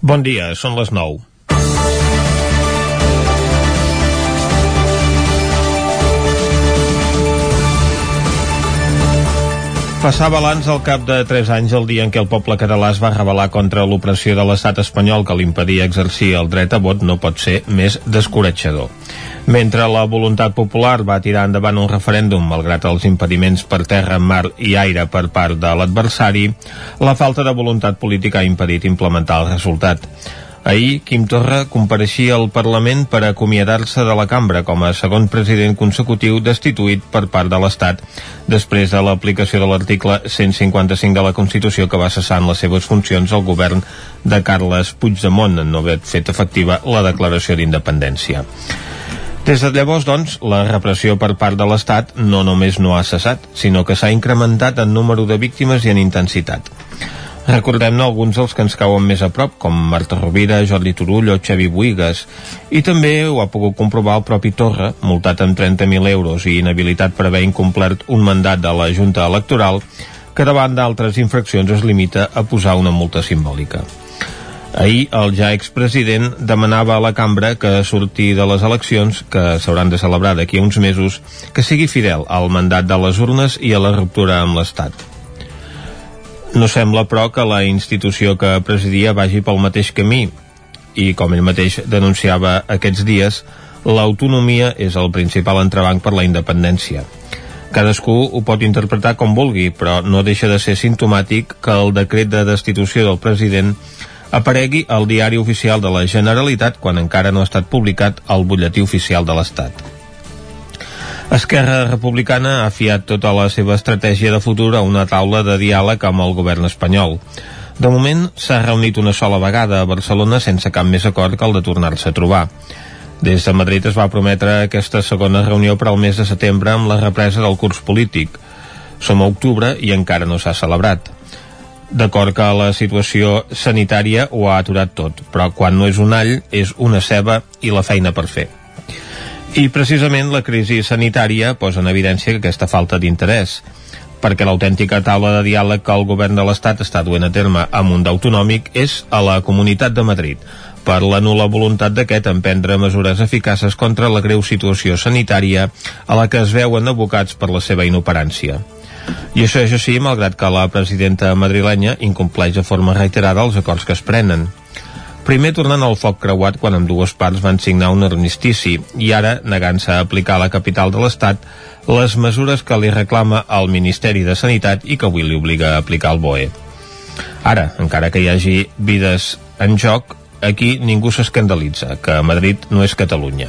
Bon dia, són les 9. Passar balanç al cap de 3 anys el dia en què el poble català es va rebel·lar contra l'opressió de l'estat espanyol que l'impedia exercir el dret a vot no pot ser més descoratjador. Mentre la voluntat popular va tirar endavant un referèndum malgrat els impediments per terra, mar i aire per part de l'adversari, la falta de voluntat política ha impedit implementar el resultat. Ahir, Quim Torra compareixia al Parlament per acomiadar-se de la cambra com a segon president consecutiu destituït per part de l'Estat després de l'aplicació de l'article 155 de la Constitució que va cessar en les seves funcions el govern de Carles Puigdemont en no haver fet efectiva la declaració d'independència. Des de llavors, doncs, la repressió per part de l'Estat no només no ha cessat, sinó que s'ha incrementat en número de víctimes i en intensitat. Recordem-ne alguns dels que ens cauen més a prop, com Marta Rovira, Jordi Turull o Xavi Buigas. I també ho ha pogut comprovar el propi Torra, multat amb 30.000 euros i inhabilitat per haver incomplert un mandat de la Junta Electoral, que davant d'altres infraccions es limita a posar una multa simbòlica. Ahir el ja expresident demanava a la cambra que sortir de les eleccions, que s'hauran de celebrar d'aquí a uns mesos, que sigui fidel al mandat de les urnes i a la ruptura amb l'Estat. No sembla, però, que la institució que presidia vagi pel mateix camí i, com ell mateix denunciava aquests dies, l'autonomia és el principal entrebanc per la independència. Cadascú ho pot interpretar com vulgui, però no deixa de ser simptomàtic que el decret de destitució del president aparegui al diari oficial de la Generalitat quan encara no ha estat publicat al butlletí oficial de l'Estat. Esquerra Republicana ha fiat tota la seva estratègia de futur a una taula de diàleg amb el govern espanyol. De moment, s'ha reunit una sola vegada a Barcelona sense cap més acord que el de tornar-se a trobar. Des de Madrid es va prometre aquesta segona reunió per al mes de setembre amb la represa del curs polític. Som a octubre i encara no s'ha celebrat. D'acord que la situació sanitària ho ha aturat tot, però quan no és un all, és una ceba i la feina per fer. I precisament la crisi sanitària posa en evidència que aquesta falta d'interès perquè l'autèntica taula de diàleg que el govern de l'Estat està duent a terme amb un d'autonòmic és a la Comunitat de Madrid per la nula voluntat d'aquest en prendre mesures eficaces contra la greu situació sanitària a la que es veuen abocats per la seva inoperància. I això és així, malgrat que la presidenta madrilenya incompleix de forma reiterada els acords que es prenen. Primer tornant al foc creuat quan amb dues parts van signar un armistici i ara negant-se a aplicar a la capital de l'Estat les mesures que li reclama el Ministeri de Sanitat i que avui li obliga a aplicar el BOE. Ara, encara que hi hagi vides en joc, aquí ningú s'escandalitza, que Madrid no és Catalunya.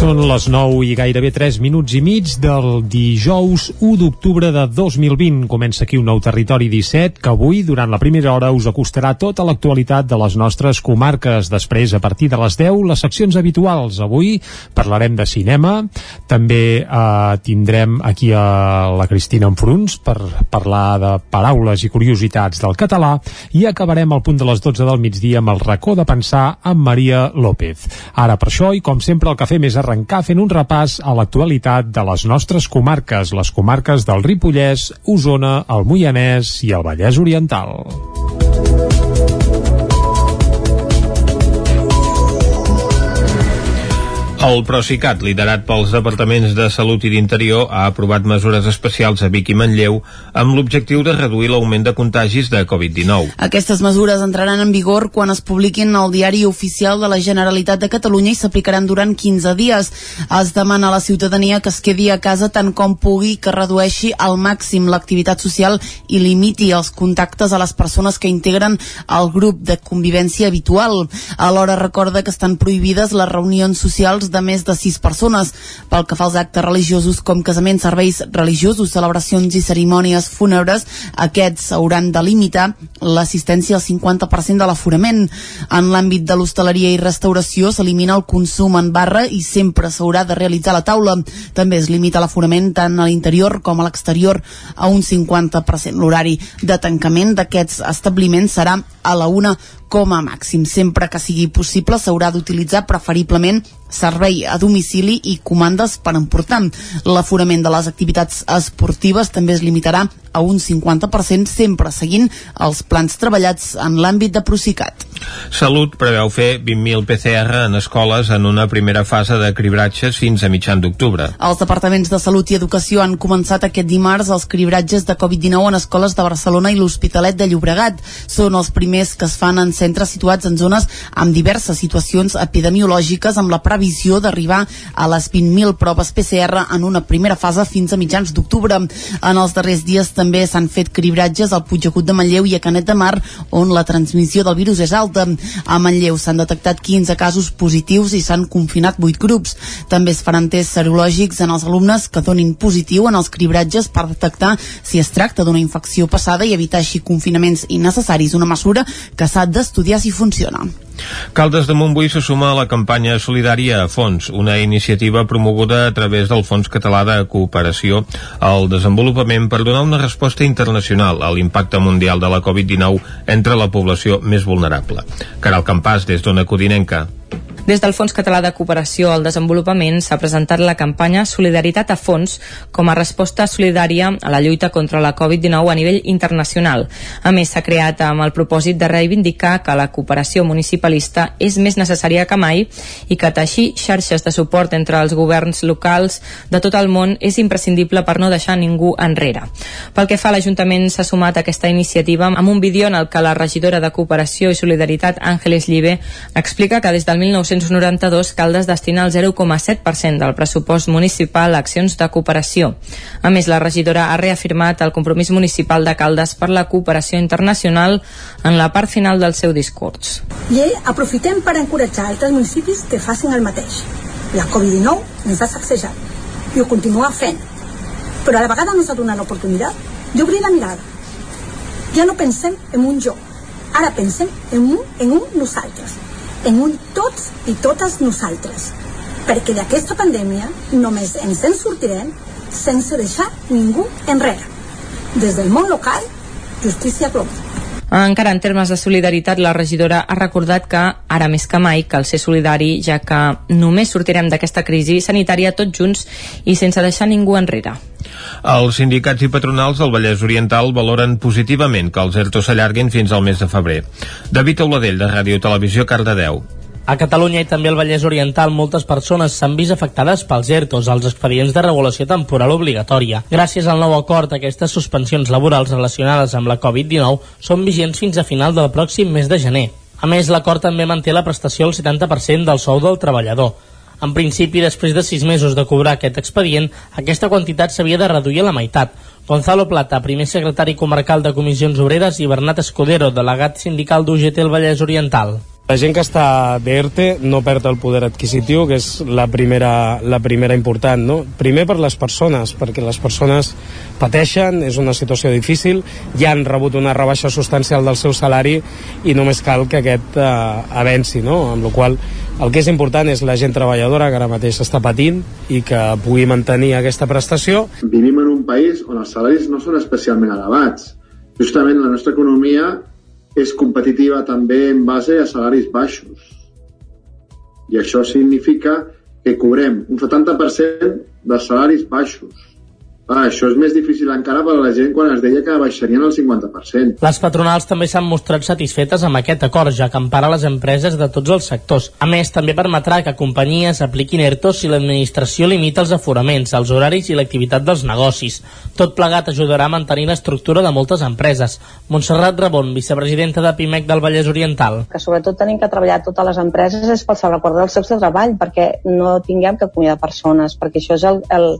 Són les 9 i gairebé 3 minuts i mig del dijous 1 d'octubre de 2020. Comença aquí un nou Territori 17 que avui, durant la primera hora, us acostarà tota l'actualitat de les nostres comarques. Després, a partir de les 10, les seccions habituals. Avui parlarem de cinema, també eh, tindrem aquí a la Cristina Enfruns per parlar de paraules i curiositats del català i acabarem al punt de les 12 del migdia amb el racó de pensar amb Maria López. Ara, per això, i com sempre, el que fem és arrencar fent un repàs a l'actualitat de les nostres comarques, les comarques del Ripollès, Osona, el Moianès i el Vallès Oriental. El Procicat, liderat pels departaments de Salut i d'Interior, ha aprovat mesures especials a Vic i Manlleu amb l'objectiu de reduir l'augment de contagis de Covid-19. Aquestes mesures entraran en vigor quan es publiquin al Diari Oficial de la Generalitat de Catalunya i s'aplicaran durant 15 dies. Es demana a la ciutadania que es quedi a casa tant com pugui, que redueixi al màxim l'activitat social i limiti els contactes a les persones que integren el grup de convivència habitual. Alhora recorda que estan prohibides les reunions socials de més de 6 persones. Pel que fa als actes religiosos com casaments, serveis religiosos, celebracions i cerimònies fúnebres, aquests hauran de limitar l'assistència al 50% de l'aforament. En l'àmbit de l'hostaleria i restauració s'elimina el consum en barra i sempre s'haurà de realitzar la taula. També es limita l'aforament tant a l'interior com a l'exterior a un 50%. L'horari de tancament d'aquests establiments serà a la una com a màxim. Sempre que sigui possible s'haurà d'utilitzar preferiblement servei a domicili i comandes per emportar. L'aforament de les activitats esportives també es limitarà a un 50% sempre seguint els plans treballats en l'àmbit de Procicat. Salut preveu fer 20.000 PCR en escoles en una primera fase de cribratges fins a mitjan d'octubre. Els departaments de Salut i Educació han començat aquest dimarts els cribratges de Covid-19 en escoles de Barcelona i l'Hospitalet de Llobregat. Són els primers que es fan en centres situats en zones amb diverses situacions epidemiològiques amb la previsió d'arribar a les 20.000 proves PCR en una primera fase fins a mitjans d'octubre. En els darrers dies també s'han fet cribratges al Puigdegut de Manlleu i a Canet de Mar, on la transmissió del virus és alta. A Manlleu s'han detectat 15 casos positius i s'han confinat 8 grups. També es faran tests serològics en els alumnes que donin positiu en els cribratges per detectar si es tracta d'una infecció passada i evitar així confinaments innecessaris, una mesura que s'ha d'estudiar si funciona. Caldes de Montbui se suma a la campanya solidària a Fons, una iniciativa promoguda a través del Fons Català de Cooperació al Desenvolupament per donar una resposta internacional a l'impacte mundial de la Covid-19 entre la població més vulnerable. Caral Campàs, des d'Ona Codinenca. Des del Fons Català de Cooperació al Desenvolupament s'ha presentat la campanya Solidaritat a Fons com a resposta solidària a la lluita contra la Covid-19 a nivell internacional. A més, s'ha creat amb el propòsit de reivindicar que la cooperació municipalista és més necessària que mai i que teixir xarxes de suport entre els governs locals de tot el món és imprescindible per no deixar ningú enrere. Pel que fa, l'Ajuntament s'ha sumat a aquesta iniciativa amb un vídeo en el que la regidora de Cooperació i Solidaritat, Àngeles Llibe, explica que des del 1900 1992 Caldes destina el 0,7% del pressupost municipal a accions de cooperació. A més, la regidora ha reafirmat el compromís municipal de Caldes per la cooperació internacional en la part final del seu discurs. I aprofitem per encoratjar altres municipis que facin el mateix. La Covid-19 ens ha sacsejat i ho continua fent. Però a la vegada ens ha donat l'oportunitat d'obrir la mirada. Ja no pensem en un jo, ara pensem en un, en un nosaltres en un tots i totes nosaltres, perquè d'aquesta pandèmia només ens en sortirem sense deixar ningú enrere. Des del món local, justícia global. Encara en termes de solidaritat, la regidora ha recordat que ara més que mai cal ser solidari, ja que només sortirem d'aquesta crisi sanitària tots junts i sense deixar ningú enrere. Els sindicats i patronals del Vallès Oriental valoren positivament que els ERTO s'allarguin fins al mes de febrer. David Auladell, de Ràdio Televisió, Cardedeu. A Catalunya i també al Vallès Oriental moltes persones s'han vist afectades pels ERTOs, els expedients de regulació temporal obligatòria. Gràcies al nou acord, aquestes suspensions laborals relacionades amb la Covid-19 són vigents fins a final del pròxim mes de gener. A més, l'acord també manté la prestació al 70% del sou del treballador. En principi, després de sis mesos de cobrar aquest expedient, aquesta quantitat s'havia de reduir a la meitat. Gonzalo Plata, primer secretari comarcal de Comissions Obreres, i Bernat Escudero, delegat sindical d'UGT al Vallès Oriental. La gent que està d'ERTE no perd el poder adquisitiu, que és la primera, la primera important, no? Primer per les persones, perquè les persones pateixen, és una situació difícil, ja han rebut una rebaixa substancial del seu salari i només cal que aquest eh, avenci, no? Amb la qual el que és important és la gent treballadora que ara mateix està patint i que pugui mantenir aquesta prestació. Vivim en un país on els salaris no són especialment elevats. Justament la nostra economia és competitiva també en base a salaris baixos. I això significa que cobrem un 70% de salaris baixos Ah, això és més difícil encara per a la gent quan es deia que baixarien el 50%. Les patronals també s'han mostrat satisfetes amb aquest acord, ja que empara les empreses de tots els sectors. A més, també permetrà que companyies apliquin ERTOs si l'administració limita els aforaments, els horaris i l'activitat dels negocis. Tot plegat ajudarà a mantenir l'estructura de moltes empreses. Montserrat Rabon, vicepresidenta de PIMEC del Vallès Oriental. Que sobretot tenim que treballar totes les empreses és pel salvaguardar els llocs de treball, perquè no tinguem que acomiadar persones, perquè això és el, el,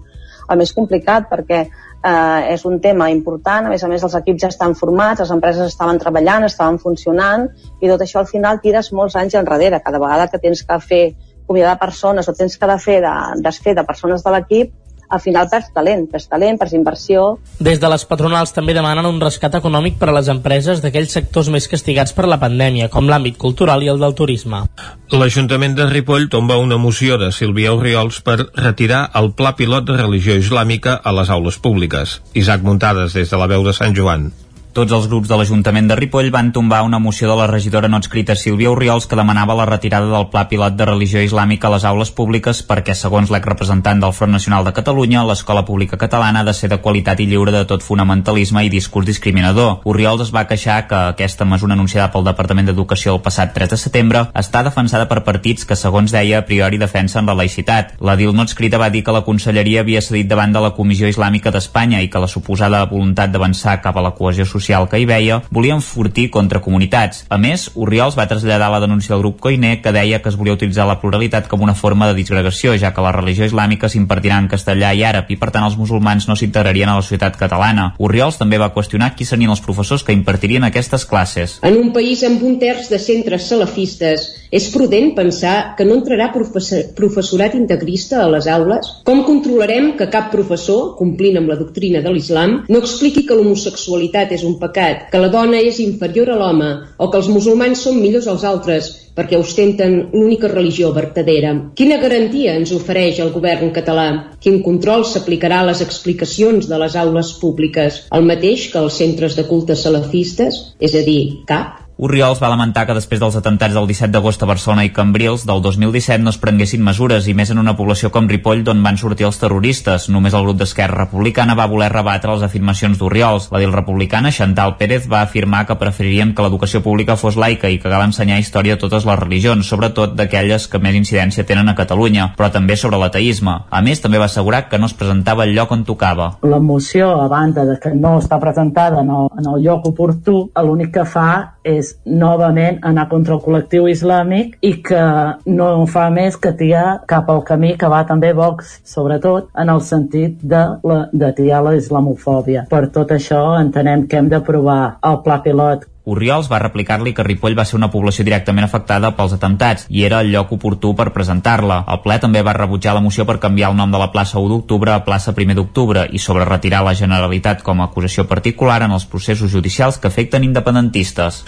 el més complicat perquè eh, és un tema important, a més a més els equips ja estan formats, les empreses estaven treballant, estaven funcionant i tot això al final tires molts anys enrere. Cada vegada que tens que fer acomiadar persones o tens que de fer de, desfer de persones de l'equip, al final perds talent, perds talent, perds inversió. Des de les patronals també demanen un rescat econòmic per a les empreses d'aquells sectors més castigats per la pandèmia, com l'àmbit cultural i el del turisme. L'Ajuntament de Ripoll tomba una moció de Sílvia Oriols per retirar el pla pilot de religió islàmica a les aules públiques. Isaac Muntades, des de la veu de Sant Joan. Tots els grups de l'Ajuntament de Ripoll van tombar una moció de la regidora no escrita Sílvia Oriols que demanava la retirada del pla pilot de religió islàmica a les aules públiques perquè, segons l'exrepresentant del Front Nacional de Catalunya, l'escola pública catalana ha de ser de qualitat i lliure de tot fonamentalisme i discurs discriminador. Oriols es va queixar que aquesta mesura anunciada pel Departament d'Educació el passat 3 de setembre està defensada per partits que, segons deia, a priori defensen la laïcitat. La DIL no escrita va dir que la Conselleria havia cedit davant de la Comissió Islàmica d'Espanya i que la suposada voluntat d'avançar cap a la cohesió social social que hi veia volia enfortir contra comunitats. A més, Oriols va traslladar la denúncia del grup Coiner que deia que es volia utilitzar la pluralitat com una forma de disgregació, ja que la religió islàmica s'impartirà en castellà i àrab i per tant els musulmans no s'integrarien a la societat catalana. Oriols també va qüestionar qui serien els professors que impartirien aquestes classes. En un país amb un terç de centres salafistes, és prudent pensar que no entrarà professorat integrista a les aules? Com controlarem que cap professor, complint amb la doctrina de l'islam, no expliqui que l'homosexualitat és un pecat, que la dona és inferior a l'home o que els musulmans són millors als altres perquè ostenten l'única religió vertadera. Quina garantia ens ofereix el govern català? Quin control s'aplicarà a les explicacions de les aules públiques? El mateix que als centres de culte salafistes? És a dir, cap? Oriols va lamentar que després dels atemptats del 17 d'agost a Barcelona i Cambrils del 2017 no es prenguessin mesures i més en una població com Ripoll d'on van sortir els terroristes. Només el grup d'Esquerra Republicana va voler rebatre les afirmacions d'Oriols. La dil republicana, Chantal Pérez, va afirmar que preferirien que l'educació pública fos laica i que cal ensenyar història de totes les religions, sobretot d'aquelles que més incidència tenen a Catalunya, però també sobre l'ateisme. A més, també va assegurar que no es presentava el lloc on tocava. La moció, a banda de que no està presentada en el, en el lloc oportú, l'únic que fa és novament anar contra el col·lectiu islàmic i que no fa més que tiar cap al camí que va també Vox, sobretot en el sentit de, la, de tiar la islamofòbia. Per tot això entenem que hem d'aprovar el pla pilot Oriols va replicar-li que Ripoll va ser una població directament afectada pels atemptats i era el lloc oportú per presentar-la. El ple també va rebutjar la moció per canviar el nom de la plaça 1 d'octubre a plaça 1 d'octubre i sobre retirar la Generalitat com a acusació particular en els processos judicials que afecten independentistes.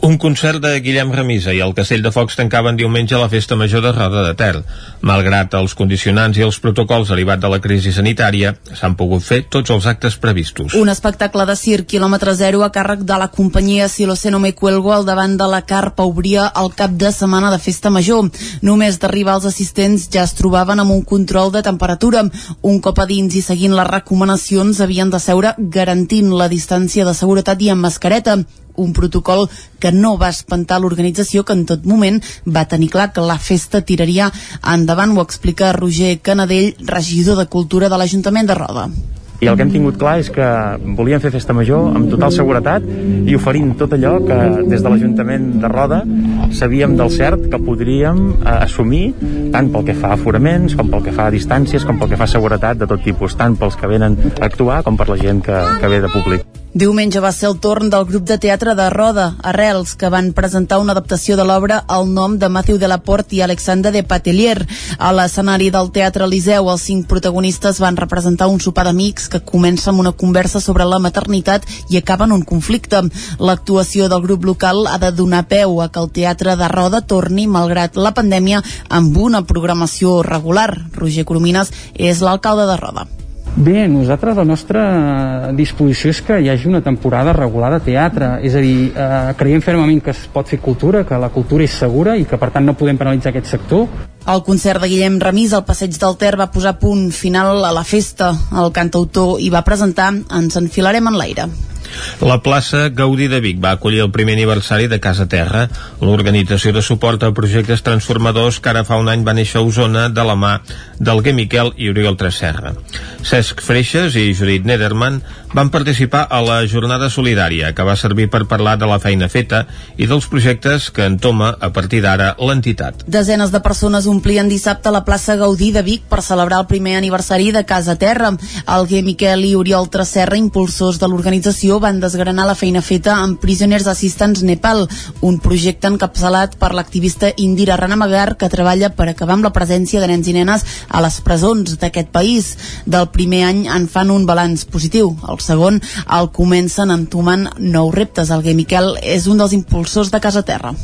Un concert de Guillem Remisa i el Castell de Focs tancaven diumenge la Festa Major de Roda de Ter. Malgrat els condicionants i els protocols derivats de la crisi sanitària, s'han pogut fer tots els actes previstos. Un espectacle de circ quilòmetre zero a càrrec de la companyia si lo sé no me cuelgo al davant de la carpa obria el cap de setmana de festa major. Només d'arribar els assistents ja es trobaven amb un control de temperatura. Un cop a dins i seguint les recomanacions havien de seure garantint la distància de seguretat i amb mascareta un protocol que no va espantar l'organització que en tot moment va tenir clar que la festa tiraria endavant, ho explica Roger Canadell, regidor de Cultura de l'Ajuntament de Roda i el que hem tingut clar és que volíem fer festa major amb total seguretat i oferint tot allò que des de l'Ajuntament de Roda sabíem del cert que podríem eh, assumir tant pel que fa a aforaments com pel que fa a distàncies com pel que fa a seguretat de tot tipus tant pels que venen a actuar com per la gent que, que ve de públic. Diumenge va ser el torn del grup de teatre de Roda, Arrels, que van presentar una adaptació de l'obra al nom de Matthew Delaport i Alexandre de Patelier. A l'escenari del Teatre Eliseu, els cinc protagonistes van representar un sopar d'amics que comença amb una conversa sobre la maternitat i acaba en un conflicte. L'actuació del grup local ha de donar peu a que el Teatre de Roda torni, malgrat la pandèmia, amb una programació regular. Roger Coromines és l'alcalde de Roda. Bé, nosaltres la nostra disposició és que hi hagi una temporada regular de teatre, és a dir, eh, creiem fermament que es pot fer cultura, que la cultura és segura i que per tant no podem penalitzar aquest sector. El concert de Guillem Remís al Passeig del Ter va posar punt final a la festa. El cantautor hi va presentar Ens enfilarem en l'aire. La plaça Gaudí de Vic va acollir el primer aniversari de Casa Terra, l'organització de suport a projectes transformadors que ara fa un any va néixer a Osona de la mà d'Alguer Miquel i Oriol Tresserra. Cesc Freixes i Judit Nederman van participar a la jornada solidària que va servir per parlar de la feina feta i dels projectes que entoma a partir d'ara l'entitat. Desenes de persones omplien dissabte la plaça Gaudí de Vic per celebrar el primer aniversari de Casa Terra. Alguer Miquel i Oriol Tresserra, impulsors de l'organització, van desgranar la feina feta amb Prisoners Assistance Nepal, un projecte encapçalat per l'activista Indira Ranamagar que treballa per acabar amb la presència de nens i nenes a les presons d'aquest país. Del primer any en fan un balanç positiu. El segon el comencen entomant nous reptes. El Gai Miquel és un dels impulsors de Casa Terra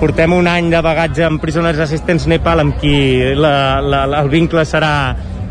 portem un any de bagatge amb Prisoners Assistents Nepal amb qui la, la, la, el vincle serà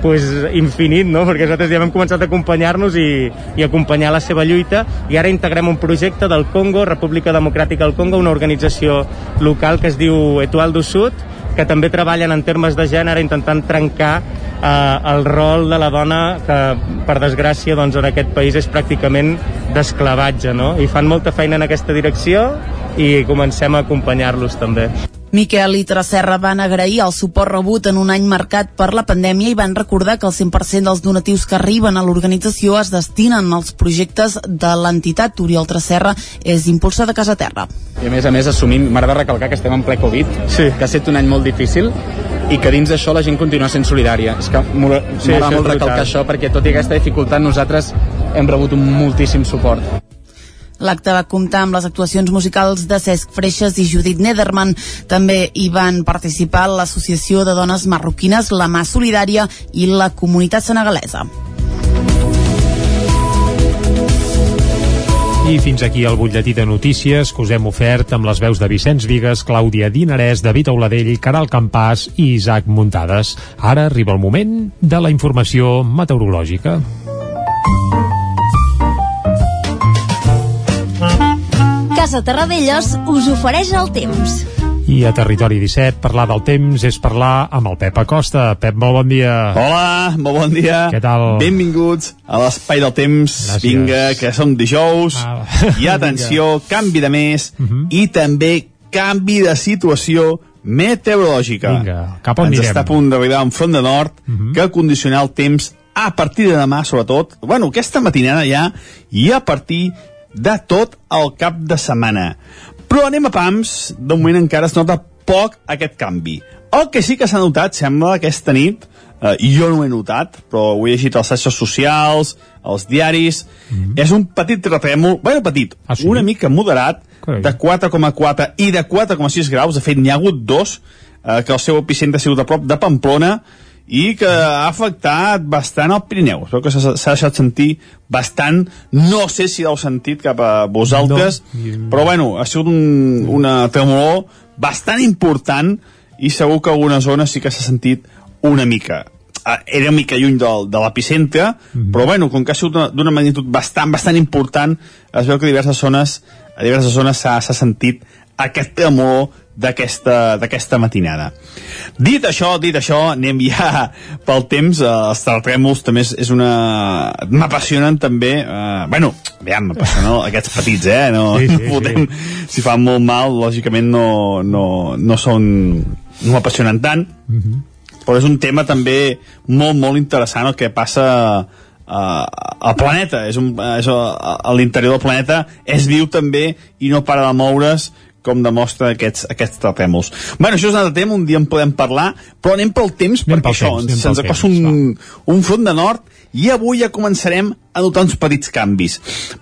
pues, infinit, no? perquè nosaltres ja hem començat a acompanyar-nos i, i acompanyar la seva lluita i ara integrem un projecte del Congo, República Democràtica del Congo, una organització local que es diu Etual do Sud, que també treballen en termes de gènere intentant trencar eh, el rol de la dona que per desgràcia doncs, en aquest país és pràcticament d'esclavatge no? i fan molta feina en aquesta direcció i comencem a acompanyar-los també. Miquel i Tracerra van agrair el suport rebut en un any marcat per la pandèmia i van recordar que el 100% dels donatius que arriben a l'organització es destinen als projectes de l'entitat. Oriol Tracerra és impulsor de Casa Terra. I a més a més assumint, m'agrada recalcar que estem en ple Covid, sí. que ha estat un any molt difícil i que dins d'això la gent continua sent solidària. És que m'agrada sí, molt recalcar això perquè tot i aquesta dificultat nosaltres hem rebut un moltíssim suport. L'acte va comptar amb les actuacions musicals de Cesc Freixes i Judit Nederman. També hi van participar l'Associació de Dones Marroquines, la Mà Solidària i la Comunitat Senegalesa. I fins aquí el butlletí de notícies que us hem ofert amb les veus de Vicenç Vigues, Clàudia Dinarès, David Auladell, Caral Campàs i Isaac Muntades. Ara arriba el moment de la informació meteorològica. Casa Terradellos us ofereix el temps. I a Territori 17, parlar del temps és parlar amb el Pep Acosta. Pep, molt bon dia. Hola, molt bon dia. Què tal? Benvinguts a l'Espai del Temps. Gràcies. Vinga, que som dijous. Ah. I atenció, canvi de mes Uh -huh. i també canvi de situació meteorològica. Vinga, cap on Ens anirem? està a punt d'arribar un front de nord Uh -huh. que condicionarà el temps a partir de demà, sobretot. Bueno, aquesta matinada ja i a partir de tot el cap de setmana. Però anem a pams, de moment encara es nota poc aquest canvi. El que sí que s'ha notat, sembla, aquesta nit, eh, jo no ho he notat, però ho he llegit als xarxes socials, als diaris, mm -hmm. és un petit terratrèmol, bueno, petit, ah, sí? una mica moderat, Carai. de 4,4 i de 4,6 graus, de fet n'hi ha hagut dos, eh, que el seu epicentre ha sigut a prop de Pamplona, i que ha afectat bastant el Pirineu. Espero que s'ha deixat sentir bastant. No sé si l'heu sentit cap a vosaltres, no. però bueno, ha sigut un, una tremolor bastant important i segur que alguna zona sí que s'ha sentit una mica. Ah, Era una mica lluny del, de l'epicentre, mm -hmm. però bueno, com que ha sigut d'una- magnitud bastant, bastant important, es veu que diverses zones, a diverses zones s'ha sentit aquest tremolor d'aquesta matinada. Dit això, dit això, anem ja pel temps, eh, els terratrèmols també és, és una... m'apassionen també, eh, bueno, aviam, m'apassionen aquests petits, eh, no, Sí, sí, sí, no fotem, si fan molt mal, lògicament no, no, no són, no m'apassionen tant, però és un tema també molt, molt interessant el que passa uh, al planeta. És, un, és a, a l'interior del planeta és viu també i no para de moure's com demostra aquests, aquests terratrèmols. Bueno, això és un altre tema, un dia en podem parlar, però anem pel temps, Anem perquè pel això, temps, anem ens, pel ens acosta un, un front de nord i avui ja començarem a notar uns petits canvis.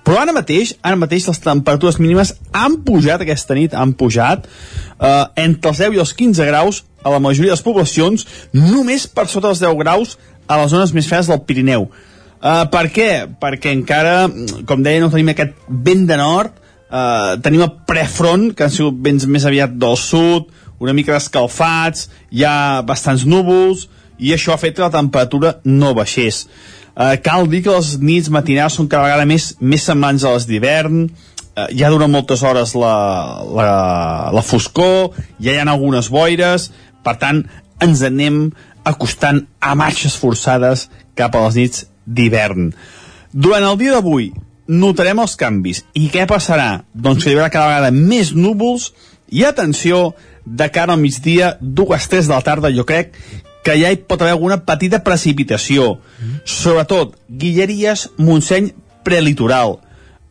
Però ara mateix, ara mateix les temperatures mínimes han pujat aquesta nit, han pujat eh, entre els 10 i els 15 graus a la majoria de les poblacions, només per sota dels 10 graus a les zones més fredes del Pirineu. Uh, per què? Perquè encara, com deia, no tenim aquest vent de nord, uh, tenim el prefront, que han sigut vents més aviat del sud, una mica escalfats, hi ha bastants núvols, i això ha fet que la temperatura no baixés. Uh, cal dir que les nits matinals són cada vegada més, més semblants a les d'hivern, uh, ja dura moltes hores la, la, la foscor, ja hi ha algunes boires, per tant, ens anem acostant a marxes forçades cap a les nits d'hivern. Durant el dia d'avui notarem els canvis. I què passarà? Doncs que hi haurà cada vegada més núvols i atenció, de cara al migdia, dues, tres de la tarda, jo crec que ja hi pot haver alguna petita precipitació. Sobretot, Guilleries, Montseny, prelitoral.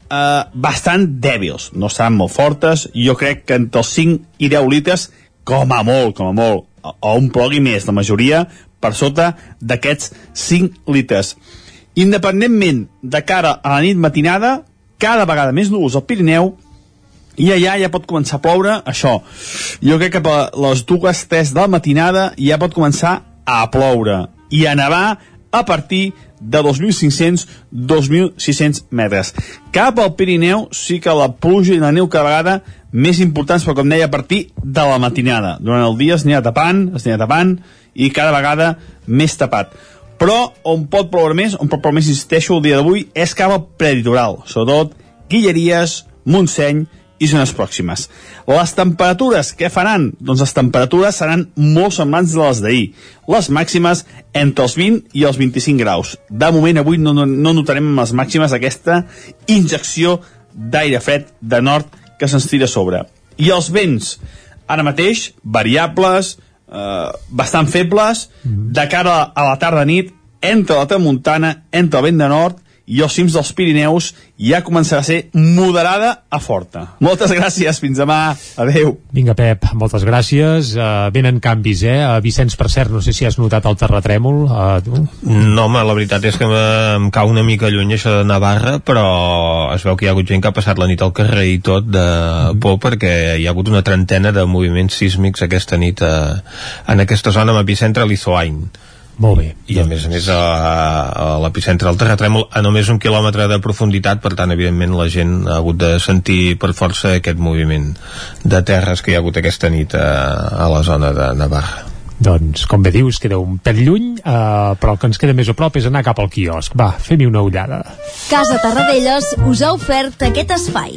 Uh, bastant dèbils, no seran molt fortes, jo crec que entre els 5 i 10 litres, com a molt, com a molt, o un plogui més, la majoria per sota d'aquests 5 litres. Independentment de cara a la nit matinada, cada vegada més núvols al Pirineu i allà ja pot començar a ploure això. Jo crec que a les dues, tres de la matinada ja pot començar a ploure i a nevar a partir de 2.500-2.600 metres. Cap al Pirineu sí que la pluja i la neu cada vegada més importants, però com deia, a partir de la matinada. Durant el dia es anirà tapant, es anirà tapant, i cada vegada més tapat. Però on pot ploure més, on pot ploure més, insisteixo, el dia d'avui, és cap al preditoral, sobretot Guilleries, Montseny i zones pròximes. Les temperatures, què faran? Doncs les temperatures seran molt semblants de les d'ahir. Les màximes entre els 20 i els 25 graus. De moment, avui no, no, no notarem les màximes aquesta injecció d'aire fred de nord que se'ns tira a sobre. I els vents, ara mateix, variables, eh, bastant febles, de cara a la tarda-nit, entre la tramuntana, entre el vent de nord i els cims dels Pirineus ja començarà a ser moderada a forta. Moltes gràcies, fins demà. Adeu. Vinga, Pep, moltes gràcies. Uh, venen canvis, eh? Uh, Vicenç, per cert, no sé si has notat el terratrèmol. Uh, tu? No, home, la veritat és que em cau una mica lluny això de Navarra, però es veu que hi ha hagut gent que ha passat la nit al carrer i tot de mm. por perquè hi ha hagut una trentena de moviments sísmics aquesta nit a, en aquesta zona amb epicentre a Lizoain. Molt bé. I a més a més a, a l'epicentre del terratrèmol a només un quilòmetre de profunditat, per tant, evidentment, la gent ha hagut de sentir per força aquest moviment de terres que hi ha hagut aquesta nit a, a la zona de Navarra. Doncs, com bé dius, queda un pèl lluny, eh, però el que ens queda més a prop és anar cap al quiosc. Va, fem-hi una ullada. Casa Tarradellas us ha ofert aquest espai.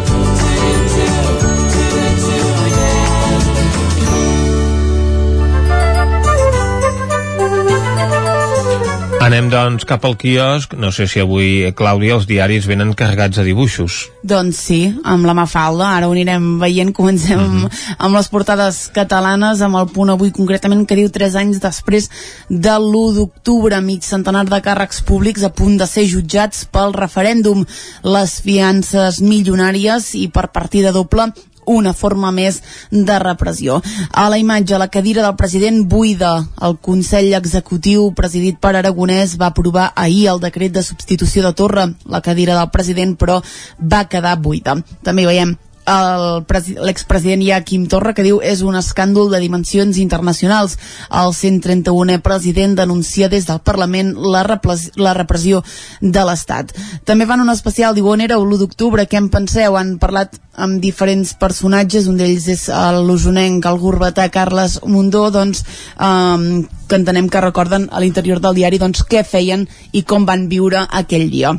Anem, doncs, cap al quiosc. No sé si avui, Clàudia, els diaris venen carregats de dibuixos. Doncs sí, amb la Mafalda. Ara ho anirem veient. Comencem mm -hmm. amb les portades catalanes, amb el punt avui concretament que diu 3 anys després de l'1 d'octubre, mig centenar de càrrecs públics a punt de ser jutjats pel referèndum. Les fiances milionàries i per partida doble una forma més de repressió. A la imatge, la cadira del president buida. El Consell Executiu, presidit per Aragonès, va aprovar ahir el decret de substitució de Torra. La cadira del president, però, va quedar buida. També veiem l'expresident Quim Torra que diu és un escàndol de dimensions internacionals. El 131è president denuncia des del Parlament la, la repressió de l'Estat. També fan un especial, diu on era l'1 d'octubre, què en penseu? Han parlat amb diferents personatges, un d'ells és l'usonenc, el gurbatà Carles Mundó, doncs, um, que entenem que recorden a l'interior del diari doncs, què feien i com van viure aquell dia.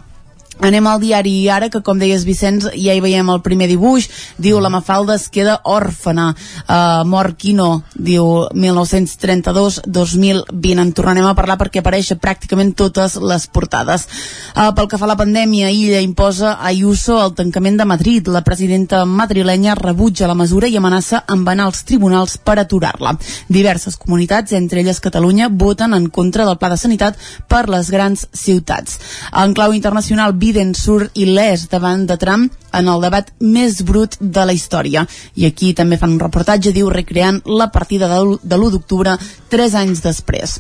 Anem al diari ara, que com deies Vicenç, ja hi veiem el primer dibuix, diu la Mafalda es queda òrfana, uh, mor Quino, diu 1932-2020, en tornarem a parlar perquè apareix pràcticament totes les portades. Uh, pel que fa a la pandèmia, Illa imposa a Ayuso el tancament de Madrid. La presidenta madrilenya rebutja la mesura i amenaça amb anar als tribunals per aturar-la. Diverses comunitats, entre elles Catalunya, voten en contra del pla de sanitat per les grans ciutats. En clau internacional, Biden surt il·lès davant de Trump en el debat més brut de la història. I aquí també fan un reportatge, diu, recreant la partida de l'1 d'octubre tres anys després.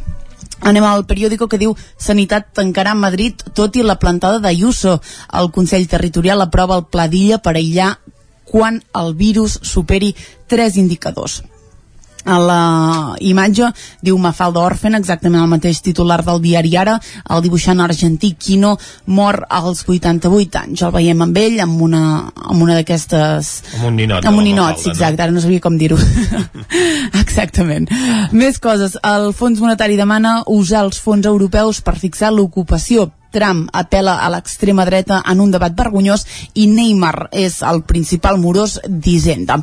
Anem al periòdico que diu Sanitat tancarà Madrid tot i la plantada d'Ayuso. El Consell Territorial aprova el pla d'illa per aïllar quan el virus superi tres indicadors a la imatge diu Mafalda Orfen, exactament el mateix titular del diari Ara, el dibuixant argentí Quino mor als 88 anys. El veiem amb ell amb una, amb una d'aquestes amb un ninot, amb un ninot sí, exacte, no? ara no sabia com dir-ho. Exactament. Més coses, el Fons Monetari demana usar els fons europeus per fixar l'ocupació Trump apela a l'extrema dreta en un debat vergonyós i Neymar és el principal morós d'Hisenda.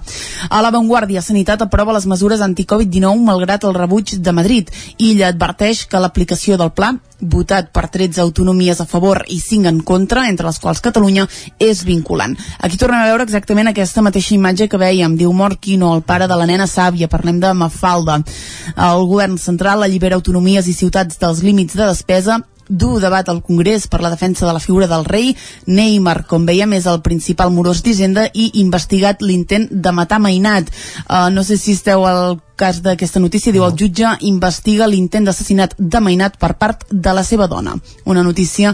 A l'avantguàrdia, Sanitat aprova les mesures anti-Covid-19 malgrat el rebuig de Madrid. Illa adverteix que l'aplicació del pla votat per 13 autonomies a favor i 5 en contra, entre les quals Catalunya, és vinculant. Aquí tornem a veure exactament aquesta mateixa imatge que veiem. Diu Mort Quino, el pare de la nena sàvia, parlem de Mafalda. El govern central allibera autonomies i ciutats dels límits de despesa dur debat al Congrés per la defensa de la figura del rei. Neymar, com veiem, és el principal morós d'Hisenda i investigat l'intent de matar Mainat. Uh, no sé si esteu al cas d'aquesta notícia, diu el jutge investiga l'intent d'assassinat de Mainat per part de la seva dona. Una notícia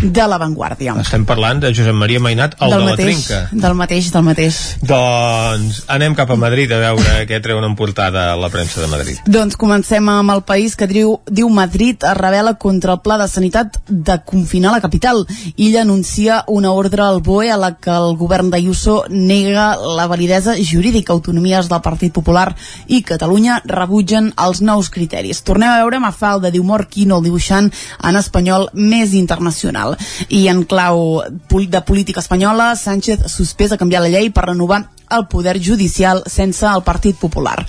de l'avantguàrdia. Estem parlant de Josep Maria Mainat, el del de mateix, la trinca. Del mateix, del mateix. Doncs anem cap a Madrid a veure què treuen en portada a la premsa de Madrid. Doncs comencem amb el país que diu, diu Madrid es revela contra el pla de sanitat de confinar la capital. Illa anuncia una ordre al BOE a la que el govern d'Ayuso nega la validesa jurídica, autonomies del Partit Popular i Catalunya rebutgen els nous criteris. Tornem a veure Mafalda, diu Mort Quino, el dibuixant en espanyol més internacional. I en clau de política espanyola, Sánchez suspès a canviar la llei per renovar el poder judicial sense el Partit Popular.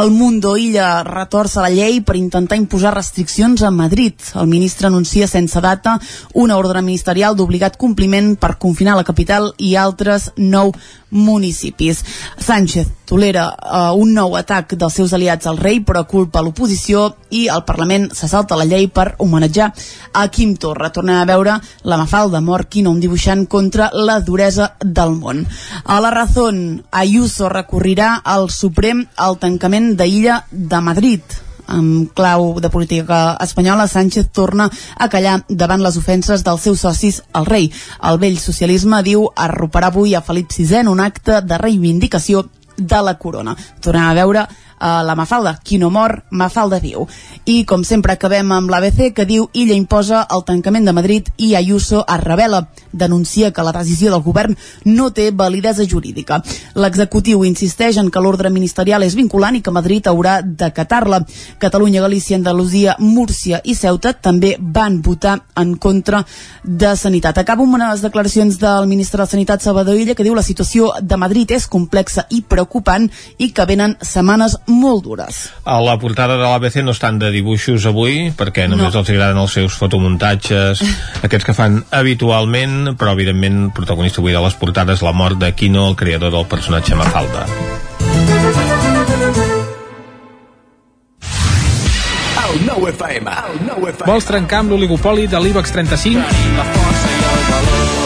El Mundo Illa retorça la llei per intentar imposar restriccions a Madrid. El ministre anuncia sense data una ordre ministerial d'obligat compliment per confinar la capital i altres nou municipis. Sánchez tolera uh, un nou atac dels seus aliats al rei, però culpa l'oposició i el Parlament se salta la llei per homenatjar a Quim Torra. Tornem a veure la Mafalda Mort Quino, un dibuixant contra la duresa del món. A la Razón, Ayuso recorrirà al Suprem al tancament d'Illa de Madrid amb clau de política espanyola, Sánchez torna a callar davant les ofenses dels seus socis al rei. El vell socialisme diu arroparà avui a Felip VI en un acte de reivindicació de la corona. Tornem a veure uh, la Mafalda, qui no mor, Mafalda viu. I com sempre acabem amb l'ABC que diu Illa imposa el tancament de Madrid i Ayuso es revela. Denuncia que la decisió del govern no té validesa jurídica. L'executiu insisteix en que l'ordre ministerial és vinculant i que Madrid haurà d'acatar-la. Catalunya, Galícia, Andalusia, Múrcia i Ceuta també van votar en contra de Sanitat. Acabo amb unes declaracions del ministre de Sanitat Salvador Illa que diu la situació de Madrid és complexa i preocupant i que venen setmanes molt dures. A la portada de l'ABC no estan de dibuixos avui, perquè només No. els agraden els seus fotomuntatges, aquests que fan habitualment, però evidentment el protagonista avui de les portades la mort de Quino, el creador del personatge Mafalda. Vols trencar amb l'oligopoli de l'IBEX 35?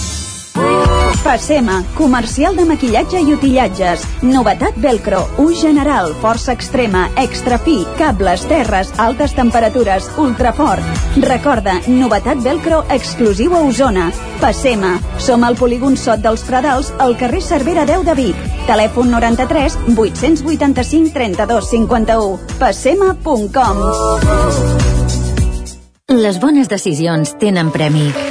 Passema, comercial de maquillatge i utillatges. Novetat Velcro, ús general, força extrema, extra fi, cables, terres, altes temperatures, ultrafort. Recorda, novetat Velcro exclusiu a Osona. Passema, som al polígon Sot dels Pradals, al carrer Cervera 10 de Vic. Telèfon 93 885 32 51. Passema.com Les bones decisions tenen premi.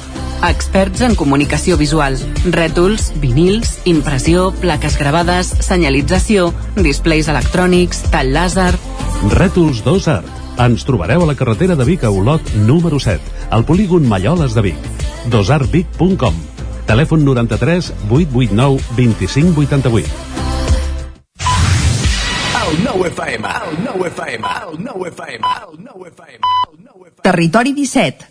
Experts en comunicació visual. Rètols, vinils, impressió, plaques gravades, senyalització, displays electrònics, tall làser... Rètols 2 Art. Ens trobareu a la carretera de Vic a Olot número 7, al polígon Malloles de Vic. dosartvic.com Telèfon 93 889 2588. El nou FM, el nou FM, el nou FM, el nou FM. Territori 17,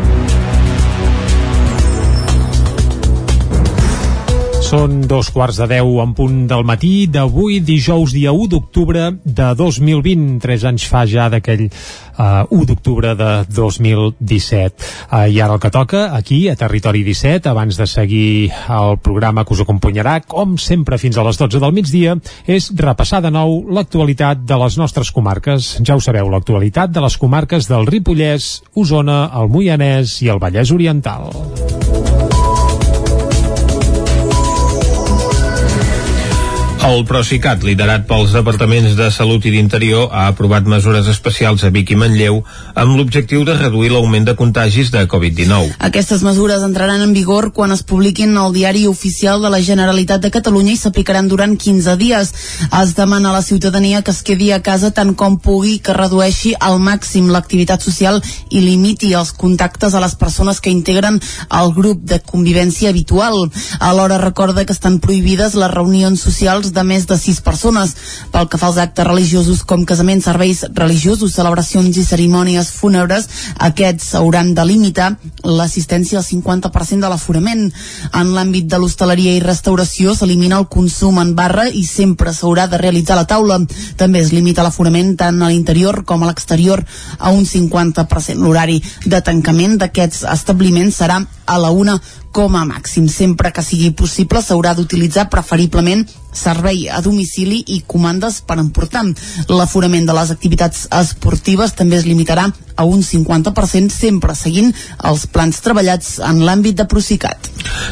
Són dos quarts de deu en punt del matí d'avui, dijous, dia 1 d'octubre de 2020. Tres anys fa ja d'aquell uh, 1 d'octubre de 2017. Uh, I ara el que toca, aquí, a Territori 17, abans de seguir el programa que us acompanyarà, com sempre fins a les 12 del migdia, és repassar de nou l'actualitat de les nostres comarques. Ja ho sabeu, l'actualitat de les comarques del Ripollès, Osona, el Moianès i el Vallès Oriental. El Procicat, liderat pels departaments de Salut i d'Interior, ha aprovat mesures especials a Vic i Manlleu amb l'objectiu de reduir l'augment de contagis de Covid-19. Aquestes mesures entraran en vigor quan es publiquin al diari oficial de la Generalitat de Catalunya i s'aplicaran durant 15 dies. Es demana a la ciutadania que es quedi a casa tant com pugui, que redueixi al màxim l'activitat social i limiti els contactes a les persones que integren el grup de convivència habitual. Alhora recorda que estan prohibides les reunions socials de més de 6 persones. Pel que fa als actes religiosos com casaments, serveis religiosos, celebracions i cerimònies fúnebres, aquests hauran de limitar l'assistència al 50% de l'aforament. En l'àmbit de l'hostaleria i restauració s'elimina el consum en barra i sempre s'haurà de realitzar la taula. També es limita l'aforament tant a l'interior com a l'exterior a un 50%. L'horari de tancament d'aquests establiments serà a la una com a màxim. Sempre que sigui possible s'haurà d'utilitzar preferiblement servei a domicili i comandes per emportar. L'aforament de les activitats esportives també es limitarà a un 50% sempre seguint els plans treballats en l'àmbit de Procicat.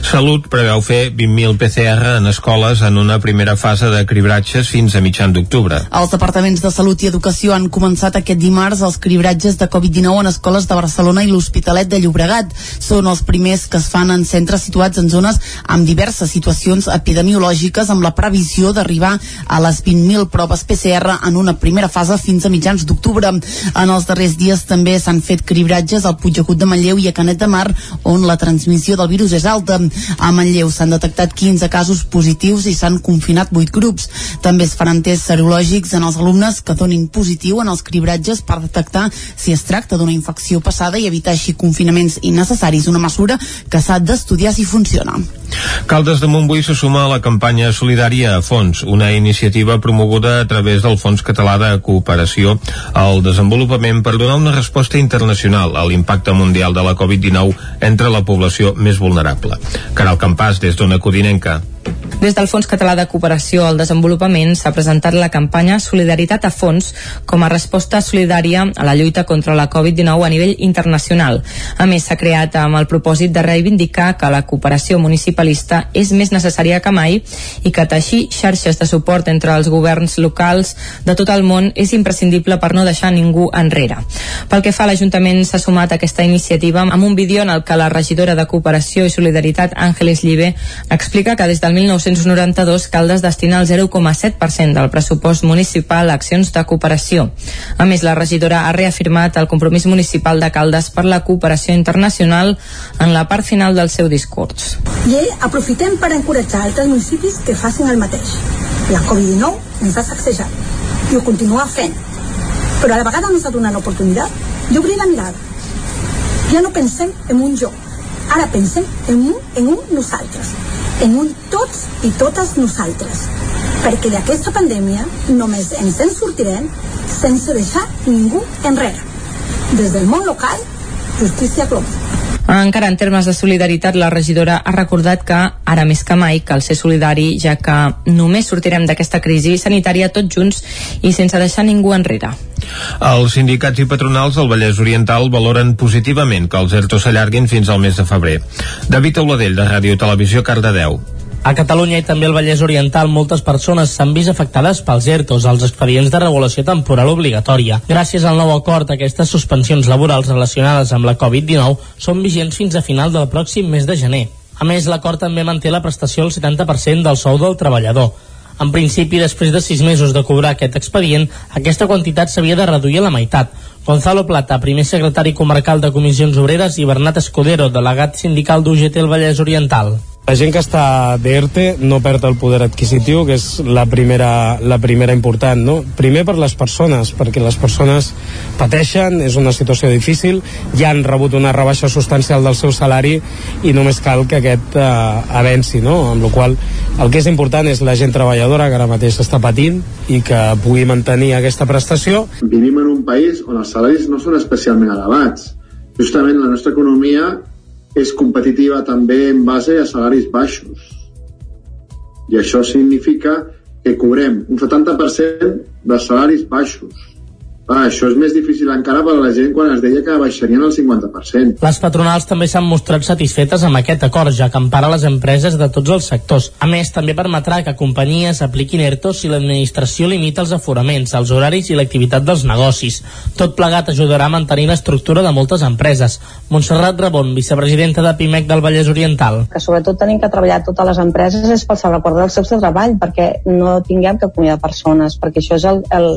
Salut preveu fer 20.000 PCR en escoles en una primera fase de cribratges fins a mitjan d'octubre. Els departaments de Salut i Educació han començat aquest dimarts els cribratges de Covid-19 en escoles de Barcelona i l'Hospitalet de Llobregat. Són els primers que es fan en centres situats en zones amb diverses situacions epidemiològiques amb la previsió d'arribar a les 20.000 proves PCR en una primera fase fins a mitjans d'octubre. En els darrers dies també s'han fet cribratges al Puigdegut de Manlleu i a Canet de Mar, on la transmissió del virus és alta. A Manlleu s'han detectat 15 casos positius i s'han confinat 8 grups. També es faran tests serològics en els alumnes que donin positiu en els cribratges per detectar si es tracta d'una infecció passada i evitar així confinaments innecessaris, una mesura que s'ha d'estudiar si funciona. Caldes de Montbui se suma a la campanya solidària a Fons, una iniciativa promoguda a través del Fons Català de Cooperació al Desenvolupament per donar una resposta internacional a l'impacte mundial de la Covid-19 entre la població més vulnerable. Caral Campàs, des d'Ona Codinenca. Des del Fons Català de Cooperació al Desenvolupament s'ha presentat la campanya Solidaritat a Fons com a resposta solidària a la lluita contra la Covid-19 a nivell internacional. A més, s'ha creat amb el propòsit de reivindicar que la cooperació municipalista és més necessària que mai i que teixir xarxes de suport entre els governs locals de tot el món és imprescindible per no deixar ningú enrere. Pel que fa a l'Ajuntament s'ha sumat a aquesta iniciativa amb un vídeo en el que la regidora de Cooperació i Solidaritat Àngeles Llibe explica que des del 1992 Caldes destina el 0,7% del pressupost municipal a accions de cooperació. A més, la regidora ha reafirmat el compromís municipal de Caldes per la cooperació internacional en la part final del seu discurs. I aprofitem per encoratjar altres municipis que facin el mateix. La Covid-19 ens ha sacsejat i ho continua fent. Però a la vegada no s'ha donat l'oportunitat d'obrir la mirada. Ja no pensem en un jo, ara pensem en un, en un nosaltres, en un tots i totes nosaltres. Perquè d'aquesta pandèmia només ens en sortirem sense deixar ningú enrere. Des del món local, justícia global. Encara en termes de solidaritat, la regidora ha recordat que ara més que mai cal ser solidari, ja que només sortirem d'aquesta crisi sanitària tots junts i sense deixar ningú enrere. Els sindicats i patronals del Vallès Oriental valoren positivament que els ERTO s'allarguin fins al mes de febrer. David Auladell, de Ràdio Televisió, Cardedeu. A Catalunya i també al Vallès Oriental moltes persones s'han vist afectades pels ERTOs, els expedients de regulació temporal obligatòria. Gràcies al nou acord, aquestes suspensions laborals relacionades amb la Covid-19 són vigents fins a final del pròxim mes de gener. A més, l'acord també manté la prestació al 70% del sou del treballador. En principi, després de sis mesos de cobrar aquest expedient, aquesta quantitat s'havia de reduir a la meitat. Gonzalo Plata, primer secretari comarcal de Comissions Obreres, i Bernat Escudero, delegat sindical d'UGT al Vallès Oriental. La gent que està d'ERTE no perd el poder adquisitiu, que és la primera, la primera important, no? Primer per les persones, perquè les persones pateixen, és una situació difícil, ja han rebut una rebaixa substancial del seu salari i només cal que aquest eh, avenci, no? Amb la qual el que és important és la gent treballadora que ara mateix està patint i que pugui mantenir aquesta prestació. Vivim en un país on els salaris no són especialment elevats. Justament la nostra economia és competitiva també en base a salaris baixos. I això significa que cobrem un 70% de salaris baixos. Ah, això és més difícil encara per a la gent quan es deia que baixarien el 50%. Les patronals també s'han mostrat satisfetes amb aquest acord, ja que empara les empreses de tots els sectors. A més, també permetrà que companyies apliquin ERTO si l'administració limita els aforaments, els horaris i l'activitat dels negocis. Tot plegat ajudarà a mantenir l'estructura de moltes empreses. Montserrat Rabon, vicepresidenta de PIMEC del Vallès Oriental. Que sobretot tenim que treballar totes les empreses és pel sobrequart dels seus de treball, perquè no tinguem que acomiadar persones, perquè això és el, el,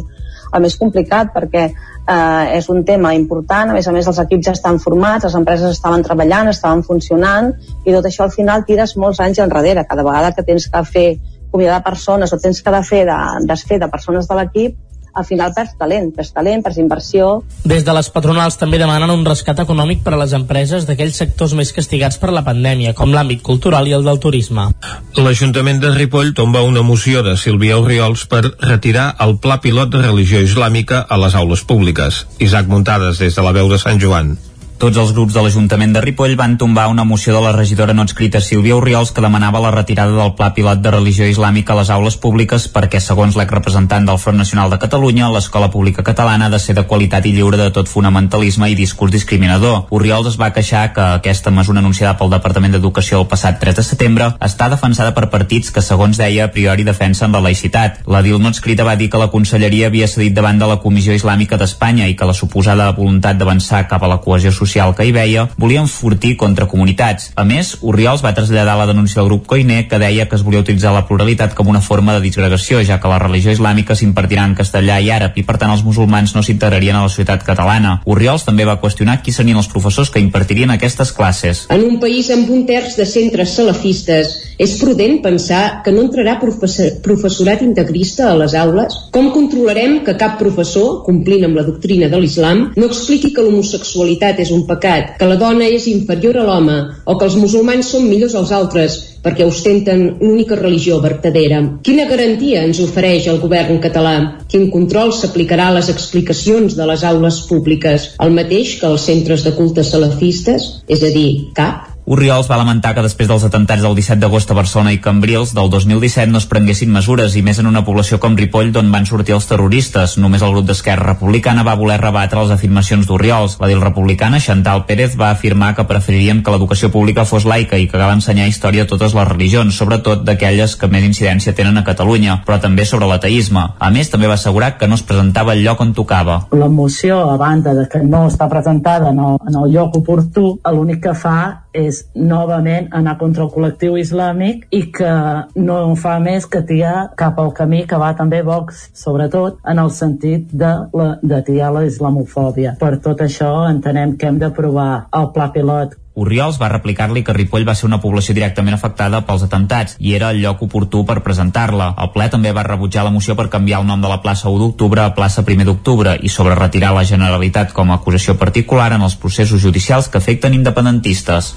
el més complicat perquè eh, és un tema important, a més a més els equips ja estan formats, les empreses estaven treballant, estaven funcionant i tot això al final tires molts anys enrere, cada vegada que tens que fer acomiadar persones o tens que de fer de, desfer de persones de l'equip al final perds talent, perds talent, perds inversió. Des de les patronals també demanen un rescat econòmic per a les empreses d'aquells sectors més castigats per la pandèmia, com l'àmbit cultural i el del turisme. L'Ajuntament de Ripoll tomba una moció de Sílvia Oriols per retirar el pla pilot de religió islàmica a les aules públiques. Isaac Muntades, des de la veu de Sant Joan. Tots els grups de l'Ajuntament de Ripoll van tombar una moció de la regidora no escrita Sílvia Oriols que demanava la retirada del pla pilot de religió islàmica a les aules públiques perquè, segons l'exrepresentant del Front Nacional de Catalunya, l'escola pública catalana ha de ser de qualitat i lliure de tot fonamentalisme i discurs discriminador. Oriols es va queixar que aquesta mesura anunciada pel Departament d'Educació el passat 3 de setembre està defensada per partits que, segons deia, a priori defensen la laïcitat. La DIL no escrita va dir que la conselleria havia cedit davant de la Comissió Islàmica d'Espanya i que la suposada voluntat d'avançar cap a la cohesió social social que hi veia volia enfortir contra comunitats. A més, Oriols va traslladar la denúncia del grup Coiné que deia que es volia utilitzar la pluralitat com una forma de disgregació, ja que la religió islàmica s'impartirà en castellà i àrab i per tant els musulmans no s'integrarien a la societat catalana. Oriols també va qüestionar qui serien els professors que impartirien aquestes classes. En un país amb un terç de centres salafistes és prudent pensar que no entrarà professorat integrista a les aules? Com controlarem que cap professor, complint amb la doctrina de l'islam, no expliqui que l'homosexualitat és un pecat, que la dona és inferior a l'home o que els musulmans són millors als altres perquè ostenten l'única religió vertadera. Quina garantia ens ofereix el govern català? Quin control s'aplicarà a les explicacions de les aules públiques? El mateix que als centres de culte salafistes? És a dir, cap? Oriols va lamentar que després dels atentats del 17 d'agost a Barcelona i Cambrils del 2017 no es prenguessin mesures i més en una població com Ripoll d'on van sortir els terroristes. Només el grup d'Esquerra Republicana va voler rebatre les afirmacions d'Oriols. La dil republicana, Chantal Pérez, va afirmar que preferirien que l'educació pública fos laica i que cal ensenyar història a totes les religions, sobretot d'aquelles que més incidència tenen a Catalunya, però també sobre l'ateisme. A més, també va assegurar que no es presentava el lloc on tocava. La moció, a banda de que no està presentada en el, en el lloc oportú, l'únic que fa és novament anar contra el col·lectiu islàmic i que no fa més que tiar cap al camí que va també Vox, sobretot en el sentit de, la, de tiar la islamofòbia. Per tot això entenem que hem d'aprovar el pla pilot Oriols va replicar-li que Ripoll va ser una població directament afectada pels atemptats i era el lloc oportú per presentar-la. El ple també va rebutjar la moció per canviar el nom de la plaça 1 d'octubre a plaça 1 d'octubre i sobre retirar la Generalitat com a acusació particular en els processos judicials que afecten independentistes.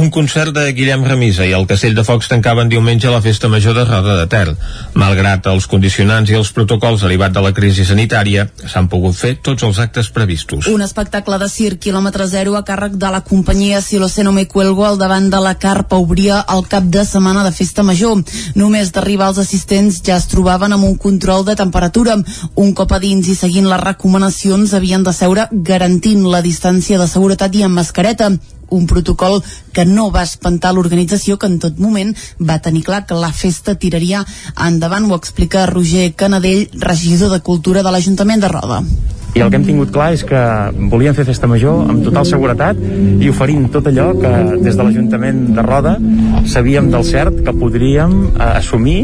Un concert de Guillem Remisa i el Castell de Focs tancaven diumenge la festa major de Roda de Ter. Malgrat els condicionants i els protocols derivats de la crisi sanitària, s'han pogut fer tots els actes previstos. Un espectacle de circ quilòmetre zero a càrrec de la companyia Si lo sé no me cuelgo al davant de la carpa obria el cap de setmana de festa major. Només d'arribar els assistents ja es trobaven amb un control de temperatura. Un cop a dins i seguint les recomanacions havien de seure garantint la distància de seguretat i amb mascareta un protocol que no va espantar l'organització que en tot moment va tenir clar que la festa tiraria endavant, ho explica Roger Canadell, regidor de Cultura de l'Ajuntament de Roda. I el que hem tingut clar és que volíem fer festa major amb total seguretat i oferint tot allò que des de l'Ajuntament de Roda sabíem del cert que podríem eh, assumir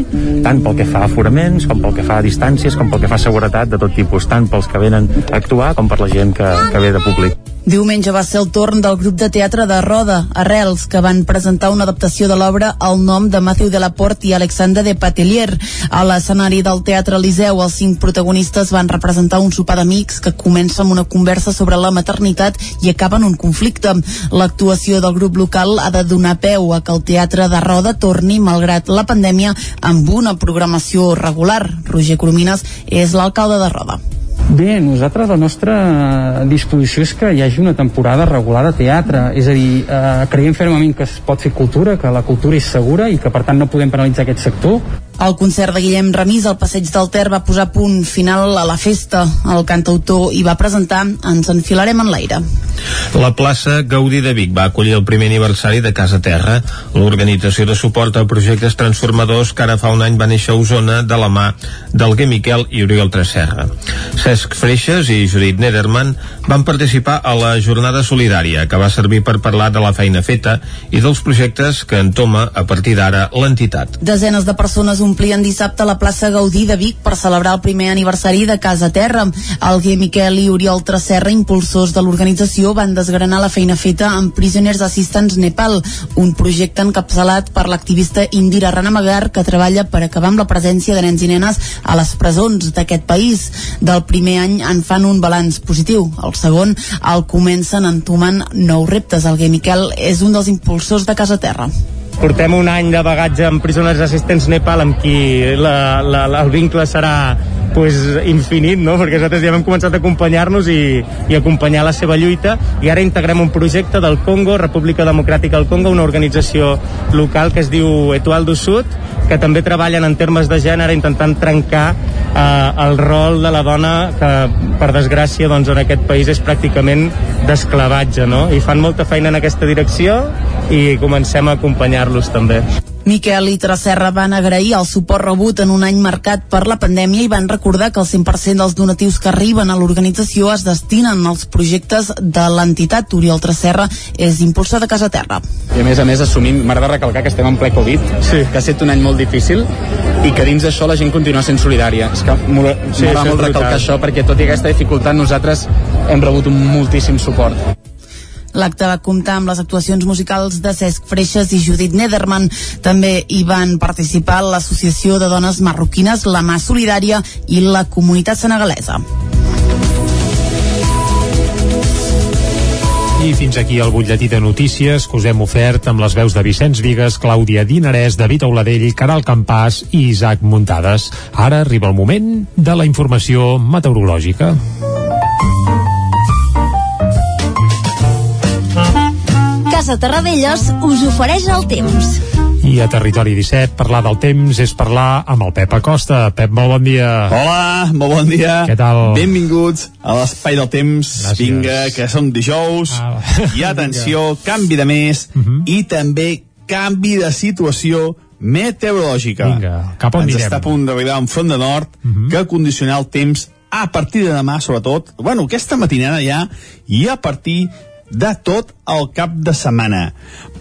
tant pel que fa a aforaments com pel que fa a distàncies com pel que fa a seguretat de tot tipus, tant pels que venen a actuar com per la gent que, que ve de públic. Diumenge va ser el torn del grup de teatre de Roda, Arrels, que van presentar una adaptació de l'obra al nom de Matthew de la Port i Alexandre de Patelier. A l'escenari del Teatre Eliseu, els cinc protagonistes van representar un sopar d'amics que comença amb una conversa sobre la maternitat i acaba en un conflicte. L'actuació del grup local ha de donar peu a que el Teatre de Roda torni, malgrat la pandèmia, amb una programació regular. Roger Coromines és l'alcalde de Roda. Bé, nosaltres la nostra disposició és que hi hagi una temporada regular de teatre, és a dir, eh, creiem fermament que es pot fer cultura, que la cultura és segura i que per tant no podem penalitzar aquest sector. El concert de Guillem Remís al Passeig del Ter va posar punt final a la festa. El cantautor hi va presentar Ens enfilarem en l'aire. La plaça Gaudí de Vic va acollir el primer aniversari de Casa Terra, l'organització de suport a projectes transformadors que ara fa un any va néixer a Osona de la mà d'Alguer Miquel i Oriol Tresserra. Cesc Freixes i Judit Nederman van participar a la jornada solidària que va servir per parlar de la feina feta i dels projectes que entoma a partir d'ara l'entitat. Desenes de persones omplien dissabte la plaça Gaudí de Vic per celebrar el primer aniversari de Casa Terra. Alguer Miquel i Oriol Tresserra, impulsors de l'organització, van desgranar la feina feta amb Prisoners Assistants Nepal, un projecte encapçalat per l'activista Indira Ranamagar que treballa per acabar amb la presència de nens i nenes a les presons d'aquest país. Del primer any en fan un balanç positiu. El segon el comencen entomant nous reptes. Alguer Miquel és un dels impulsors de Casa Terra portem un any de bagatge amb presoners assistents Nepal amb qui la, la, la, el vincle serà pues, infinit, no? perquè nosaltres ja hem començat a acompanyar-nos i, i acompanyar la seva lluita i ara integrem un projecte del Congo, República Democràtica del Congo, una organització local que es diu Etual do Sud, que també treballen en termes de gènere intentant trencar eh, el rol de la dona que per desgràcia doncs, en aquest país és pràcticament d'esclavatge no? i fan molta feina en aquesta direcció i comencem a acompanyar-los també. Miquel i Tresserra van agrair el suport rebut en un any marcat per la pandèmia i van recordar que el 100% dels donatius que arriben a l'organització es destinen als projectes de l'entitat. Oriol Tresserra és impulsor de Casa Terra. I a més a més assumim, m'agrada recalcar que estem en ple Covid, sí. que ha estat un any molt difícil i que dins d'això la gent continua sent solidària. És que m'agrada sí, molt recalcar això perquè tot i aquesta dificultat nosaltres hem rebut un moltíssim suport. L'acte va comptar amb les actuacions musicals de Cesc Freixes i Judit Nederman. També hi van participar l'Associació de Dones Marroquines, la Mà Solidària i la Comunitat Senegalesa. I fins aquí el butlletí de notícies que us hem ofert amb les veus de Vicenç Vigues, Clàudia Dinarès, David Auladell, Caral Campàs i Isaac Muntades. Ara arriba el moment de la informació meteorològica. Casa Terradellos us ofereix el temps. I a Territori 17, parlar del temps és parlar amb el Pep Acosta. Pep, molt bon dia. Hola, molt bon dia. Què tal? Benvinguts a l'espai del temps. Gràcies. Vinga, que som dijous. Ah, I atenció, canvi de mes Uh -huh. i també canvi de situació meteorològica. Vinga, cap on Ens anirem? està a punt d'arribar un front de nord Uh -huh. que condicionarà el temps a partir de demà, sobretot, bueno, aquesta matinada ja, i a partir de tot el cap de setmana.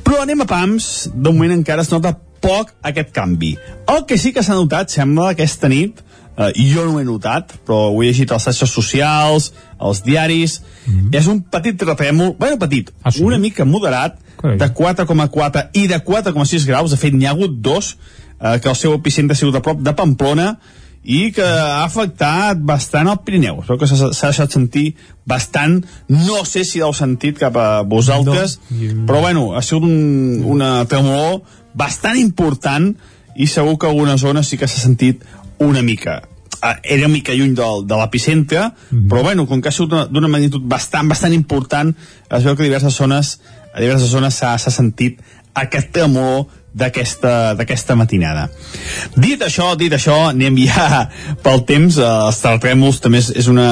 Però anem a pams, de moment encara es nota poc aquest canvi. El que sí que s'ha notat, sembla, aquesta nit, eh, jo no ho he notat, però ho he llegit als xarxes socials, als diaris, mm -hmm. és un petit terratrèmol, bueno, petit, Ah, sí? una mica moderat, de 4,4 i de 4,6 graus, de fet n'hi ha hagut dos, eh, que el seu epicentre ha sigut a prop de Pamplona, i que ha afectat bastant el Pirineu. Crec que s'ha deixat sentir bastant. No sé si l'heu sentit cap a vosaltres, no. però bueno, ha sigut un, una tremolor bastant important i segur que alguna zona sí que s'ha sentit una mica uh, era una mica lluny del, de l'epicentre, mm -hmm. però bueno, com que ha sigut d'una magnitud bastant, bastant important, es veu que diverses zones a diverses zones s'ha sentit aquest tremolor d'aquesta matinada. Dit això, dit això, anem ja pel temps, eh, els terratrèmols també és, és una...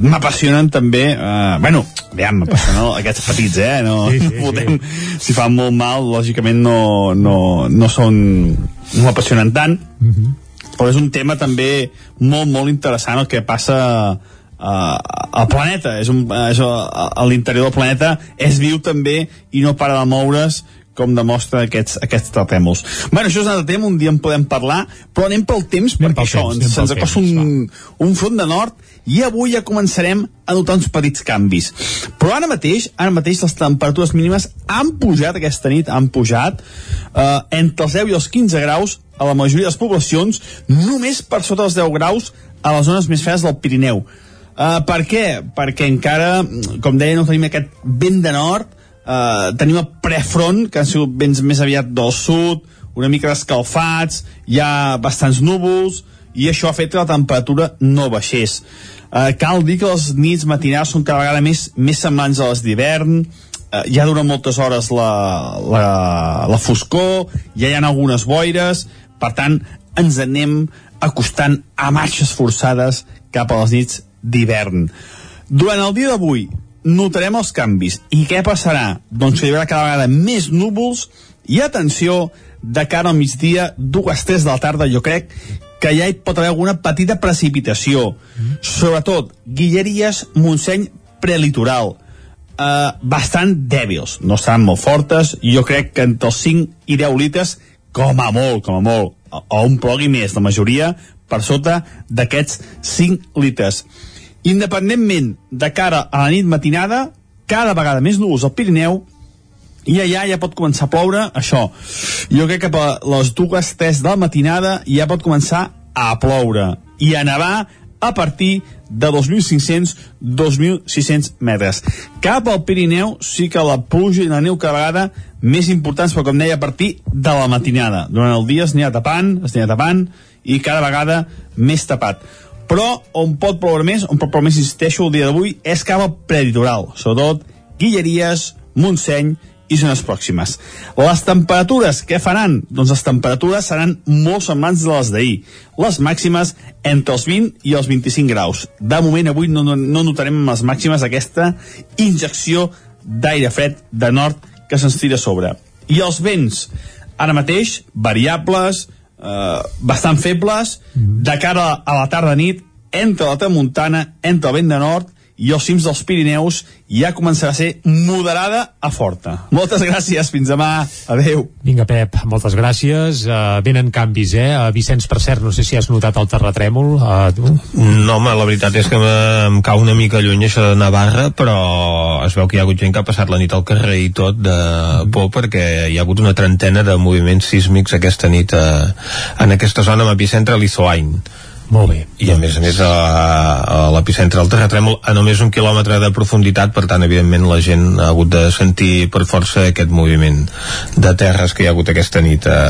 m'apassionen també, eh, bueno, ja m'apassionen aquests petits, eh, no, sí, sí, no podem, sí. si fan molt mal, lògicament no, no, no són, no m'apassionen tant, uh mhm. -huh. però és un tema també molt, molt interessant el que passa uh, al planeta és un, és a l'interior del planeta és viu també i no para de moure's com demostra aquests, aquests terratrèmols. Bueno, això és un altre tema, un dia en podem parlar, però anem pel temps, anem perquè pel això, temps, se'ns acosta un, un front de nord i avui ja començarem a notar uns petits canvis. Però ara mateix, ara mateix les temperatures mínimes han pujat aquesta nit, han pujat eh, entre els 10 i els 15 graus a la majoria de les poblacions, només per sota dels 10 graus a les zones més fredes del Pirineu. Uh, per què? Perquè encara, com deia, no tenim aquest vent de nord, eh, tenim el prefront, que han sigut vents més aviat del sud, una mica escalfats, hi ha bastants núvols, i això ha fet que la temperatura no baixés. Eh, cal dir que les nits matinals són cada vegada més, més semblants a les d'hivern, eh, ja dura moltes hores la, la, la foscor, ja hi ha algunes boires, per tant, ens anem acostant a marxes forçades cap a les nits d'hivern. Durant el dia d'avui, notarem els canvis. I què passarà? Doncs hi haurà cada vegada més núvols i atenció, de cara al migdia, dues, tres de la tarda, jo crec que ja hi pot haver alguna petita precipitació. Sobretot, Guilleries, Montseny, prelitoral. Uh, bastant dèbils, no estaran molt fortes, jo crec que entre els 5 i 10 litres, com a molt, com a molt, o, o un plogui més, la majoria per sota d'aquests 5 litres. Independentment de cara a la nit matinada, cada vegada més núvols al Pirineu i allà ja pot començar a ploure això. Jo crec que a les dues, tres de la matinada ja pot començar a ploure i a nevar a partir de 2.500-2.600 metres. Cap al Pirineu sí que la pluja i la neu cada vegada més importants, però com deia, a partir de la matinada. Durant el dia es anirà tapant, es anirà tapant, i cada vegada més tapat però on pot ploure més, on pot ploure més, insisteixo, el dia d'avui, és cap al preditoral, sobretot Guilleries, Montseny i zones pròximes. Les temperatures, què faran? Doncs les temperatures seran molt semblants de les d'ahir. Les màximes entre els 20 i els 25 graus. De moment, avui no, no, no notarem les màximes aquesta injecció d'aire fred de nord que se'ns tira a sobre. I els vents, ara mateix, variables, eh, bastant febles mm. de cara a la tarda-nit entre la tramuntana, entre el vent de nord i els cims dels Pirineus ja començarà a ser moderada a forta. Moltes gràcies, fins demà. Adeu. Vinga, Pep, moltes gràcies. Uh, venen canvis, eh? Uh, Vicenç, per cert, no sé si has notat el terratrèmol. Uh, tu? No, home, la veritat és que em cau una mica lluny això de Navarra, però es veu que hi ha hagut gent que ha passat la nit al carrer i tot de por perquè hi ha hagut una trentena de moviments sísmics aquesta nit uh, en aquesta zona amb epicentre a molt bé. I a més a més a, a l'epicentre del terratrèmol a només un quilòmetre de profunditat, per tant, evidentment, la gent ha hagut de sentir per força aquest moviment de terres que hi ha hagut aquesta nit a,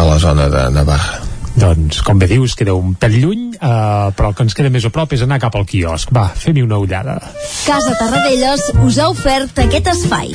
a la zona de Navarra. Doncs, com bé dius, queda un pèl lluny, eh, però el que ens queda més a prop és anar cap al quiosc. Va, fem-hi una ullada. Casa Tarradellas us ha ofert aquest espai.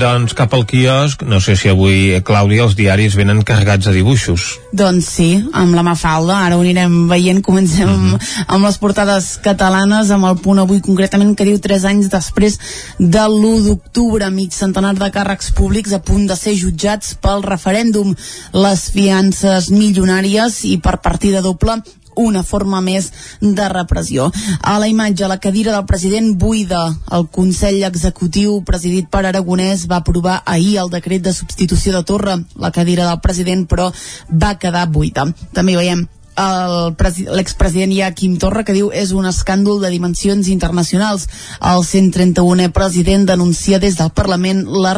Doncs, cap al quiosc. No sé si avui, Clàudia, els diaris venen carregats de dibuixos. Doncs sí, amb la Mafalda. Ara ho anirem veient. Comencem mm -hmm. amb les portades catalanes, amb el punt avui concretament que diu 3 anys després de l'1 d'octubre. Mig centenar de càrrecs públics a punt de ser jutjats pel referèndum. Les fiances milionàries i per partida doble una forma més de repressió. A la imatge, la cadira del president buida. El Consell Executiu, presidit per Aragonès, va aprovar ahir el decret de substitució de Torra. La cadira del president, però, va quedar buida. També veiem l'expresident ja Quim Torra que diu és un escàndol de dimensions internacionals. El 131è president denuncia des del Parlament la,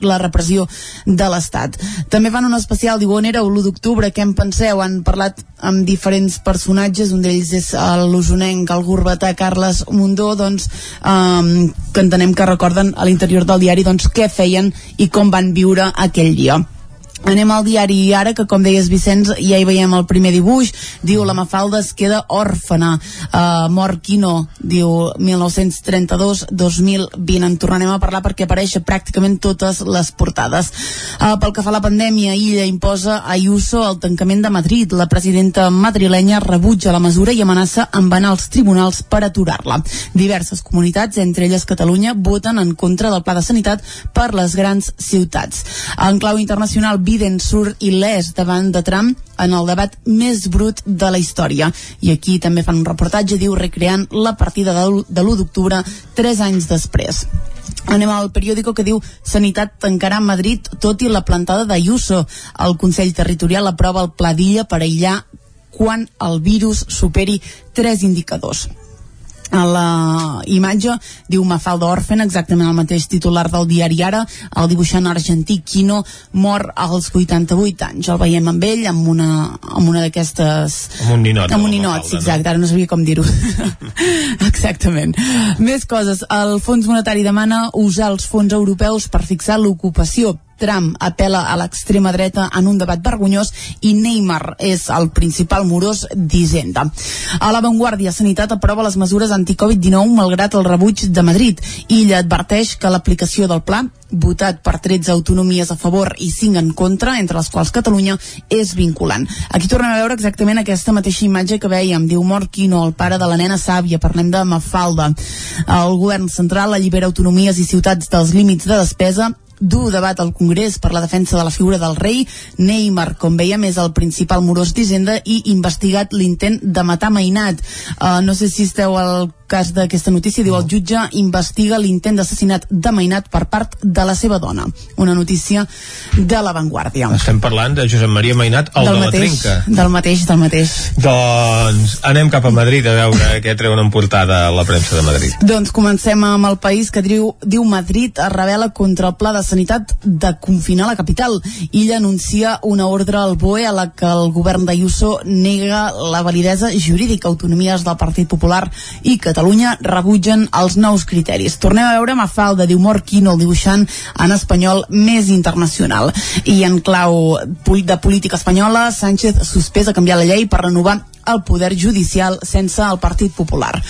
la repressió de l'Estat. També fan un especial, diu on era l'1 d'octubre, què en penseu? Han parlat amb diferents personatges, un d'ells és l'usonenc, el gurbatà Carles Mundó, doncs, um, que entenem que recorden a l'interior del diari doncs, què feien i com van viure aquell dia. Anem al diari ara, que com deies Vicenç, ja hi veiem el primer dibuix, diu la Mafalda es queda òrfana, uh, mort Quino, diu 1932-2020, en tornarem a parlar perquè apareix pràcticament totes les portades. Uh, pel que fa a la pandèmia, Illa imposa a Ayuso el tancament de Madrid. La presidenta madrilenya rebutja la mesura i amenaça amb anar als tribunals per aturar-la. Diverses comunitats, entre elles Catalunya, voten en contra del pla de sanitat per les grans ciutats. En clau internacional, Biden surt il·lès davant de Trump en el debat més brut de la història. I aquí també fan un reportatge, diu, recreant la partida de l'1 d'octubre tres anys després. Anem al periòdico que diu Sanitat tancarà Madrid tot i la plantada d'Ayuso. El Consell Territorial aprova el pla d'illa per aïllar quan el virus superi tres indicadors a la imatge diu Mafalda Orfen, exactament el mateix titular del diari Ara, el dibuixant argentí Quino mor als 88 anys. El veiem amb ell, amb una, amb una d'aquestes... Amb un ninot. Amb un ninot, Mafalda, exacte, no? ara no sabia com dir-ho. Exactament. Més coses. El Fons Monetari demana usar els fons europeus per fixar l'ocupació Trump apela a l'extrema dreta en un debat vergonyós i Neymar és el principal morós d'Hisenda. A l'avantguàrdia, Sanitat aprova les mesures anti-Covid-19 malgrat el rebuig de Madrid. Illa adverteix que l'aplicació del pla votat per 13 autonomies a favor i 5 en contra, entre les quals Catalunya, és vinculant. Aquí tornem a veure exactament aquesta mateixa imatge que veiem. Diu Mort Quino, el pare de la nena sàvia, parlem de Mafalda. El govern central allibera autonomies i ciutats dels límits de despesa dur debat al Congrés per la defensa de la figura del rei. Neymar, com veiem, és el principal morós d'Hisenda i investigat l'intent de matar Mainat. Uh, no sé si esteu al cas d'aquesta notícia, diu el jutge investiga l'intent d'assassinat de Mainat per part de la seva dona. Una notícia de l'avantguàrdia. Estem parlant de Josep Maria Mainat, el del de mateix, la trinca. Del mateix, del mateix. Doncs anem cap a Madrid a veure què treuen en portada la premsa de Madrid. Doncs comencem amb el país que diu, diu Madrid es revela contra el pla de sanitat de confinar la capital. Illa anuncia una ordre al BOE a la que el govern d'Ayuso nega la validesa jurídica, autonomies del Partit Popular i Catalunya rebutgen els nous criteris. Tornem a veure Mafalda, diu Mort Quino, el dibuixant en espanyol més internacional. I en clau de política espanyola, Sánchez suspès a canviar la llei per renovar el poder judicial sense el Partit Popular.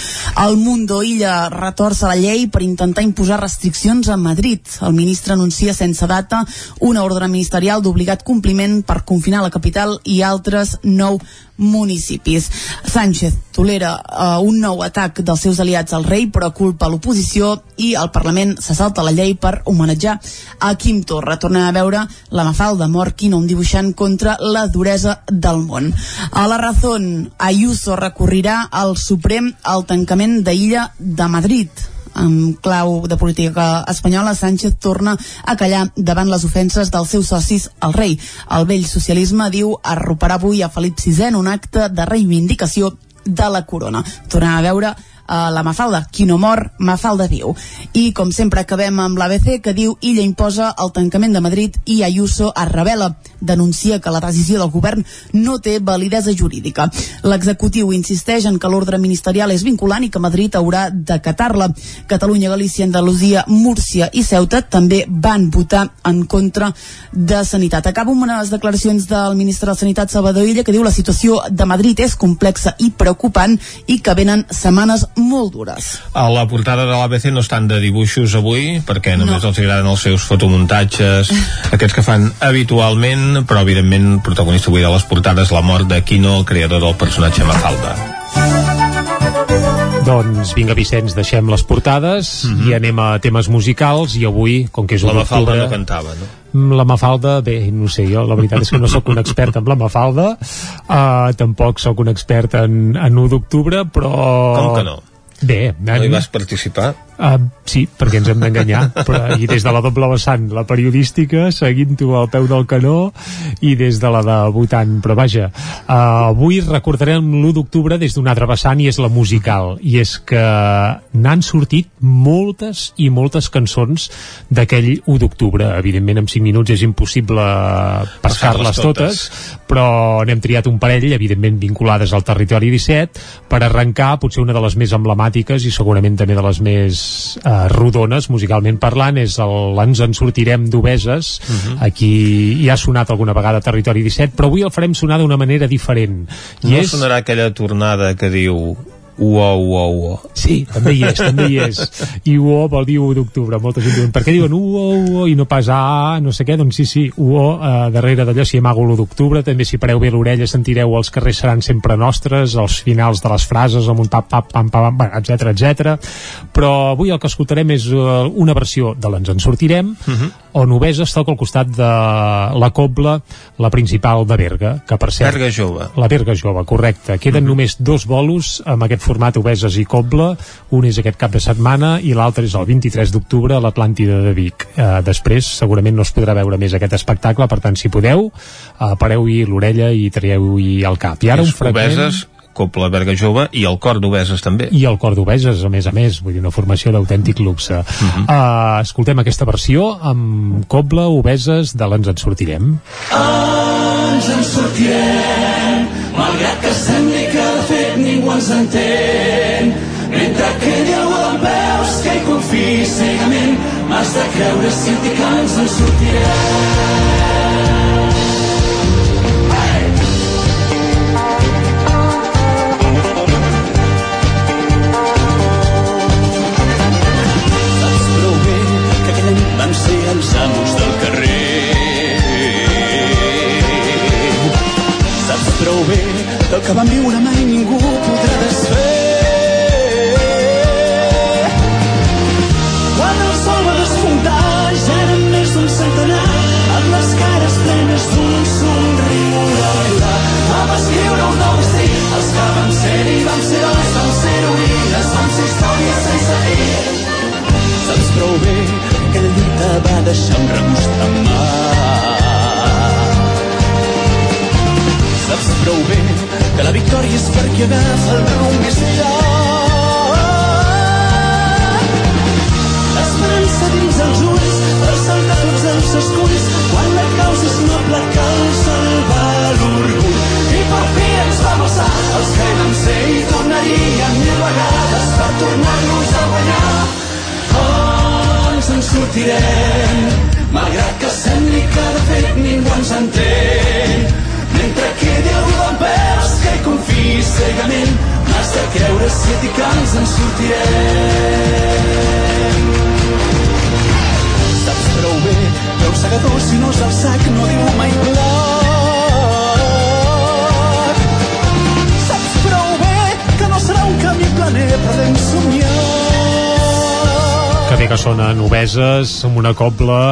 El Mundo Illa retorça la llei per intentar imposar restriccions a Madrid. El ministre anuncia sense data una ordre ministerial d'obligat compliment per confinar la capital i altres nou municipis. Sánchez tolera uh, un nou atac dels seus aliats al rei, però culpa l'oposició i el Parlament se salta la llei per homenatjar a Quim Torra. Tornem a veure la Mafalda Morquino, un dibuixant contra la duresa del món. A la Razón, Ayuso recorrirà al Suprem al tancament d'Illa de Madrid amb clau de política espanyola, Sánchez torna a callar davant les ofenses dels seus socis al rei. El vell socialisme diu arroparà avui a Felip VI un acte de reivindicació de la corona. Tornem a veure uh, la Mafalda, qui no mor, Mafalda viu. I com sempre acabem amb l'ABC que diu Illa imposa el tancament de Madrid i Ayuso es revela, denuncia que la decisió del govern no té validesa jurídica. L'executiu insisteix en que l'ordre ministerial és vinculant i que Madrid haurà d'acatar-la. Catalunya, Galícia, Andalusia, Múrcia i Ceuta també van votar en contra de Sanitat. Acabo amb unes declaracions del ministre de Sanitat Salvador Illa que diu la situació de Madrid és complexa i preocupant i que venen setmanes molt dures. A la portada de l'ABC no estan de dibuixos avui, perquè només no. els agraden els seus fotomuntatges, aquests que fan habitualment, però evidentment protagonista avui de les portades la mort de Quino, el creador del personatge Mafalda. Doncs vinga, Vicenç, deixem les portades Mhm. i anem a temes musicals i avui, com que és La Mafalda no cantava, no? La Mafalda, bé, no sé, jo la veritat és que no sóc un expert en la Mafalda, uh, tampoc sóc un expert en, en 1 d'octubre, però... Com que no? Bé, No hi vas participar? Uh, sí, perquè ens hem d'enganyar però, i des de la doble vessant la periodística, seguint-ho al peu del canó i des de la de votant però vaja, uh, avui recordarem l'1 d'octubre des d'un altre vessant i és la musical, i és que n'han sortit moltes i moltes cançons d'aquell 1 d'octubre, evidentment en 5 minuts és impossible passar-les totes, però n'hem triat un parell, evidentment vinculades al territori 17, per arrencar potser una de les més emblemàtiques i segurament també de les més eh, rodones, musicalment parlant, és el Ens en sortirem d'Obeses, uh Mhm. -huh. aquí hi ha sonat alguna vegada Territori 17, però avui el farem sonar d'una manera diferent. I No és... sonarà aquella tornada que diu uo, uo, uo. Sí, també hi és, també hi és. I UO vol dir 1 d'octubre. Molta gent diuen, per què diuen UO, UO i no pas A, no sé què? Doncs sí, sí, UO, eh, darrere d'allò s'hi amago l'1 d'octubre, també si pareu bé l'orella sentireu els carrers seran sempre nostres, els finals de les frases amb un tap, tap, pam, pam, pam, etc etc. Però avui el que escoltarem és uh, una versió de l'Ens en sortirem, uh -huh. on Obesa està al costat de la Cobla, la principal de Berga, que per cert... Berga jove. La Berga jove, correcte. Queden només dos bolos amb aquest format Obeses i Cobla. Un és aquest cap de setmana i l'altre és el 23 d'octubre a l'Atlàntida de Vic. Eh, després segurament no es podrà veure més aquest espectacle, per tant, si podeu, eh, pareu-hi l'orella i traieu-hi el cap. I ara un És fragment... Obeses, Copla Berga Jove i el cor d'Obeses també. I el cor d'Obeses, a més a més, vull dir, una formació d'autèntic luxe. Uh -huh. uh, escoltem aquesta versió amb Cobla, Obeses, de l'Ens en sortirem. Ens en sortirem, malgrat que sembli ens entén. Mentre quedi algú d'en peus que hi confiï cegament, m'has de creure dic que ens en sortirem. Saps prou bé que aquella nit vam ser els amos del carrer. Saps prou bé que el que vam viure mai el rumb més llarg. L'esperança dins els ulls per saltar tots els esculls quan la causa és noble salvar l'orgull. I per fi ens vam els que vam ser i tornaríem mil vegades per tornar-nos a guanyar. Oh, ens en sortirem, que ens en sortirem. Saps prou bé un segador si no és el sac no diu mai plat. Saps prou bé que no serà un camí planer però hem somiat. Que bé que sonen obeses, amb una cobla...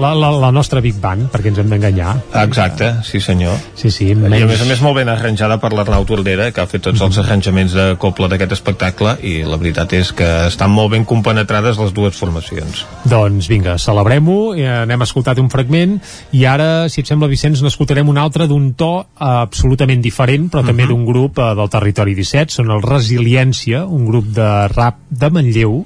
La, la, la nostra Big Band, perquè ens hem d'enganyar. Exacte, sí senyor. Sí, sí, I a menys... més a més molt ben arranjada per l'Arnau Tordera, que ha fet tots els arranjaments de Copla d'aquest espectacle, i la veritat és que estan molt ben compenetrades les dues formacions. Doncs vinga, celebrem-ho, eh, n'hem escoltat un fragment i ara, si et sembla, Vicenç, n'escoltarem un altre d'un to absolutament diferent, però també d'un grup eh, del territori 17, són el Resiliència, un grup de rap de Manlleu,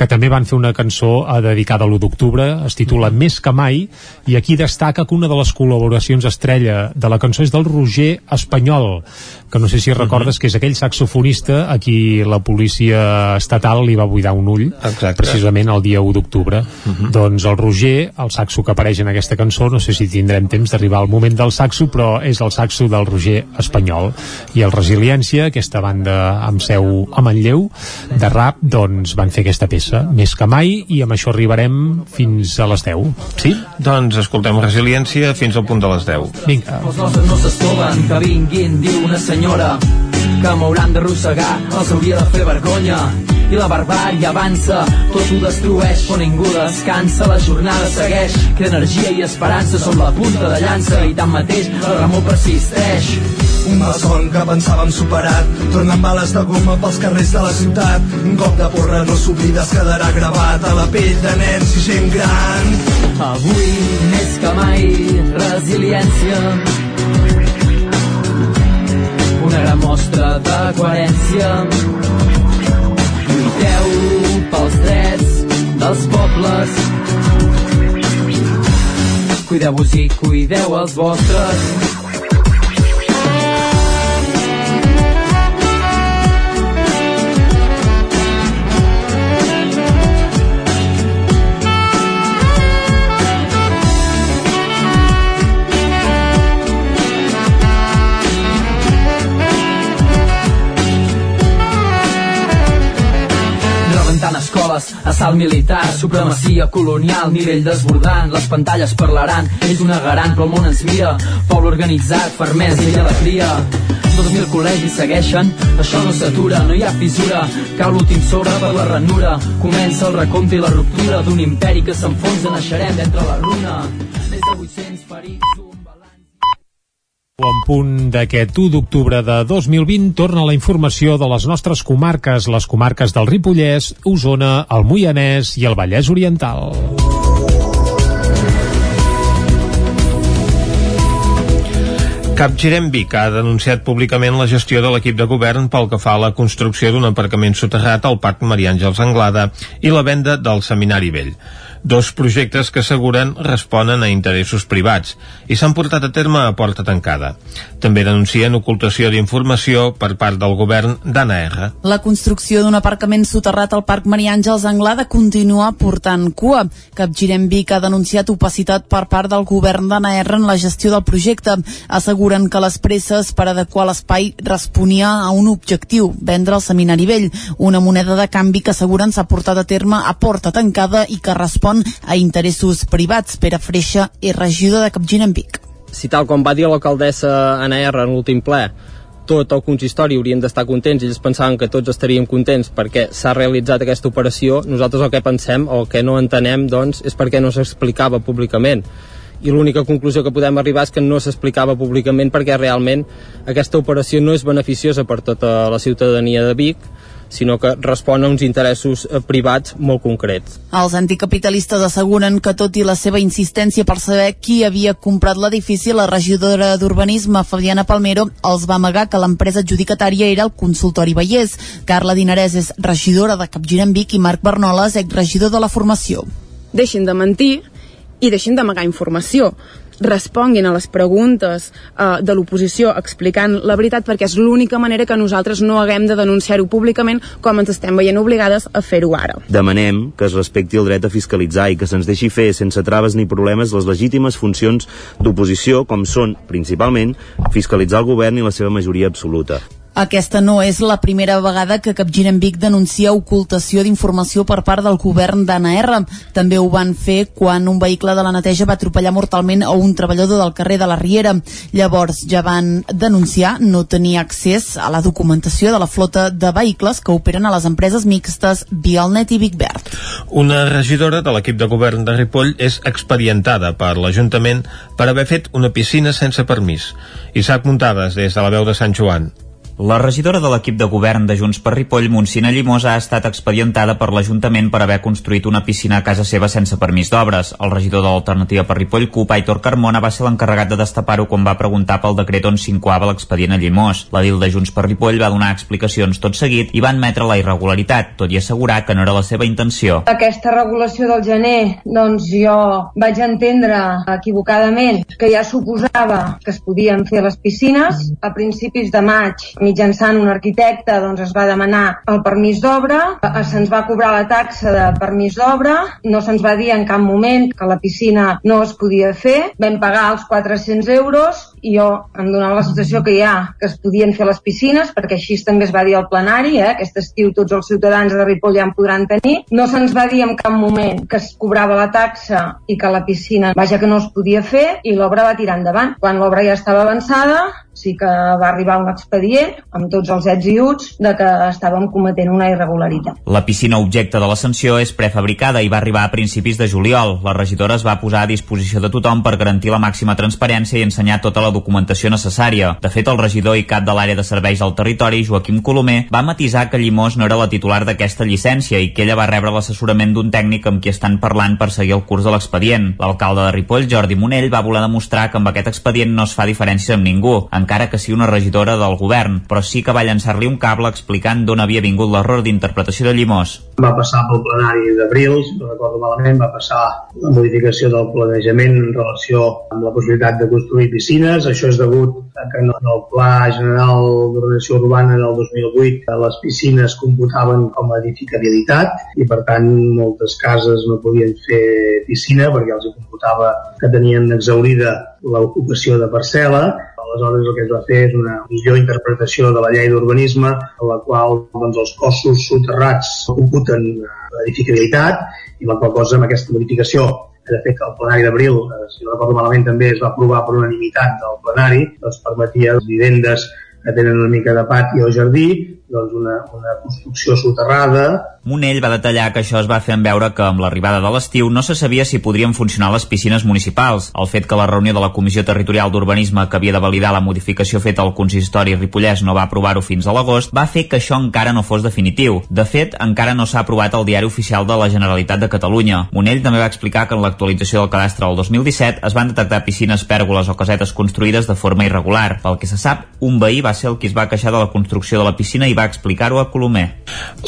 que també van fer una cançó eh, dedicada a l'1 d'octubre, es titula Més que que mai i aquí destaca que una de les col·laboracions estrella de la cançó és del Roger Espanyol que no sé si recordes que és aquell saxofonista a qui la policia estatal li va buidar un ull Exacte. precisament el dia 1 d'octubre. Doncs el Roger, el saxo que apareix en aquesta cançó no sé si tindrem temps d'arribar al moment del saxo però és el saxo del Roger Espanyol. I el Resiliència, aquesta banda amb seu a Manlleu de rap, doncs van fer aquesta peça més que mai i amb això arribarem fins a les 10 sí? Doncs escoltem Resiliència fins al punt de les 10. Vinga. Els nostres no s'estoven, que vinguin, diu una senyora que m'hauran d'arrossegar, els hauria de fer vergonya. I la barbària avança, tot ho destrueix però ningú descansa, la jornada segueix. Que energia i esperança som la punta de llança. I tanmateix el remor persisteix. Un malson que pensàvem superat Tornant bales de goma pels carrers de la ciutat. Un cop de porra no s'oblida es quedarà gravat a la pell de nens i gent gran. Avui, més que mai, resiliència. Una gran mostra de coherència. Lluiteu pels drets dels pobles. Cuideu-vos i cuideu els vostres. Escoles, assalt militar, supremacia colonial, nivell desbordant, les pantalles parlaran, ells ho negaran, però el món ens mira, poble organitzat, fermesa i alegria. 2.000 col·legis segueixen, això no s'atura, no hi ha fissura, cau l'últim sobre per la ranura, comença el recompte i la ruptura d'un imperi que s'enfonsa, naixerem d'entre la runa. Més de 800 ferits, En punt d'aquest 1 d'octubre de 2020 torna la informació de les nostres comarques, les comarques del Ripollès, Osona, el Moianès i el Vallès Oriental. Capgirem Vic ha denunciat públicament la gestió de l'equip de govern pel que fa a la construcció d'un aparcament soterrat al Parc Maria Àngels Anglada i la venda del Seminari Vell. Dos projectes que asseguren responen a interessos privats i s'han portat a terme a porta tancada. També denuncien ocultació d'informació per part del govern d'Anna R. La construcció d'un aparcament soterrat al Parc Maria Àngels Anglada continua portant cua. Capgirem Vic ha denunciat opacitat per part del govern d'Anna R en la gestió del projecte. Asseguren que les presses per adequar l'espai responia a un objectiu, vendre el Seminari Vell, una moneda de canvi que asseguren s'ha portat a terme a porta tancada i que respon a interessos privats. Pere Freixa és regidor de Capgirem Vic. si tal com va dir l'alcaldessa Anna R en l'últim ple tot el consistori haurien d'estar contents ells pensaven que tots estaríem contents perquè s'ha realitzat aquesta operació nosaltres el que pensem o el que no entenem doncs és perquè no s'explicava públicament i l'única conclusió que podem arribar és que no s'explicava públicament perquè realment aquesta operació no és beneficiosa per tota la ciutadania de Vic sinó que respon a uns interessos eh, privats molt concrets. Els anticapitalistes asseguren que tot i la seva insistència per saber qui havia comprat l'edifici, la regidora d'Urbanisme, Fabiana Palmero, els va amagar que l'empresa adjudicatària era el consultori Vallès. Carla Dinarès és regidora de Capgirem Vic i Marc Bernoles, exregidor de la formació. deixin de mentir i deixin d'amagar informació responguin a les preguntes eh, de l'oposició explicant la veritat perquè és l'única manera que nosaltres no haguem de denunciar-ho públicament com ens estem veient obligades a fer-ho ara. Demanem que es respecti el dret a fiscalitzar i que se'ns deixi fer sense traves ni problemes les legítimes funcions d'oposició com són, principalment, fiscalitzar el govern i la seva majoria absoluta. Aquesta no és la primera vegada que Capgirem Vic denuncia ocultació d'informació per part del govern d'Anna R. També ho van fer quan un vehicle de la neteja va atropellar mortalment a un treballador del carrer de la Riera. Llavors ja van denunciar no tenir accés a la documentació de la flota de vehicles que operen a les empreses mixtes Vialnet i Vicbert. Una regidora de l'equip de govern de Ripoll és expedientada per l'Ajuntament per haver fet una piscina sense permís. Isaac Muntades, des de la veu de Sant Joan. La regidora de l'equip de govern de Junts per Ripoll, Montsina Llimós, ha estat expedientada per l'Ajuntament per haver construït una piscina a casa seva sense permís d'obres. El regidor de l'Alternativa per Ripoll, CUP, Aitor Carmona, va ser l'encarregat de destapar-ho quan va preguntar pel decret on s'incoava l'expedient a Llimós. La DIL de Junts per Ripoll va donar explicacions tot seguit i va admetre la irregularitat, tot i assegurar que no era la seva intenció. Aquesta regulació del gener, doncs jo vaig entendre equivocadament que ja suposava que es podien fer les piscines. A principis de maig, mitjançant un arquitecte, doncs es va demanar el permís d'obra, eh, se'ns va cobrar la taxa de permís d'obra, no se'ns va dir en cap moment que la piscina no es podia fer, vam pagar els 400 euros i jo em donava la sensació que ja que es podien fer les piscines, perquè així també es va dir al plenari, eh? aquest estiu tots els ciutadans de Ripoll ja en podran tenir. No se'ns va dir en cap moment que es cobrava la taxa i que la piscina, vaja que no es podia fer, i l'obra va tirar endavant. Quan l'obra ja estava avançada, sí que va arribar un expedient amb tots els ets i uts de que estàvem cometent una irregularitat. La piscina objecte de la sanció és prefabricada i va arribar a principis de juliol. La regidora es va posar a disposició de tothom per garantir la màxima transparència i ensenyar tota la documentació necessària. De fet, el regidor i cap de l'àrea de serveis al territori, Joaquim Colomer, va matisar que Llimós no era la titular d'aquesta llicència i que ella va rebre l'assessorament d'un tècnic amb qui estan parlant per seguir el curs de l'expedient. L'alcalde de Ripoll, Jordi Monell, va voler demostrar que amb aquest expedient no es fa diferència amb ningú, encara que sigui una regidora del govern, però sí que va llançar-li un cable explicant d'on havia vingut l'error d'interpretació de Llimós. Va passar pel plenari d'abril, si no recordo malament, va passar la modificació del planejament en relació amb la possibilitat de construir piscines. Això és degut a que en el Pla General d'Ordenació Urbana del 2008 les piscines computaven com a edificabilitat i per tant moltes cases no podien fer piscina perquè els computava que tenien exaurida l'ocupació de parcel·la aleshores el que es va fer és una millor interpretació de la llei d'urbanisme en la qual doncs, els cossos soterrats computen edificabilitat i la qual cosa amb aquesta modificació de fet el plenari d'abril, eh, si no recordo malament també es va aprovar per unanimitat del plenari, doncs permetia les vivendes que tenen una mica de pati o jardí doncs una, una construcció soterrada. Monell va detallar que això es va fer en veure que amb l'arribada de l'estiu no se sabia si podrien funcionar les piscines municipals. El fet que la reunió de la Comissió Territorial d'Urbanisme que havia de validar la modificació feta al consistori Ripollès no va aprovar-ho fins a l'agost va fer que això encara no fos definitiu. De fet, encara no s'ha aprovat al diari oficial de la Generalitat de Catalunya. Monell també va explicar que en l'actualització del cadastre del 2017 es van detectar piscines, pèrgoles o casetes construïdes de forma irregular. Pel que se sap, un veí va ser el qui es va queixar de la construcció de la piscina i va explicar-ho a Colomer.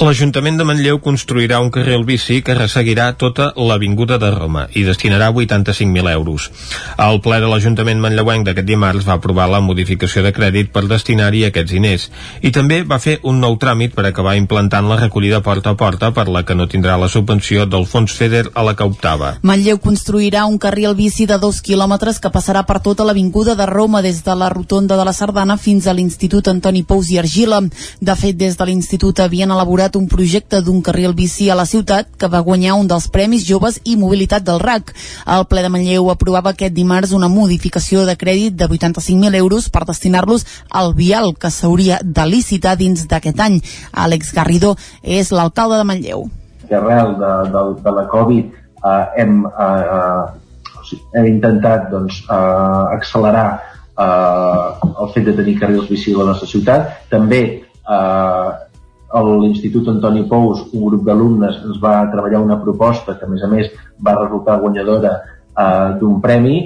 L'Ajuntament de Manlleu construirà un carril bici que resseguirà tota l'Avinguda de Roma i destinarà 85.000 euros. El ple de l'Ajuntament manlleuenc d'aquest dimarts va aprovar la modificació de crèdit per destinar-hi aquests diners i també va fer un nou tràmit per acabar implantant la recollida porta a porta per la que no tindrà la subvenció del fons FEDER a la que optava. Manlleu construirà un carril bici de dos quilòmetres que passarà per tota l'Avinguda de Roma des de la rotonda de la Sardana fins a l'Institut Antoni Pous i Argila. De fet, des de l'institut havien elaborat un projecte d'un carril bici a la ciutat que va guanyar un dels Premis Joves i Mobilitat del RAC. El ple de Manlleu aprovava aquest dimarts una modificació de crèdit de 85.000 euros per destinar-los al vial que s'hauria de licitar dins d'aquest any. Àlex Garrido és l'alcalde de Manlleu. Arrel de, de, de la Covid eh, hem, eh, eh, hem intentat doncs, eh, accelerar eh, el fet de tenir carrils bici a la nostra ciutat. També eh, a l'Institut Antoni Pous, un grup d'alumnes ens va treballar una proposta que a més a més va resultar guanyadora eh, d'un premi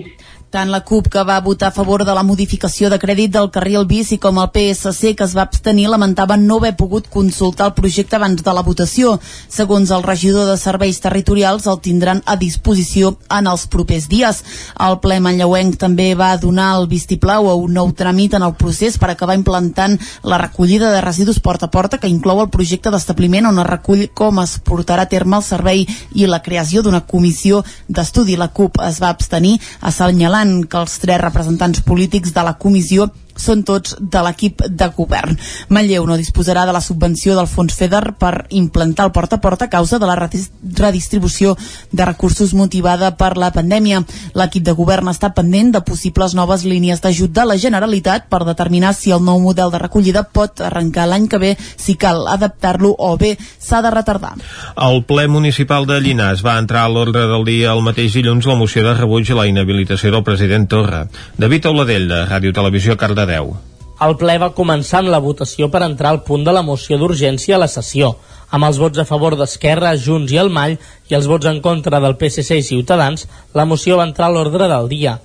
tant la CUP, que va votar a favor de la modificació de crèdit del carril bici, com el PSC, que es va abstenir, lamentaven no haver pogut consultar el projecte abans de la votació. Segons el regidor de Serveis Territorials, el tindran a disposició en els propers dies. El ple manlleuenc també va donar el vistiplau a un nou tràmit en el procés per acabar implantant la recollida de residus porta a porta, que inclou el projecte d'establiment on es recull com es portarà a terme el servei i la creació d'una comissió d'estudi. La CUP es va abstenir assenyalant que els tres representants polítics de la comissió són tots de l'equip de govern. Manlleu no disposarà de la subvenció del fons FEDER per implantar el porta a porta a causa de la redistribució de recursos motivada per la pandèmia. L'equip de govern està pendent de possibles noves línies d'ajut de la Generalitat per determinar si el nou model de recollida pot arrencar l'any que ve, si cal adaptar-lo o bé s'ha de retardar. El ple municipal de Llinars va entrar a l'ordre del dia el mateix dilluns la moció de rebuig a la inhabilitació del president Torra. David Auladell, de Ràdio Televisió, Cardedeu. El ple va començar amb la votació per entrar al punt de la moció d'urgència a la sessió, amb els vots a favor d'Esquerra, Junts i el Mall i els vots en contra del PSC i Ciutadans, la moció va entrar a l'ordre del dia.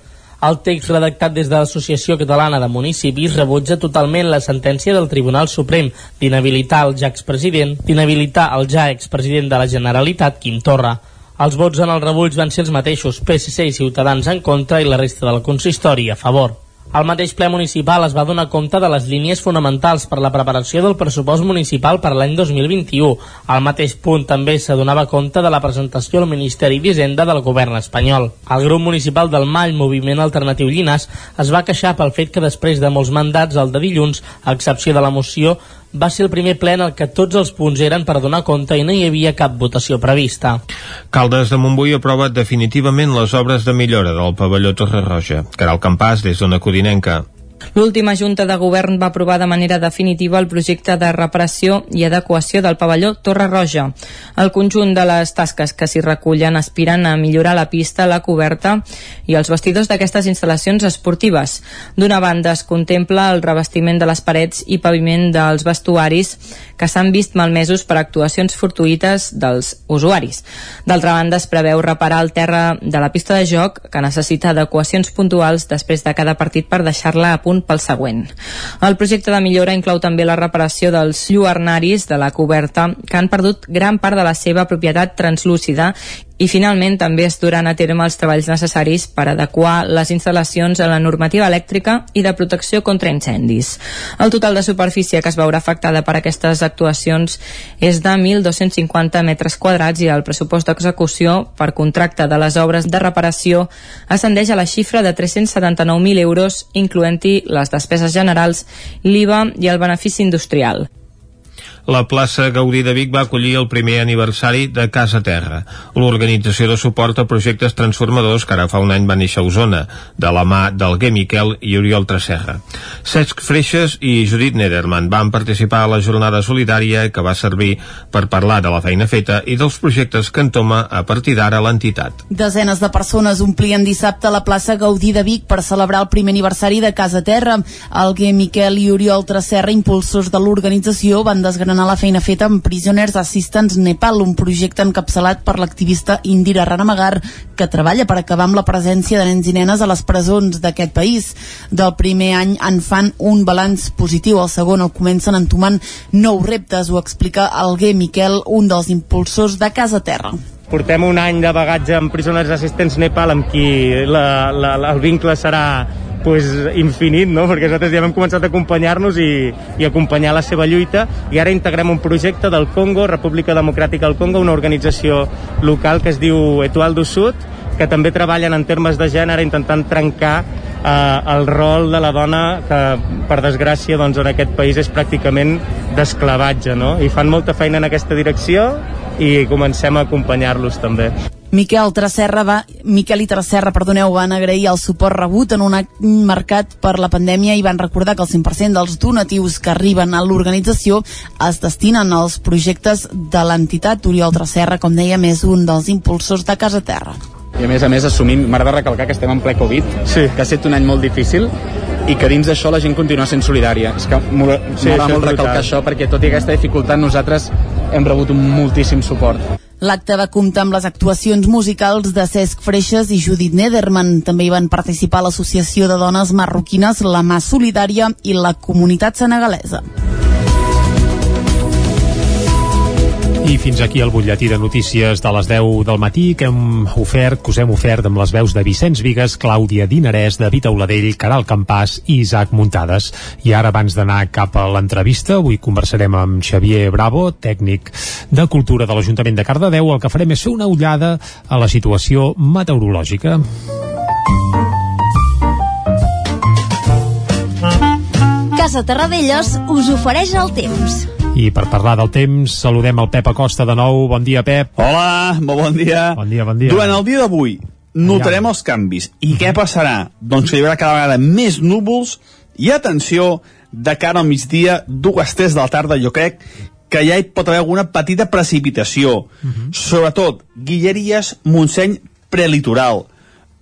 El text redactat des de l'Associació Catalana de Municipis rebutja totalment la sentència del Tribunal Suprem d'inhabilitar el ja expresident, d'inhabilitar el ja expresident de la Generalitat, Quim Torra. Els vots en el rebuig van ser els mateixos, PSC i Ciutadans en contra i la resta del consistori a favor. El mateix ple municipal es va donar compte de les línies fonamentals per la preparació del pressupost municipal per l'any 2021. Al mateix punt també s'adonava compte de la presentació al Ministeri d'Hisenda del govern espanyol. El grup municipal del Mall, Moviment Alternatiu Llinàs, es va queixar pel fet que després de molts mandats, el de dilluns, a excepció de la moció, va ser el primer ple en el que tots els punts eren per donar compte i no hi havia cap votació prevista. Caldes de Montbui aprova definitivament les obres de millora del pavelló Torre Roja. Caral Campàs, des d'Ona Codinenca. L'última Junta de Govern va aprovar de manera definitiva el projecte de reparació i adequació del pavelló Torre Roja. El conjunt de les tasques que s'hi recullen aspiren a millorar la pista, la coberta i els vestidors d'aquestes instal·lacions esportives. D'una banda es contempla el revestiment de les parets i paviment dels vestuaris que s'han vist malmesos per actuacions fortuïtes dels usuaris. D'altra banda es preveu reparar el terra de la pista de joc que necessita adequacions puntuals després de cada partit per deixar-la a punt punt pel següent. El projecte de millora inclou també la reparació dels lluernaris de la coberta que han perdut gran part de la seva propietat translúcida i finalment també es duran a terme els treballs necessaris per adequar les instal·lacions a la normativa elèctrica i de protecció contra incendis. El total de superfície que es veurà afectada per aquestes actuacions és de 1.250 metres quadrats i el pressupost d'execució per contracte de les obres de reparació ascendeix a la xifra de 379.000 euros, incloent-hi les despeses generals, l'IVA i el benefici industrial la plaça Gaudí de Vic va acollir el primer aniversari de Casa Terra, l'organització de suport a projectes transformadors que ara fa un any va néixer a Osona, de la mà d'Alguer Miquel i Oriol Tresserra. Cesc Freixes i Judit Nederman van participar a la jornada solidària que va servir per parlar de la feina feta i dels projectes que entoma a partir d'ara l'entitat. Desenes de persones omplien dissabte la plaça Gaudí de Vic per celebrar el primer aniversari de Casa Terra. Alguer Miquel i Oriol Tresserra, impulsors de l'organització, van desgranar desgranar la feina feta amb Prisoners Assistance Nepal, un projecte encapçalat per l'activista Indira Ranamagar, que treballa per acabar amb la presència de nens i nenes a les presons d'aquest país. Del primer any en fan un balanç positiu, el segon el comencen entomant nous reptes, ho explica Alguer Miquel, un dels impulsors de Casa Terra portem un any de bagatge amb Prisoners Assistents Nepal amb qui la, la, el vincle serà pues, infinit, no? perquè nosaltres ja hem començat a acompanyar-nos i, i acompanyar la seva lluita i ara integrem un projecte del Congo, República Democràtica del Congo, una organització local que es diu Etual do Sud, que també treballen en termes de gènere intentant trencar eh, el rol de la dona que per desgràcia doncs, en aquest país és pràcticament d'esclavatge no? i fan molta feina en aquesta direcció i comencem a acompanyar-los també. Miquel, Tresserra va, Miquel i Tresserra perdoneu, van agrair el suport rebut en un marcat per la pandèmia i van recordar que el 100% dels donatius que arriben a l'organització es destinen als projectes de l'entitat. Oriol Tresserra, com deia, és un dels impulsors de Casa Terra. I a més a més assumint, m'agrada recalcar que estem en ple Covid, sí. que ha estat un any molt difícil i que dins d'això la gent continua sent solidària. És que m'agrada sí, molt recalcar això perquè tot i aquesta dificultat nosaltres hem rebut un moltíssim suport. L'acte va comptar amb les actuacions musicals de Cesc Freixes i Judit Nederman. També hi van participar l'Associació de Dones Marroquines, la Mà Solidària i la Comunitat Senegalesa. I fins aquí el butlletí de notícies de les 10 del matí que hem ofert, que us hem ofert amb les veus de Vicenç Vigues, Clàudia Dinarès, David Auladell, Caral Campàs i Isaac Muntades. I ara, abans d'anar cap a l'entrevista, avui conversarem amb Xavier Bravo, tècnic de Cultura de l'Ajuntament de Cardedeu. El que farem és fer una ullada a la situació meteorològica. Casa Terradellos us ofereix el temps. I per parlar del temps, saludem el Pep Acosta de nou. Bon dia, Pep. Hola, molt bon dia. Bon dia, bon dia. Durant el dia d'avui notarem els canvis. I què passarà? Doncs que hi haurà cada vegada més núvols i atenció, de cara al migdia, dues, tres de la tarda, jo crec que ja hi pot haver alguna petita precipitació. Uh -huh. Sobretot, Guilleries, Montseny, prelitoral.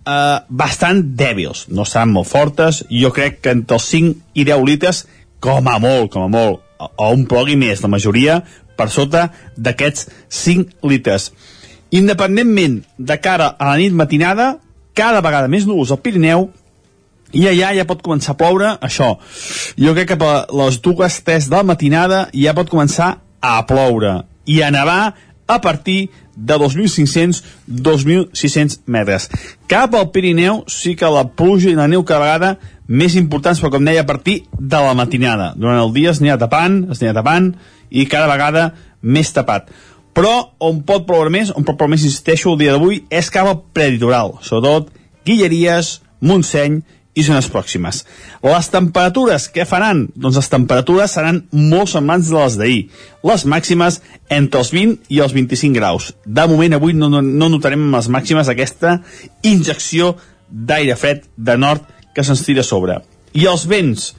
eh, bastant dèbils, no seran molt fortes, jo crec que entre els 5 i 10 litres, com a molt, com a molt, o, un plogui més, la majoria per sota d'aquests 5 litres. Independentment de cara a la nit matinada, cada vegada més núvols al Pirineu, i allà ja pot començar a ploure, això. Jo crec que per les dues, tres de la matinada ja pot començar a ploure i a nevar a partir de 2.500-2.600 metres. Cap al Pirineu sí que la pluja i la neu cada vegada més importants, però com deia, a partir de la matinada. Durant el dia es anirà tapant, es anirà tapant, i cada vegada més tapat. Però on pot ploure més, on pot ploure més, insisteixo, el dia d'avui, és cap al preditoral, sobretot Guilleries, Montseny i zones pròximes. Les temperatures, què faran? Doncs les temperatures seran molt semblants de les d'ahir. Les màximes entre els 20 i els 25 graus. De moment, avui no, no, no notarem les màximes aquesta injecció d'aire fred de nord que se'ns tira a sobre. I els vents,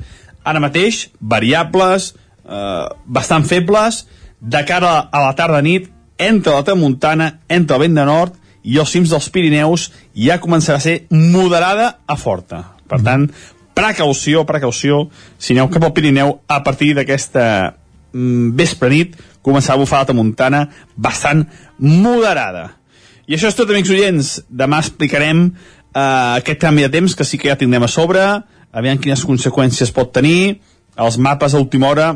ara mateix, variables, eh, bastant febles, de cara a la tarda-nit, entre la tramuntana, entre el vent de nord i els cims dels Pirineus ja començarà a ser moderada a forta. Per tant, precaució, precaució, si aneu cap al Pirineu, a partir d'aquesta mm, vespre nit, començarà a bufar la tramuntana bastant moderada. I això és tot, amics oients. Demà explicarem eh, aquest canvi de temps que sí que ja tindrem a sobre, aviam quines conseqüències pot tenir. Els mapes a última hora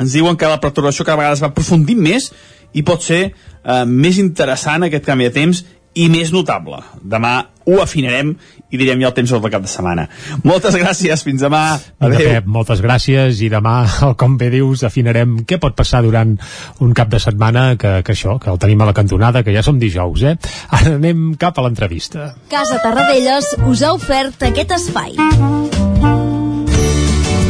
ens diuen que la perturbació cada vegada es va aprofundint més i pot ser eh, més interessant aquest canvi de temps i més notable. Demà ho afinarem i direm ja el temps del cap de setmana. Moltes gràcies, fins demà. Adéu. Pep, moltes gràcies i demà, com bé dius, afinarem què pot passar durant un cap de setmana que, que això, que el tenim a la cantonada, que ja som dijous, eh? Ara anem cap a l'entrevista. Casa Tarradellas us ha ofert aquest espai.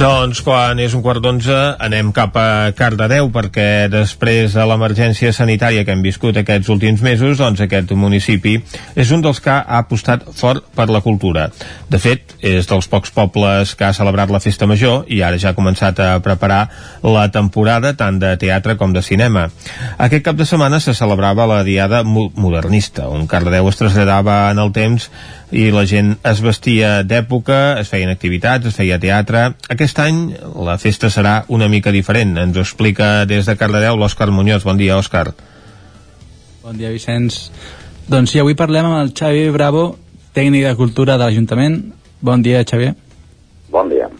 Doncs quan és un quart d'onze anem cap a Cardedeu perquè després de l'emergència sanitària que hem viscut aquests últims mesos, doncs aquest municipi és un dels que ha apostat fort per la cultura. De fet, és dels pocs pobles que ha celebrat la festa major i ara ja ha començat a preparar la temporada tant de teatre com de cinema. Aquest cap de setmana se celebrava la Diada Modernista, on Cardedeu es traslladava en el temps i la gent es vestia d'època, es feien activitats, es feia teatre. Aquest any la festa serà una mica diferent. Ens ho explica des de Cardedeu l'Òscar Muñoz. Bon dia, Òscar. Bon dia, Vicenç. Doncs sí, avui parlem amb el Xavi Bravo, tècnic de cultura de l'Ajuntament. Bon dia, Xavi. Bon dia.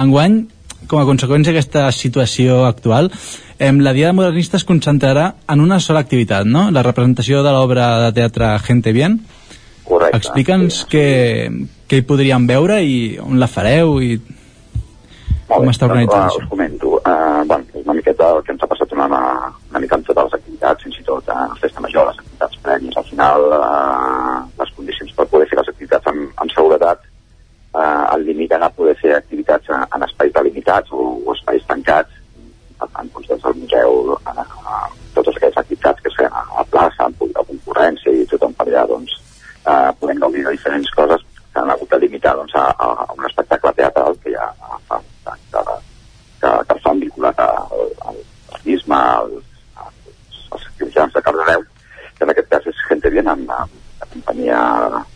Enguany, com a conseqüència d'aquesta situació actual, eh, la Diada Modernista es concentrarà en una sola activitat, no? La representació de l'obra de teatre Gente Bien. Correcte. Explica'ns sí. què, què hi podríem veure i on la fareu i com està organitzat doncs, uh, us comento. Uh, bueno, és una miqueta el que ens ha passat una, una mica amb totes les activitats, fins i tot a uh, festa major, les activitats prèvies. Al final, uh, les condicions per poder fer les activitats amb, amb seguretat uh, el limiten a poder fer activitats en, en espais delimitats o, o espais tancats. Per tant, doncs, des del museu, uh, uh, totes aquelles activitats que es feien a la plaça, amb de concurrència i tothom per allà, doncs, uh, podem gaudir de diferents coses que han hagut de limitar doncs, a, a un espectacle teatral que ja fa un any que, que, que vinculat al, turisme, als, activitats de Cardedeu, que en aquest cas és Gente Bien, amb, amb la companyia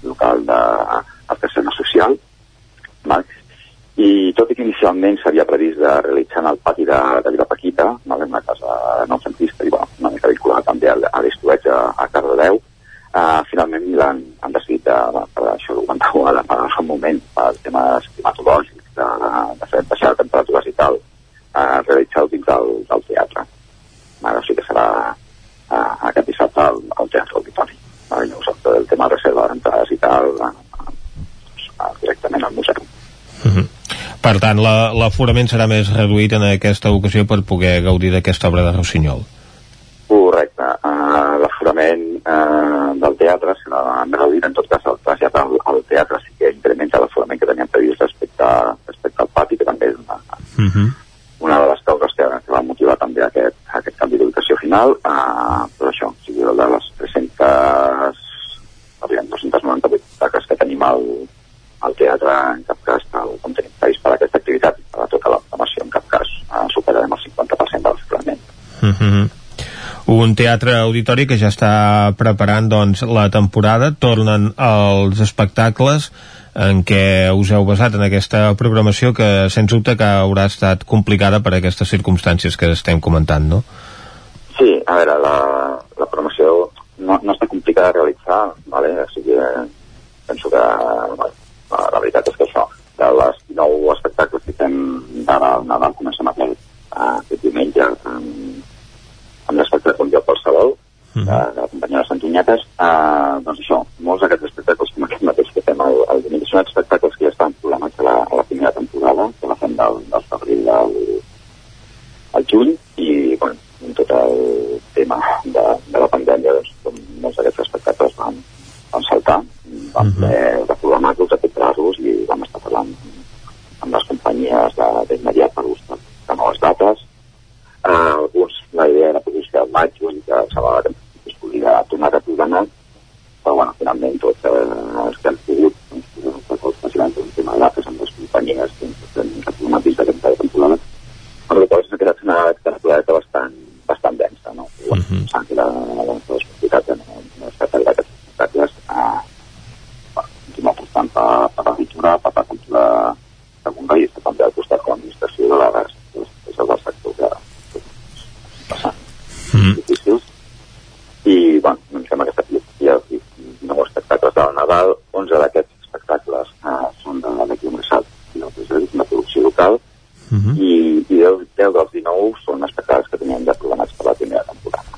local de Artesana Social, val? i tot i que inicialment s'havia previst de realitzar en el pati de, de Vilapaquita, val? en una casa noucentista i bueno, una mica vinculada també a l'estuetge a, a Cardedeu, Uh, finalment han, han decidit de, de, per això ho comentava ara fa un moment per temes climatològics de, de fer baixar de temperatures i tal uh, realitzar-ho dins del, del teatre ara sí que serà uh, aquest dissabte al, al Teatre Auditori uh, llavors el tema de reserva d'entrades i tal uh, uh, directament al museu Mm -hmm. Per tant, la- l'aforament serà més reduït en aquesta ocasió per poder gaudir d'aquesta obra de Rossinyol. Correcte. Uh, L'aforament uh, del teatre serà reduït, en tot cas el trasllat al, al teatre sí que incrementa l'aforament que teníem previst respecte, respecte al pati, que també és una, Uh -huh. una de les causes que, que va motivar també aquest, aquest canvi d'ubicació final, uh, però això, o sigui, de les 300, arribem 298 taques que tenim al, al teatre, en cap cas, tal com tenim previst per a aquesta activitat, per a tota la programació, en cap cas, uh, superarem el 50% del l'aforament. Uh -huh. Un teatre auditori que ja està preparant doncs, la temporada, tornen els espectacles en què us heu basat en aquesta programació que sens dubte que haurà estat complicada per aquestes circumstàncies que estem comentant, no? Sí, a veure, la, la programació no, no està complicada de realitzar, vale? o sigui, penso que bueno, la, veritat és que això, de les nou espectacles que fem d'ara al comencem aquest, uh, aquest diumenge amb l'espectacle Un lloc qualsevol, de, de de Santonyetes, uh, doncs això, molts d'aquests espectacles com aquest mateix que fem al, al són espectacles que ja estan programats a la, a la primera temporada, que la fem del, del febrer al, al juny i bueno, amb tot el tema de, de la pandèmia doncs, com molts d'aquests espectacles van, van saltar vam poder reprogramar-los, recuperar-los i vam estar parlant amb les companyies de- d'immediat per buscar de noves dates uh, alguns la idea era publicar al maig juny que semblava que es podia tornar a reprogramar però bueno, finalment tots eh, els que han pogut doncs, tots els presidents un tema de dates amb les companyies que han reprogramat dins d'aquesta temporada amb la qual cosa s'ha quedat una temporada bastant, bastant densa, no? I, bueno, uh -huh. s'han quedat doncs, les possibilitats de no, no estar per aquests espectacles a bueno, continuar apostant per, per la cultura, per la cultura segunda i també al costat de l'administració de les és el del sector que passant difícils i bueno, em sembla que aquesta filosofia i nou espectacles del Nadal 11 d'aquests espectacles eh, són de d'aquí un salt i l'altre és una producció local Uh -huh. i, i 10, 10 dels 19 són espectacles que teníem ja programats per la primera temporada.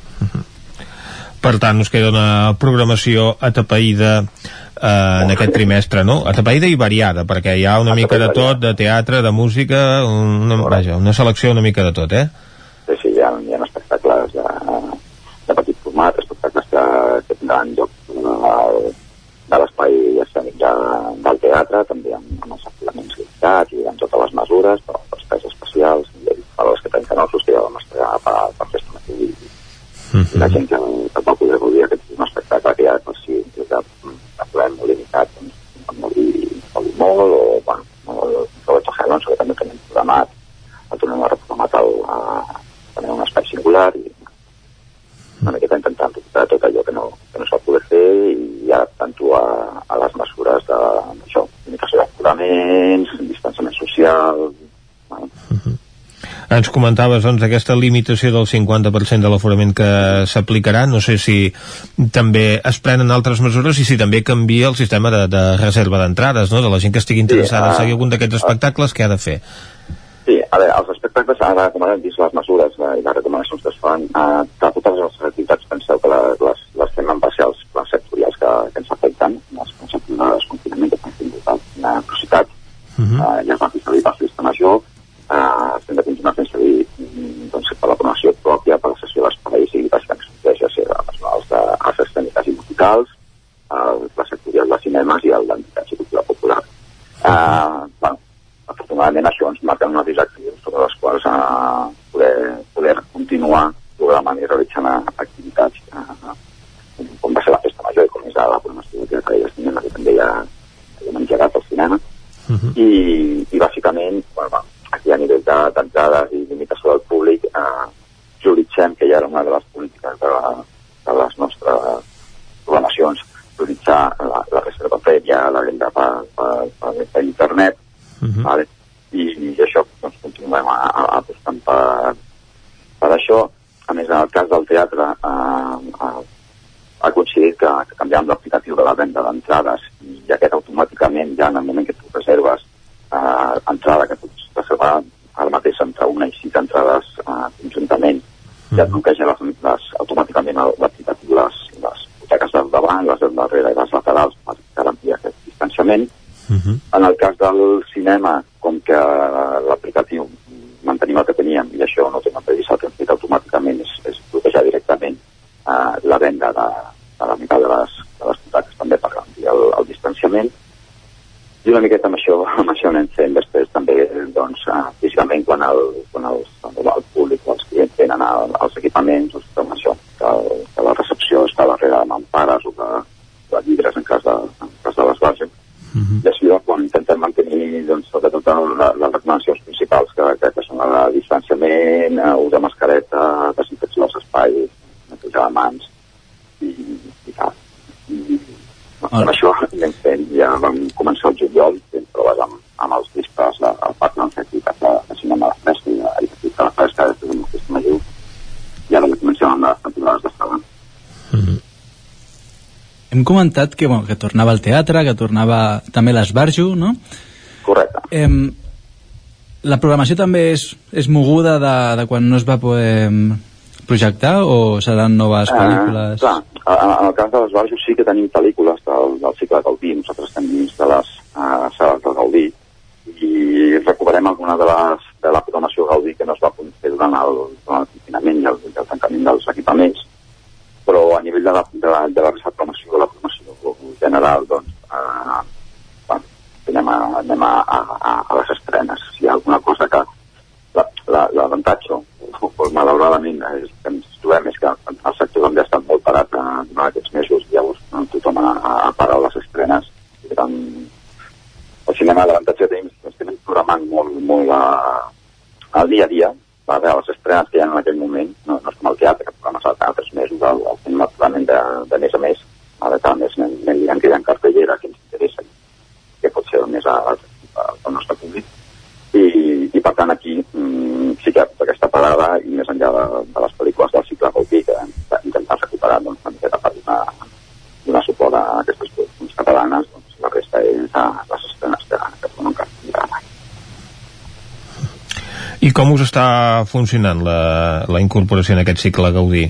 Tant, us queda una programació atapeïda eh, en aquest trimestre, no? Atapeïda i variada, perquè hi ha una mica de tot, de teatre, de música, una, vaja, una selecció una mica de tot, eh? Sí, sí, hi ha, hi ha espectacles de, de petit format, espectacles que, que tindran lloc de, de l'espai escènic de, del teatre, també amb, amb els afilaments limitats i amb totes les mesures, però els espais especials, i per als que tanquen els que ja vam estrenar per, per fer estar aquí. I la gent que, que va poder gaudir aquest un espectacle que ja per si des de, de poder molt limitat, doncs, pot morir, morir molt, o, bueno, el Roberto Alonso, que també tenim programat, el tornem a reprogramat al, a, també un espai singular i una miqueta intentant recuperar tot allò que no, que no es va poder fer i adaptant-ho a, a les mesures de, d'això, limitació d'aforaments, distanciament social, bueno, Ens comentaves, doncs, aquesta limitació del 50% de l'aforament que s'aplicarà. No sé si també es prenen altres mesures i si també canvia el sistema de, de reserva d'entrades, no?, de la gent que estigui interessada ah, en seguir algun d'aquests espectacles, què ha de fer? Sí, a veure, els espectacles ara, com hem vist les mesures eh, i les recomanacions que es fan, eh, comentat que, bueno, que tornava al teatre, que tornava també a l'esbarjo, no? Correcte. Eh, la programació també és, és moguda de, de quan no es va poder projectar o seran noves ah, pel·lícules? Ah, clar, en el cas de l'esbarjo sí que tenim pel·lícules com us està funcionant la, la incorporació en aquest cicle Gaudí?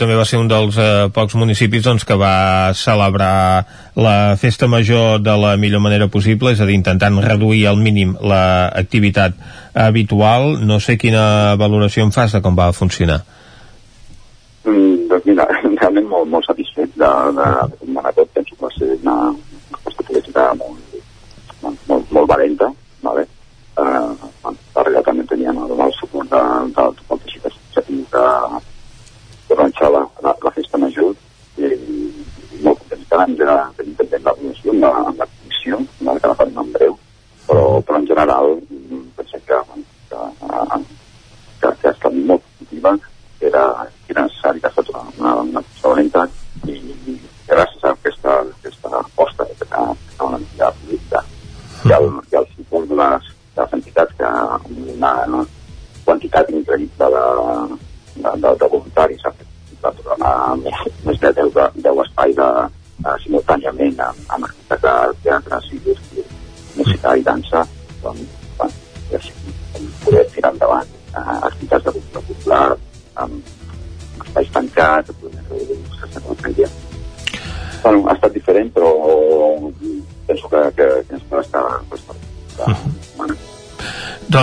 també va ser un dels eh, pocs municipis doncs, que va celebrar la festa major de la millor manera possible, és a dir, intentant reduir al mínim l'activitat habitual. No sé quina valoració en fas de com va funcionar.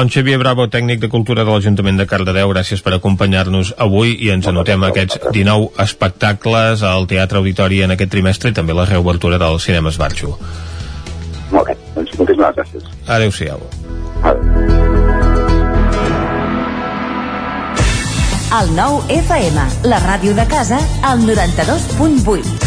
Doncs Xavier Bravo, tècnic de cultura de l'Ajuntament de Cardedeu, gràcies per acompanyar-nos avui i ens anotem aquests 19 espectacles al Teatre Auditori en aquest trimestre i també la reobertura del Cinema Esbarxo. Molt bé, doncs moltíssimes gràcies. Adéu-siau. Adéu. El nou FM, la ràdio de casa, al 92.8.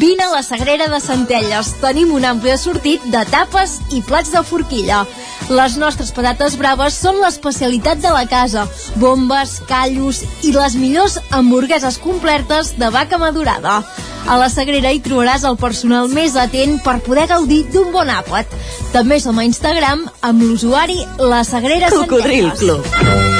Vine a la Sagrera de Centelles. Tenim un ampli assortit de tapes i plats de forquilla. Les nostres patates braves són l'especialitat de la casa. Bombes, callos i les millors hamburgueses completes de vaca madurada. A la Sagrera hi trobaràs el personal més atent per poder gaudir d'un bon àpat. També som a Instagram amb l'usuari La Sagrera Cocodril Centelles. Club.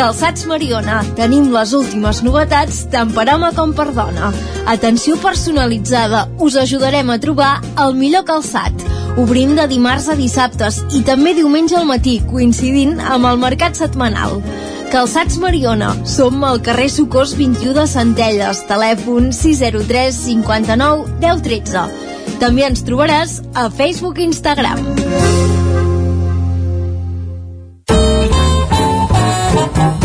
Calçats Mariona. Tenim les últimes novetats tant per home com per dona. Atenció personalitzada. Us ajudarem a trobar el millor calçat. Obrim de dimarts a dissabtes i també diumenge al matí, coincidint amb el mercat setmanal. Calçats Mariona. Som al carrer Socors 21 de Centelles. Telèfon 603 59 10 13. També ens trobaràs a Facebook i Instagram.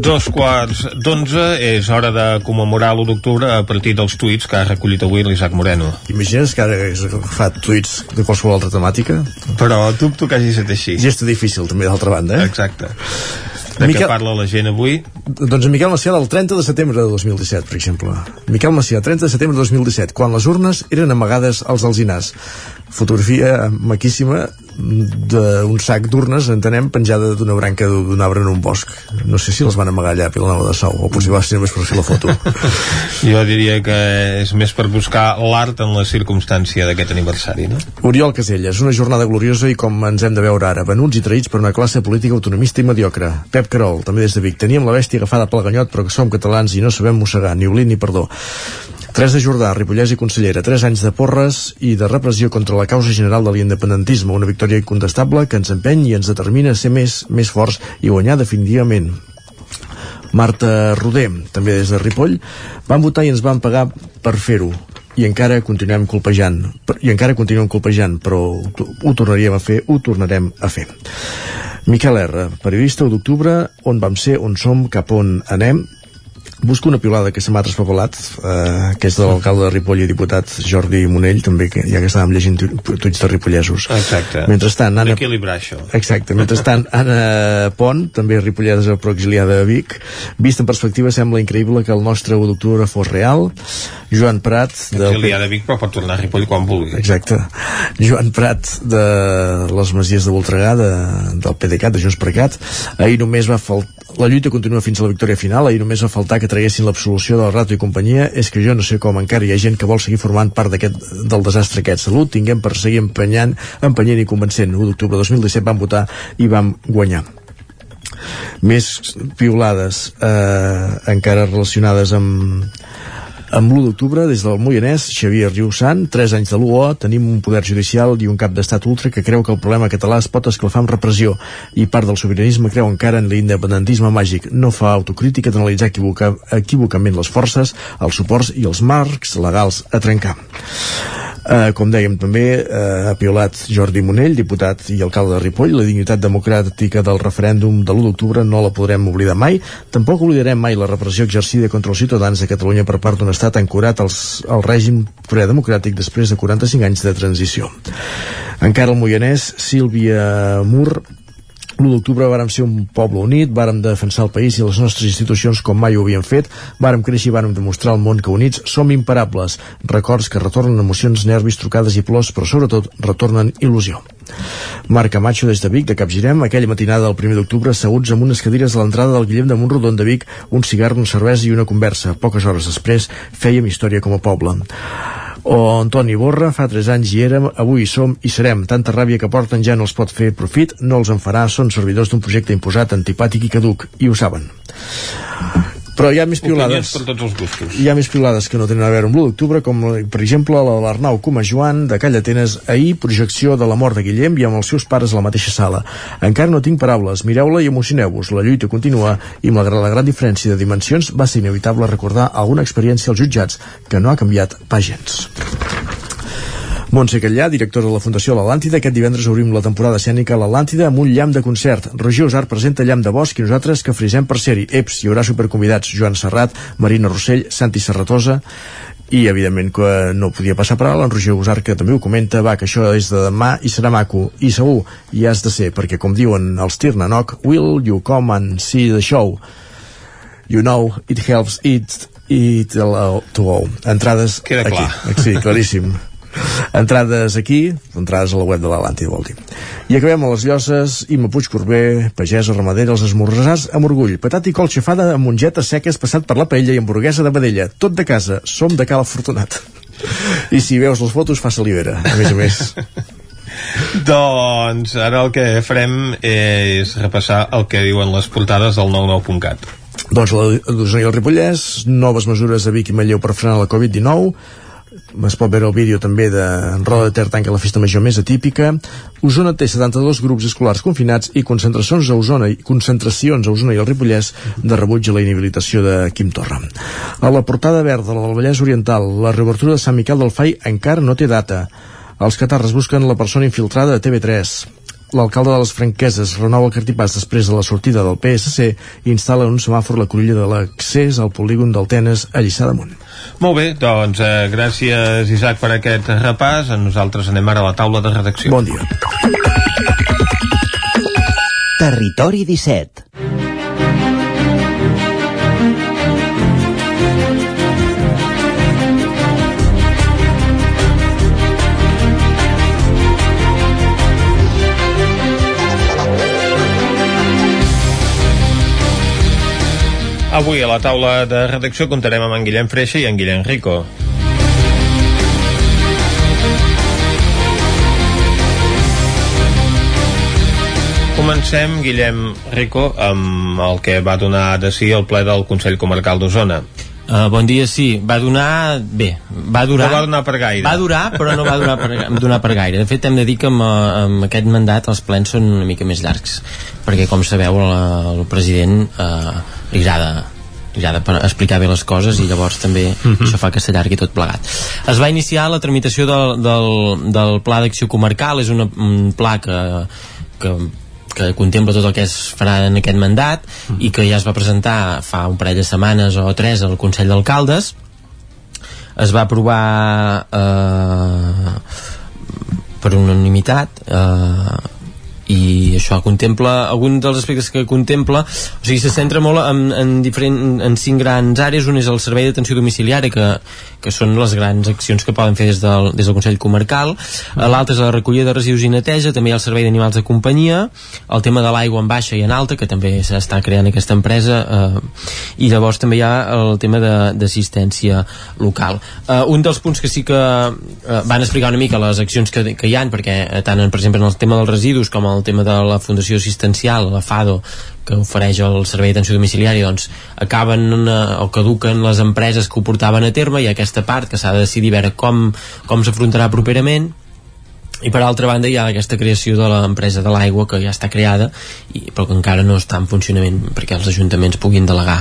Dos quarts d'onze és hora de commemorar l'1 d'octubre a partir dels tuits que ha recollit avui l'Isaac Moreno. Imagines que ara hagués agafat tuits de qualsevol altra temàtica? Però dubto que hagi estat així. Gesta difícil, també, d'altra banda, eh? Exacte. De Miquel- què parla la gent avui? Doncs en Miquel Macià del 30 de setembre de 2017, per exemple. Miquel Macià, 30 de setembre de 2017, quan les urnes eren amagades als alzinars. Fotografia maquíssima d'un sac d'urnes, entenem, penjada d'una branca d'un arbre en un bosc. No sé si les van amagar allà a Vilanova de Sau, o potser va ser només per fer la foto. Jo diria que és més per buscar l'art en la circumstància d'aquest aniversari, no? Oriol Caselles, una jornada gloriosa i com ens hem de veure ara, venuts i traïts per una classe política autonomista i mediocre. Pep Carol, també des de Vic, teníem la bèstia agafada pel ganyot però que som catalans i no sabem mossegar, ni oblit ni perdó. Teresa Jordà, Ripollès i consellera, 3 anys de porres i de repressió contra la causa general de l'independentisme, una victòria incontestable que ens empeny i ens determina a ser més, més forts i guanyar definitivament. Marta Roder, també des de Ripoll, van votar i ens van pagar per fer-ho. I encara continuem colpejant. I encara continuem colpejant però ho, tornaríem a fer, ho tornarem a fer. Miquel R, periodista 1 d'octubre on vam ser, on som, cap on anem busco una piulada que se m'ha traspapelat eh, que és de l'alcalde de Ripoll i diputat Jordi Monell també, que ja que estàvem llegint tu- tuits de ripollesos Exacte. mentrestant Anna, D'equilibrar això. Exacte, mentrestant Anna Pont, també ripollesa però exiliada a Vic, vist en perspectiva sembla increïble que el nostre 1 d'octubre fos real Joan Prat del Exiliar de Vic, però pot tornar a Ripoll quan vulgui. Exacte. Joan Prat de les Masies de Voltregà de, del PDeCAT, de Junts per Cat ahir només va faltar la lluita continua fins a la victòria final, ahir només va faltar que traguessin l'absolució del Rato i companyia és que jo no sé com encara hi ha gent que vol seguir formant part del desastre aquest. Salut, tinguem per seguir empenyant, empenyent i convencent. 1 d'octubre de 2017 vam votar i vam guanyar més piulades eh, encara relacionades amb amb l'1 d'octubre, des del Moianès, Xavier Riusant, 3 anys de l'UO, tenim un poder judicial i un cap d'estat ultra que creu que el problema català es pot esclafar amb repressió i part del sobiranisme creu encara en l'independentisme màgic. No fa autocrítica d'analitzar equivoca, equivocament les forces, els suports i els marcs legals a trencar. Eh, com dèiem també, eh, ha piolat Jordi Monell, diputat i alcalde de Ripoll. La dignitat democràtica del referèndum de l'1 d'octubre no la podrem oblidar mai. Tampoc oblidarem mai la repressió exercida contra els ciutadans de Catalunya per part d'un estat ancorat als, al règim democràtic després de 45 anys de transició. Encara el Moianès, Sílvia Mur l'1 d'octubre vàrem ser un poble unit, vàrem defensar el país i les nostres institucions com mai ho havíem fet, vàrem créixer i vàrem demostrar al món que units som imparables. Records que retornen emocions, nervis, trucades i plors, però sobretot retornen il·lusió. Marc Camacho des de Vic, de Capgirem, aquella matinada del 1 d'octubre, asseguts amb unes cadires a l'entrada del Guillem de Montrodon de Vic, un cigar, una cervesa i una conversa. Poques hores després, fèiem història com a poble o Antoni Borra, fa 3 anys hi érem, avui hi som i serem. Tanta ràbia que porten ja no els pot fer profit, no els en farà, són servidors d'un projecte imposat, antipàtic i caduc, i ho saben. Però hi ha més piolades. per tots els gustos. Hi ha més piolades que no tenen a veure amb l'1 d'octubre, com per exemple la de l'Arnau Coma Joan de Calla Atenes, ahir projecció de la mort de Guillem i amb els seus pares a la mateixa sala. Encara no tinc paraules, mireu-la i emocioneu-vos. La lluita continua i malgrat la gran diferència de dimensions va ser inevitable recordar alguna experiència als jutjats que no ha canviat pas gens. Montse Catllà, directora de la Fundació L'Atlàntida, aquest divendres obrim la temporada escènica a l'Atlàntida amb un llamp de concert. Roger Usar presenta Llamp de Bosc i nosaltres que frisem per ser-hi. Eps, hi haurà superconvidats Joan Serrat, Marina Rossell, Santi Serratosa, i evidentment que no podia passar per alt en Roger Usar que també ho comenta va que això és de demà i serà maco i segur i has de ser perquè com diuen els Tirnanoc will you come and see the show you know it helps it it to go entrades Queda aquí, clar. sí, claríssim entrades aquí, entrades a la web de l'Atlàntida vol dir. I acabem a les Llosses, Imma Puig Corbé, pagesa, ramadera, els esmorzars amb orgull, patat i col xafada amb mongetes seques passat per la paella i hamburguesa de vedella, tot de casa, som de Cal Afortunat. I si veus les fotos fa salivera, a més a més. Doncs ara el que farem és repassar el que diuen les portades del 99.cat. Doncs la d'Osona i el Ripollès, noves mesures a Vic i Manlleu per frenar la Covid-19, es pot veure el vídeo també de Roda de Ter tanca la festa major més atípica Osona té 72 grups escolars confinats i concentracions a Osona i concentracions a Osona i el Ripollès de rebuig a la inhabilitació de Quim Torra. A la portada verda del Vallès Oriental la reobertura de Sant Miquel del Fai encara no té data. Els catarres busquen la persona infiltrada de TV3 l'alcalde de les Franqueses renova el cartipàs després de la sortida del PSC i instal·la un semàfor la cruïlla de l'accés al polígon del Tenes a Lliçà d'Amunt. Molt bé, doncs eh, gràcies Isaac per aquest repàs. Nosaltres anem ara a la taula de redacció. Bon dia. Territori 17 Avui a la taula de redacció comptarem amb en Guillem Freixa i en Guillem Rico. Comencem, Guillem Rico, amb el que va donar de si el ple del Consell Comarcal d'Osona. Uh, bon dia, sí. Va donar... Bé, va durar... No va donar per gaire. Va durar, però no va donar per, donar per gaire. De fet, hem de dir que amb, eh, amb aquest mandat els plens són una mica més llargs, perquè, com sabeu, el, el president uh, li agrada li agrada per explicar bé les coses i llavors també uh -huh. això fa que s'allargui tot plegat. Es va iniciar la tramitació del, del, del Pla d'Acció Comarcal, és una, un pla que, que que contempla tot el que es farà en aquest mandat mm. i que ja es va presentar fa un parell de setmanes o tres al Consell d'Alcaldes es va aprovar eh, per unanimitat eh, i això contempla algun dels aspectes que contempla. O sigui, se centra molt en, en, diferent, en cinc grans àrees. Un és el servei d'atenció domiciliària que, que són les grans accions que poden fer des del, des del Consell Comarcal. L'altre és la recollida de residus i neteja també hi ha el servei d'animals de companyia. El tema de l'aigua en baixa i en alta que també s'està creant aquesta empresa eh, i llavors també hi ha el tema d'assistència local. Eh, un dels punts que sí que eh, van explicar una mica les accions que, que hi han perquè tant en, per exemple en el tema dels residus com el tema de la Fundació Assistencial, la FADO, que ofereix el servei d'atenció domiciliària doncs acaben eh, o caduquen les empreses que ho portaven a terme i aquesta part que s'ha de decidir veure com, com s'afrontarà properament i per altra banda hi ha aquesta creació de l'empresa de l'aigua que ja està creada i, però que encara no està en funcionament perquè els ajuntaments puguin delegar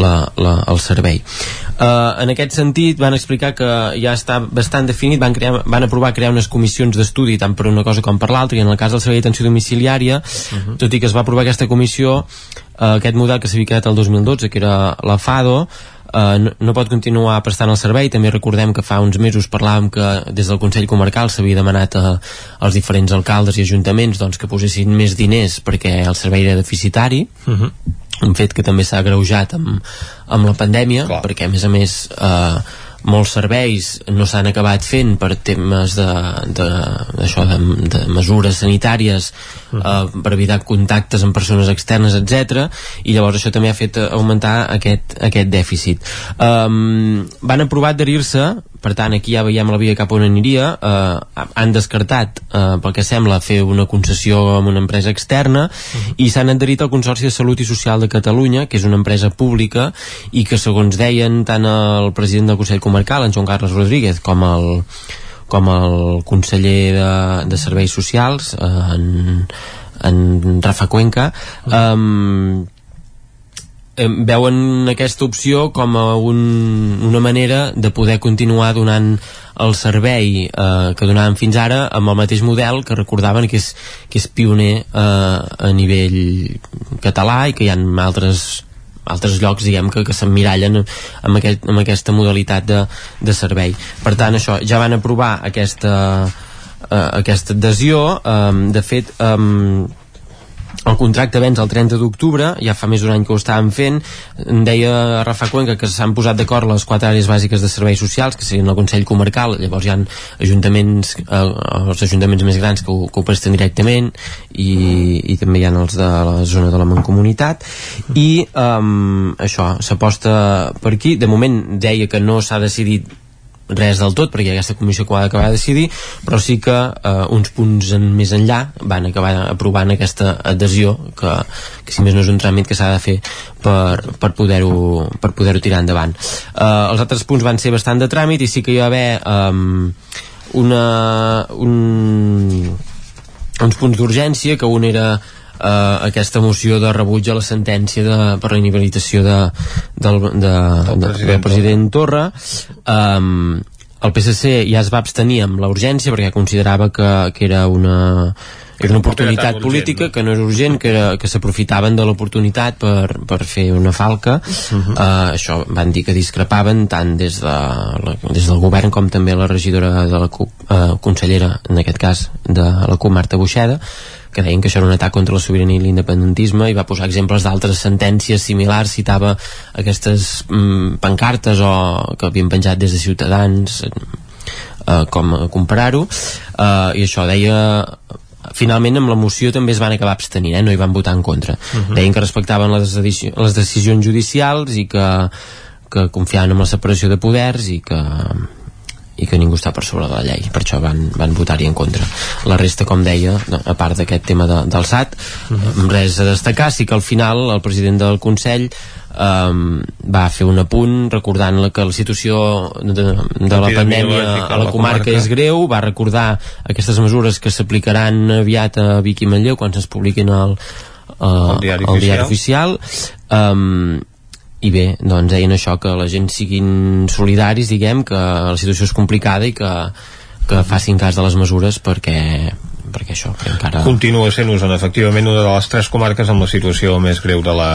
la, la, el servei uh, en aquest sentit van explicar que ja està bastant definit van, crear, van aprovar crear unes comissions d'estudi tant per una cosa com per l'altra i en el cas del servei d'atenció domiciliària uh -huh. tot i que es va aprovar aquesta comissió uh, aquest model que s'havia quedat el 2012 que era la FADO eh, no, no pot continuar prestant el servei també recordem que fa uns mesos parlàvem que des del Consell Comarcal s'havia demanat a, als diferents alcaldes i ajuntaments doncs, que posessin més diners perquè el servei era deficitari uh -huh. un fet que també s'ha agreujat amb, amb la pandèmia Clar. perquè a més a més eh, molts serveis no s'han acabat fent per temes de, de, això, de, de mesures sanitàries uh -huh. eh, per evitar contactes amb persones externes, etc. i llavors això també ha fet augmentar aquest, aquest dèficit. Um, van aprovar adherir-se per tant aquí ja veiem la via cap on aniria eh, han descartat eh, pel que sembla fer una concessió amb una empresa externa uh -huh. i s'han adherit al Consorci de Salut i Social de Catalunya que és una empresa pública i que segons deien tant el president del Consell Comarcal en Joan Carles Rodríguez com el com el conseller de, de Serveis Socials eh, en, en Rafa Cuenca um, veuen aquesta opció com a un, una manera de poder continuar donant el servei eh, que donaven fins ara amb el mateix model que recordaven que és, que és pioner eh, a nivell català i que hi ha altres altres llocs diguem que, que s'emmirallen amb, aquest, amb aquesta modalitat de, de servei. Per tant això, ja van aprovar aquesta, uh, aquesta adhesió um, de fet um, el contracte vens el 30 d'octubre, ja fa més d'un any que ho estàvem fent, deia Rafa Cuenca que s'han posat d'acord les quatre àrees bàsiques de serveis socials, que serien el Consell Comarcal, llavors hi ha ajuntaments, eh, els ajuntaments més grans que ho, que ho presten directament i, i també hi ha els de la zona de la Mancomunitat. I um, això, s'aposta per aquí, de moment deia que no s'ha decidit res del tot perquè aquesta comissió que ho ha d'acabar de decidir però sí que eh, uns punts en, més enllà van acabar aprovant aquesta adhesió que, que si més no és un tràmit que s'ha de fer per, per poder-ho per poder tirar endavant. Eh, els altres punts van ser bastant de tràmit i sí que hi va haver eh, una un, uns punts d'urgència que un era eh, aquesta moció de rebuig a la sentència de, per la inhabilitació de, del, de, de, president, del president Torra. um, el PSC ja es va abstenir amb la urgència perquè considerava que, que era una era una oportunitat política que no és urgent, que, era, que s'aprofitaven de l'oportunitat per, per fer una falca. Uh -huh. uh, això van dir que discrepaven tant des, de la, des del govern com també la regidora de la CUP, uh, consellera en aquest cas de la CUP Marta Buixeda que deien que això era un atac contra la sobirania i l'independentisme i va posar exemples d'altres sentències similars, citava aquestes mm, pancartes o que havien penjat des de Ciutadans eh, com comparar-ho eh, i això deia finalment amb la moció també es van acabar abstenint, eh? no hi van votar en contra. Uh -huh. Deien que respectaven les, les decisions judicials i que, que confiaven en la separació de poders i que, i que ningú està per sobre de la llei. Per això van, van votar-hi en contra. La resta com deia, a part d'aquest tema de, del SAT, uh -huh. res a destacar sí que al final el president del Consell um, va fer un apunt recordant que la situació de, de la pandèmia a la comarca és greu, va recordar aquestes mesures que s'aplicaran aviat a Vic i Manlleu quan es publiquin al, uh, el diari el diari oficial, oficial. Um, i bé, doncs deien això que la gent siguin solidaris, diguem, que la situació és complicada i que, que facin cas de les mesures perquè perquè això que encara... Continua sent Osona, efectivament, una de les tres comarques amb la situació més greu de la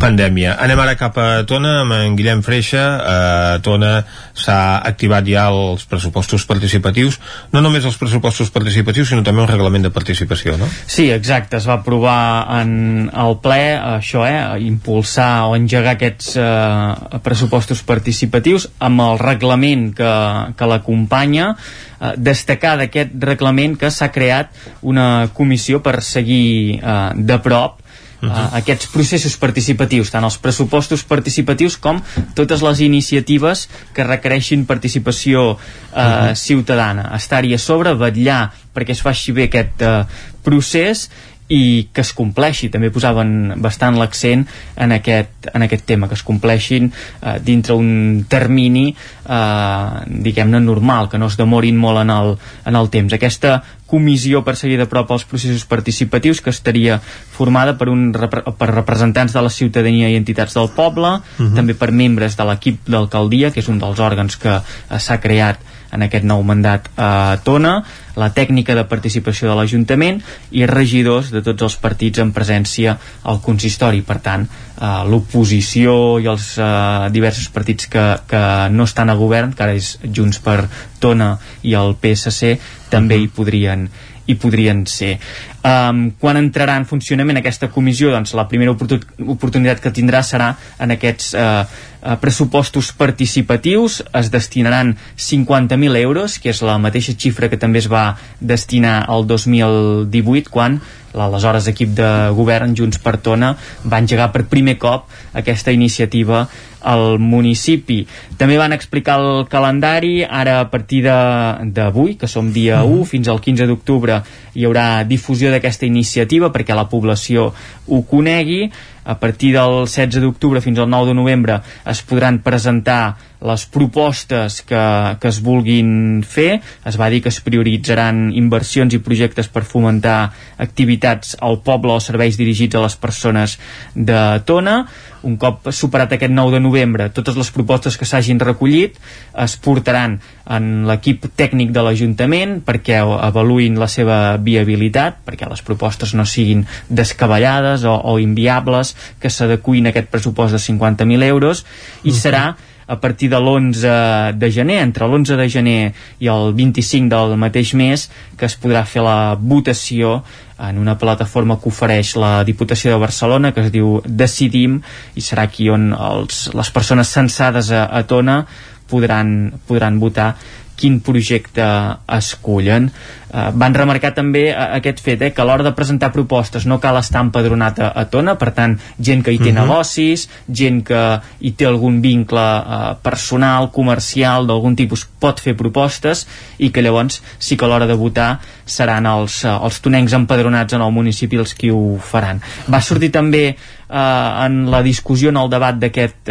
pandèmia. Anem ara cap a Tona, amb en Guillem Freixa. A Tona s'ha activat ja els pressupostos participatius, no només els pressupostos participatius, sinó també un reglament de participació, no? Sí, exacte, es va aprovar en el ple això, eh, impulsar o engegar aquests eh, pressupostos participatius amb el reglament que, que l'acompanya eh, destacar d'aquest reglament que s'ha creat una comissió per seguir eh, de prop Uh -huh. uh, aquests processos participatius, tant els pressupostos participatius com totes les iniciatives que requereixin participació uh, uh -huh. ciutadana. Estar-hi a sobre, vetllar perquè es faci bé aquest uh, procés i que es compleixi. També posaven bastant l'accent en, aquest, en aquest tema, que es compleixin eh, dintre un termini eh, diguem-ne normal, que no es demorin molt en el, en el temps. Aquesta comissió per seguir de prop els processos participatius que estaria formada per, un, per representants de la ciutadania i entitats del poble, uh -huh. també per membres de l'equip d'alcaldia, que és un dels òrgans que eh, s'ha creat en aquest nou mandat a Tona, la tècnica de participació de l'Ajuntament i regidors de tots els partits en presència al consistori. Per tant, eh, l'oposició i els eh, diversos partits que, que no estan a govern, que ara és Junts per Tona i el PSC, també hi podrien hi podrien ser. Um, quan entrarà en funcionament aquesta comissió? Doncs la primera oportunitat que tindrà serà en aquests uh, uh, pressupostos participatius. Es destinaran 50.000 euros, que és la mateixa xifra que també es va destinar al 2018, quan l'aleshores equip de govern Junts per Tona va engegar per primer cop aquesta iniciativa al municipi. També van explicar el calendari, ara a partir d'avui, que som dia 1, mm. fins al 15 d'octubre, hi haurà difusió d'aquesta iniciativa perquè la població ho conegui. A partir del 16 d'octubre fins al 9 de novembre es podran presentar les propostes que, que es vulguin fer. Es va dir que es prioritzaran inversions i projectes per fomentar activitats al poble o serveis dirigits a les persones de Tona un cop superat aquest 9 de novembre totes les propostes que s'hagin recollit es portaran en l'equip tècnic de l'Ajuntament perquè avaluïn la seva viabilitat perquè les propostes no siguin descabellades o, o inviables que s'adecuïn a aquest pressupost de 50.000 euros i serà a partir de l'11 de gener, entre l'11 de gener i el 25 del mateix mes, que es podrà fer la votació en una plataforma que ofereix la Diputació de Barcelona que es diu Decidim i serà aquí on els, les persones censades a, a Tona podran, podran votar quin projecte escullen. Eh, van remarcar també eh, aquest fet, eh, que a l'hora de presentar propostes no cal estar empadronat a, a Tona, per tant, gent que hi té uh mhm. -huh. negocis, gent que hi té algun vincle eh, personal, comercial, d'algun tipus, pot fer propostes i que llavors sí que a l'hora de votar seran els, eh, els tonencs empadronats en el municipi els qui ho faran. Va sortir també eh, en la discussió, en el debat d'aquests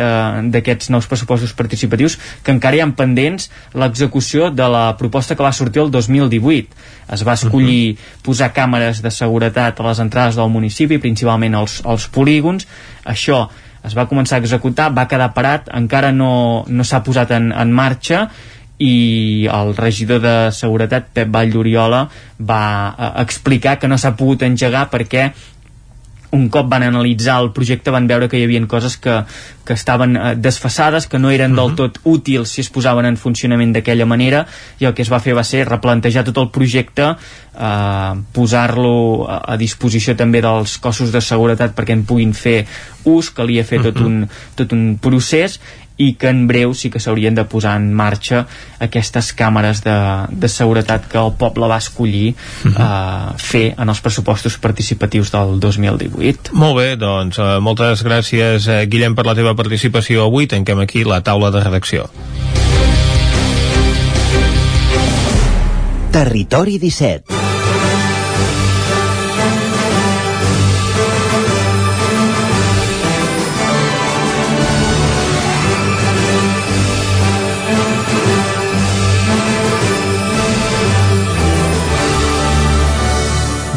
aquest, eh, nous pressupostos participatius, que encara hi ha pendents l'execució de la proposta que va sortir el 2018. Es va escollir uh -huh. posar càmeres de seguretat a les entrades del municipi, principalment als, als polígons. Això es va començar a executar, va quedar parat, encara no, no s'ha posat en, en marxa i el regidor de Seguretat, Pep Vall d'Oriola, va eh, explicar que no s'ha pogut engegar perquè un cop van analitzar el projecte van veure que hi havia coses que, que estaven eh, desfassades, que no eren uh -huh. del mhm. tot útils si es posaven en funcionament d'aquella manera i el que es va fer va ser replantejar tot el projecte eh, posar-lo a, a disposició també dels cossos de seguretat perquè en puguin fer ús, calia fer uh -huh. tot, mhm. un, tot un procés i que en breu sí que s'haurien de posar en marxa aquestes càmeres de, de seguretat que el poble va escollir uh -huh. uh, fer en els pressupostos participatius del 2018. Molt bé, doncs uh, moltes gràcies uh, Guillem per la teva participació avui. Tanquem aquí la taula de redacció. Territori 17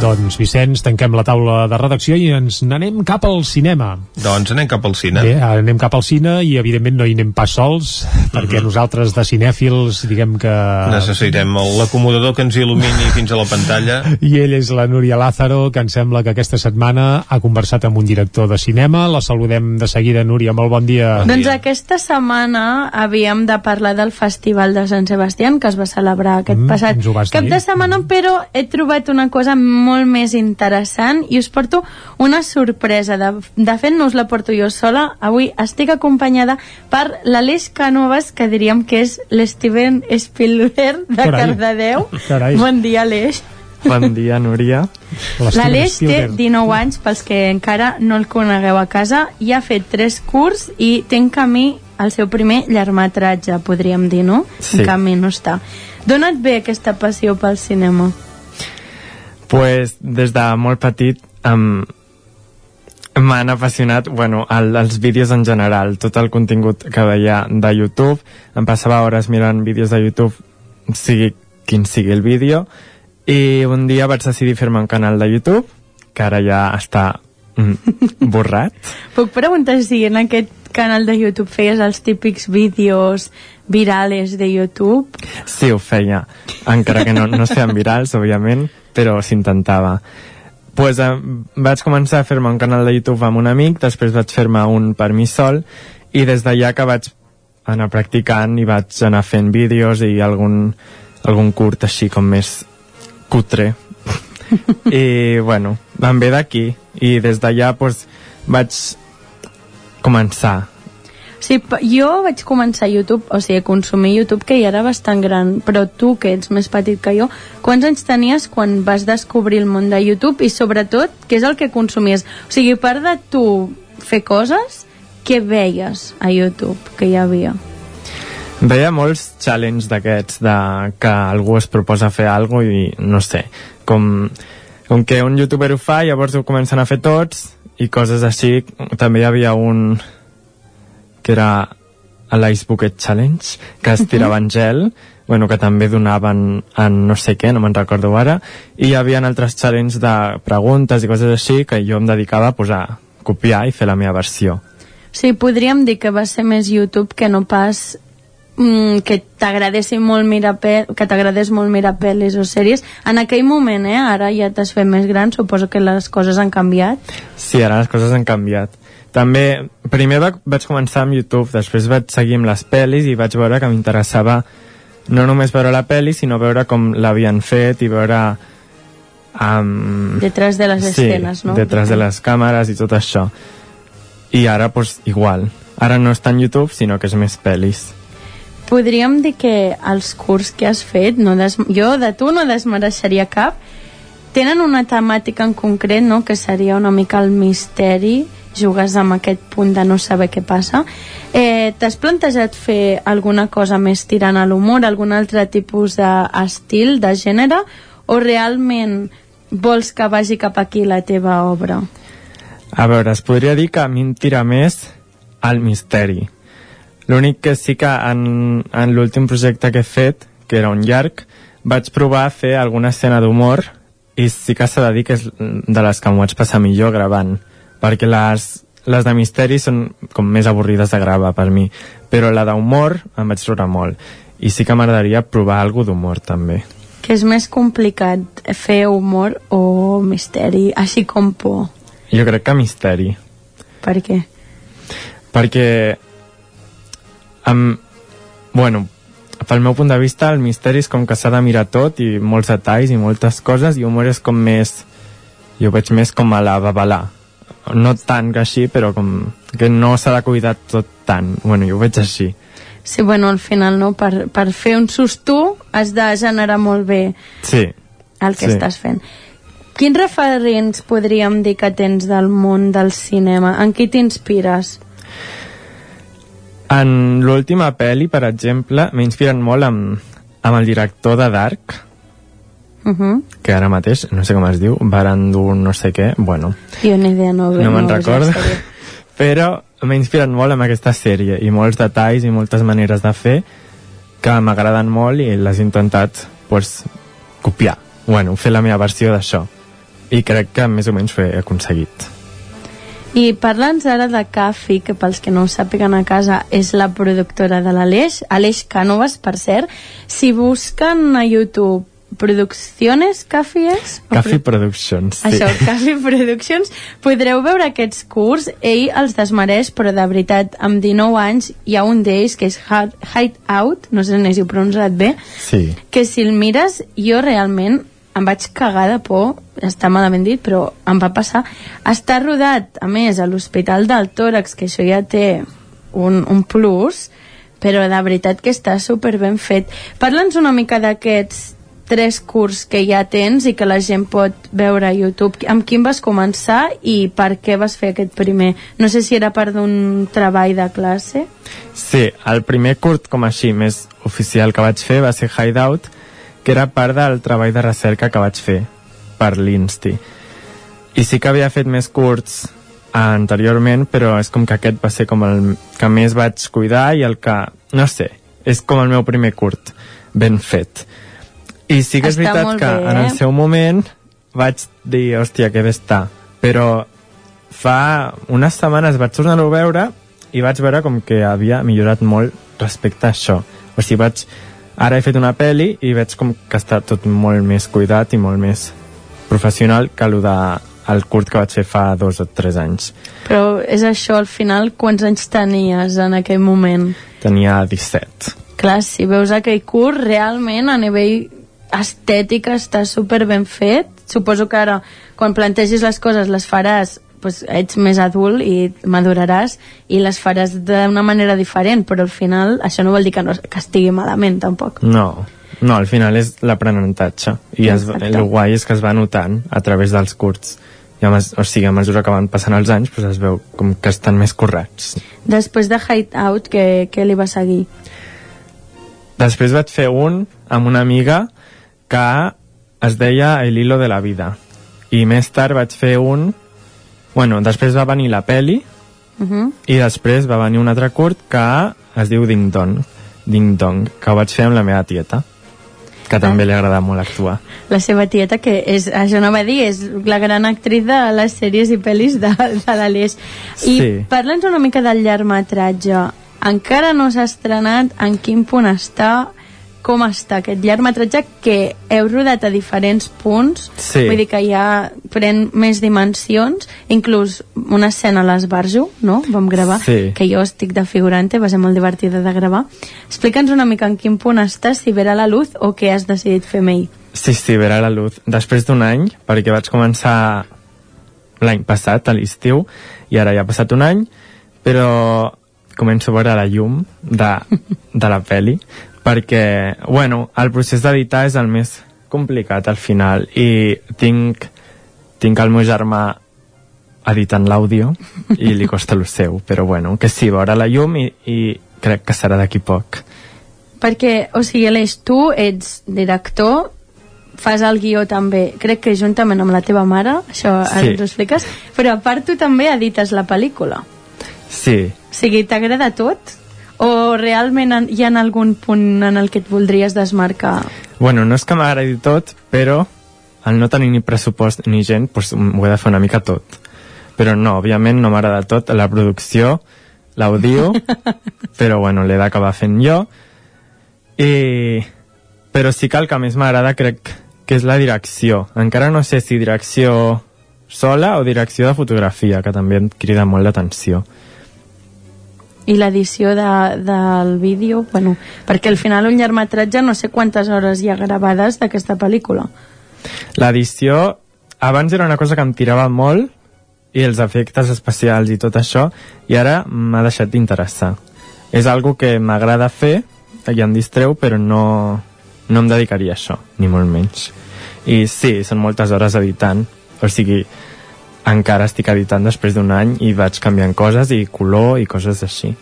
Doncs, Vicenç, tanquem la taula de redacció i ens n'anem cap al cinema. Doncs anem cap al cine. Bé, anem cap al cine i, evidentment, no hi anem pas sols, mm -hmm. perquè mhm. nosaltres, de cinèfils, diguem que... Necessitem l'acomodador que ens il·lumini fins a la pantalla. I ell és la Núria Lázaro, que em sembla que aquesta setmana ha conversat amb un director de cinema. La saludem de seguida, Núria. Molt bon dia. Bon doncs dia. aquesta setmana havíem de parlar del Festival de Sant Sebastián, que es va celebrar aquest mm, passat cap de setmana, però he trobat una cosa molt molt més interessant i us porto una sorpresa. De, de fet, no us la porto jo sola. Avui estic acompanyada per l'Aleix Canovas, que diríem que és l'Steven Spielberg de Carai. Cardedeu. Carai. Bon dia, Aleix. Bon dia, Núria. L'Aleix té 19 anys, pels que encara no el conegueu a casa, i ha fet tres curs i té en camí el seu primer llargmetratge, podríem dir, no? Sí. En camí no està. D'on et ve aquesta passió pel cinema? Pues, des de molt petit um, m'han apassionat bueno, el, els vídeos en general, tot el contingut que veia de YouTube, em passava hores mirant vídeos de YouTube sigui quin sigui el vídeo. I un dia vaig decidir fer-me un canal de YouTube que ara ja està mm, borrat. Puc preguntar si en aquest canal de YouTube feies els típics vídeos virales de YouTube? Sí, ho feia, encara que no, no sean virals, òbviament, però s'intentava pues, eh, vaig començar a fer-me un canal de YouTube amb un amic, després vaig fer-me un per mi sol, i des d'allà que vaig anar practicant i vaig anar fent vídeos i algun, algun curt així com més cutre. I, bueno, van bé d'aquí. I des d'allà, pues, vaig començar Sí, jo vaig començar YouTube, o sigui, a consumir YouTube, que ja era bastant gran, però tu, que ets més petit que jo, quants anys tenies quan vas descobrir el món de YouTube i, sobretot, què és el que consumies? O sigui, a part de tu fer coses, què veies a YouTube que hi havia? Veia molts challenges d'aquests, de que algú es proposa fer alguna i no sé, com, com que un youtuber ho fa, llavors ho comencen a fer tots i coses així. També hi havia un, era l'Ice Bucket Challenge, que es tiraven uh -huh. gel, bueno, que també donaven en no sé què, no me'n recordo ara, i hi havia altres challenges de preguntes i coses així que jo em dedicava pues, a copiar i fer la meva versió. Sí, podríem dir que va ser més YouTube que no pas mm, que t'agradessi molt mirar que t'agradés molt mirar pel·lis o sèries en aquell moment, eh? ara ja t'has fet més gran suposo que les coses han canviat sí, ara les coses han canviat també, primer va, vaig començar amb YouTube, després vaig seguir amb les pel·lis i vaig veure que m'interessava no només veure la pel·li, sinó veure com l'havien fet i veure... Um, detrás de les sí, escenes, no? detrás de les càmeres i tot això. I ara, pues, igual. Ara no està en YouTube, sinó que és més pel·lis. Podríem dir que els curs que has fet, no des... jo de tu no desmereixeria cap, tenen una temàtica en concret, no?, que seria una mica el misteri, jugues amb aquest punt de no saber què passa. Eh, T'has plantejat fer alguna cosa més tirant a l'humor, algun altre tipus d'estil, de gènere, o realment vols que vagi cap aquí la teva obra? A veure, es podria dir que a mi em tira més al misteri. L'únic que sí que en, en l'últim projecte que he fet, que era un llarg, vaig provar a fer alguna escena d'humor i sí que s'ha de dir que és de les que m'ho vaig passar millor gravant perquè les, les de misteri són com més avorrides de gravar per mi, però la d'humor em vaig riure molt i sí que m'agradaria provar alguna d'humor també. Que és més complicat fer humor o misteri, així com por? Jo crec que misteri. Per què? Perquè amb, bueno, pel meu punt de vista el misteri és com que s'ha de mirar tot i molts detalls i moltes coses i humor és com més jo veig més com a la babalà no tant que així, però com que no s'ha de cuidar tot tant. Bueno, jo ho veig així. Sí, bueno, al final, no? Per, per fer un susto has de generar molt bé sí. el que sí. estàs fent. Quins referents podríem dir que tens del món del cinema? En qui t'inspires? En l'última pel·li, per exemple, m'inspiren molt amb, amb el director de Dark, Uh -huh. que ara mateix, no sé com es diu, Barandu no sé què, bueno... Jo ni idea, no, no me'n recordo. Però m'ha inspirat molt amb aquesta sèrie i molts detalls i moltes maneres de fer que m'agraden molt i les he intentat pues, copiar. Bueno, fer la meva versió d'això. I crec que més o menys ho he aconseguit. I parla'ns ara de Cafi, que pels que no ho sàpiguen a casa és la productora de l'Aleix, Aleix Cànovas, per cert. Si busquen a YouTube Producciones, Caffi és? Caffi Productions, sí. Això, Caffi Productions. Podreu veure aquests curs, ell els desmereix, però de veritat, amb 19 anys hi ha un d'ells que és Hide Out, no sé si ho pronunciat bé, sí. que si el mires, jo realment em vaig cagar de por, està malament dit, però em va passar. Està rodat, a més, a l'Hospital del Tòrax, que això ja té un, un plus, però de veritat que està super ben fet. Parla'ns una mica d'aquests tres curs que ja tens i que la gent pot veure a YouTube. Amb quin vas començar i per què vas fer aquest primer? No sé si era part d'un treball de classe. Sí, el primer curt com així més oficial que vaig fer va ser Hideout, que era part del treball de recerca que vaig fer per l'Insti. i sí que havia fet més curts anteriorment, però és com que aquest va ser com el que més vaig cuidar i el que, no sé, és com el meu primer curt ben fet. I sí que és Està veritat que bé, en el eh? seu moment vaig dir, hòstia, que bé està. Però fa unes setmanes vaig tornar-ho a veure i vaig veure com que havia millorat molt respecte a això. O sigui, vaig... Ara he fet una peli i veig com que està tot molt més cuidat i molt més professional que el de el curt que vaig fer fa dos o tres anys. Però és això, al final, quants anys tenies en aquell moment? Tenia 17. Clar, si veus aquell curt, realment, a nivell estètic està super ben fet. Suposo que ara, quan plantegis les coses, les faràs pues, ets més adult i maduraràs i les faràs d'una manera diferent, però al final això no vol dir que, no, que estigui malament, tampoc. No, no, al final és l'aprenentatge i es, el guai és que es va notant a través dels curts i a, mes, o sigui, a mesura que van passant els anys pues es veu com que estan més corrects Després de Hideout, què, què li va seguir? després vaig fer un amb una amiga que es deia El hilo de la vida i més tard vaig fer un bueno, després va venir la peli Uh -huh. i després va venir un altre curt que es diu Ding Dong Ding Dong, que ho vaig fer amb la meva tieta que també li agrada molt actuar La seva tieta, que és, això no va dir, és la gran actriz de les sèries i pel·lis de, de l'Aleix. I Sí. parla'ns una mica del llargmetratge. Encara no s'ha estrenat, en quin punt està, com està aquest llargmetratge que heu rodat a diferents punts, Sí. vull dir que ja pren més dimensions, inclús una escena a l'Esbarjo, no?, vam gravar, Sí. que jo estic de figurante, va ser molt divertida de gravar. Explica'ns una mica en quin punt estàs, si verà la luz o què has decidit fer amb ell. Sí, sí, verà la luz. Després d'un any, perquè vaig començar l'any passat, a l'estiu, i ara ja ha passat un any, però començo a veure la llum de, de la peli, perquè, bueno, el procés d'editar és el més complicat al final, i tinc, tinc el meu germà editant l'àudio i li costa el seu, però bueno, que sí, veure la llum i, i crec que serà d'aquí poc. Perquè, o sigui, Aleix, tu ets director, fas el guió també, crec que juntament amb la teva mare, això ara Sí. ens ho expliques, però a part tu també edites la pel·lícula. Sí, O sigui, t'agrada tot? O realment en- hi ha algun punt en el que et voldries desmarcar? Bueno, no és que m'agradi tot, però al no tenir ni pressupost ni gent, doncs ho he de fer una mica tot. Però no, òbviament no m'agrada tot, la producció, l'audio, però bueno, l'he d'acabar fent jo. I... Però sí que el que més m'agrada crec que és la direcció. Encara no sé si direcció sola o direcció de fotografia, que també em crida molt l'atenció. I l'edició de, del vídeo, bueno, perquè al final un llargmetratge no sé quantes hores hi ha gravades d'aquesta pel·lícula. L'edició, abans era una cosa que em tirava molt, i els efectes especials i tot això, i ara m'ha deixat d'interessar. És algo que m'agrada fer, i em distreu, però no, no em dedicaria a això, ni molt menys. I sí, són moltes hores editant, o sigui, encara estic editant després d'un any i vaig canviant coses i color i coses així.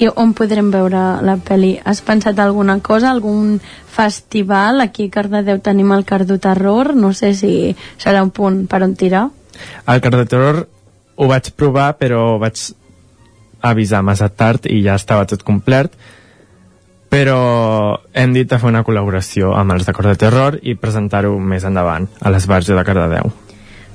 I on podrem veure la pel·li? Has pensat alguna cosa? Algun festival? Aquí a Cardedeu tenim el Cardo Terror, no sé si serà un punt per on tirar. El Car de Terror ho vaig provar, però vaig avisar massa tard i ja estava tot complet, però hem dit de fer una col·laboració amb els de Cor de Terror i presentar-ho més endavant a l'Esbarjo de Cardedeu.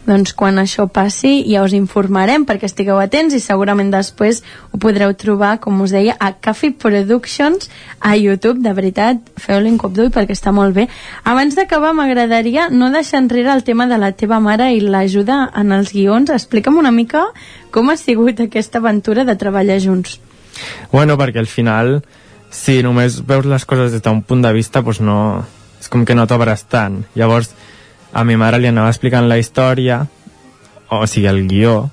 Doncs quan això passi ja us informarem perquè estigueu atents i segurament després ho podreu trobar, com us deia, a Café Productions a YouTube. De veritat, feu-li un cop d'ull perquè està molt bé. Abans d'acabar, m'agradaria no deixar enrere el tema de la teva mare i l'ajuda en els guions. Explica'm una mica com ha sigut aquesta aventura de treballar junts. Bueno, perquè al final, si només veus les coses des d'un punt de vista, doncs no... És com que no t'obres tant. Llavors, a mi mare li anava explicant la història, o sigui, el guió,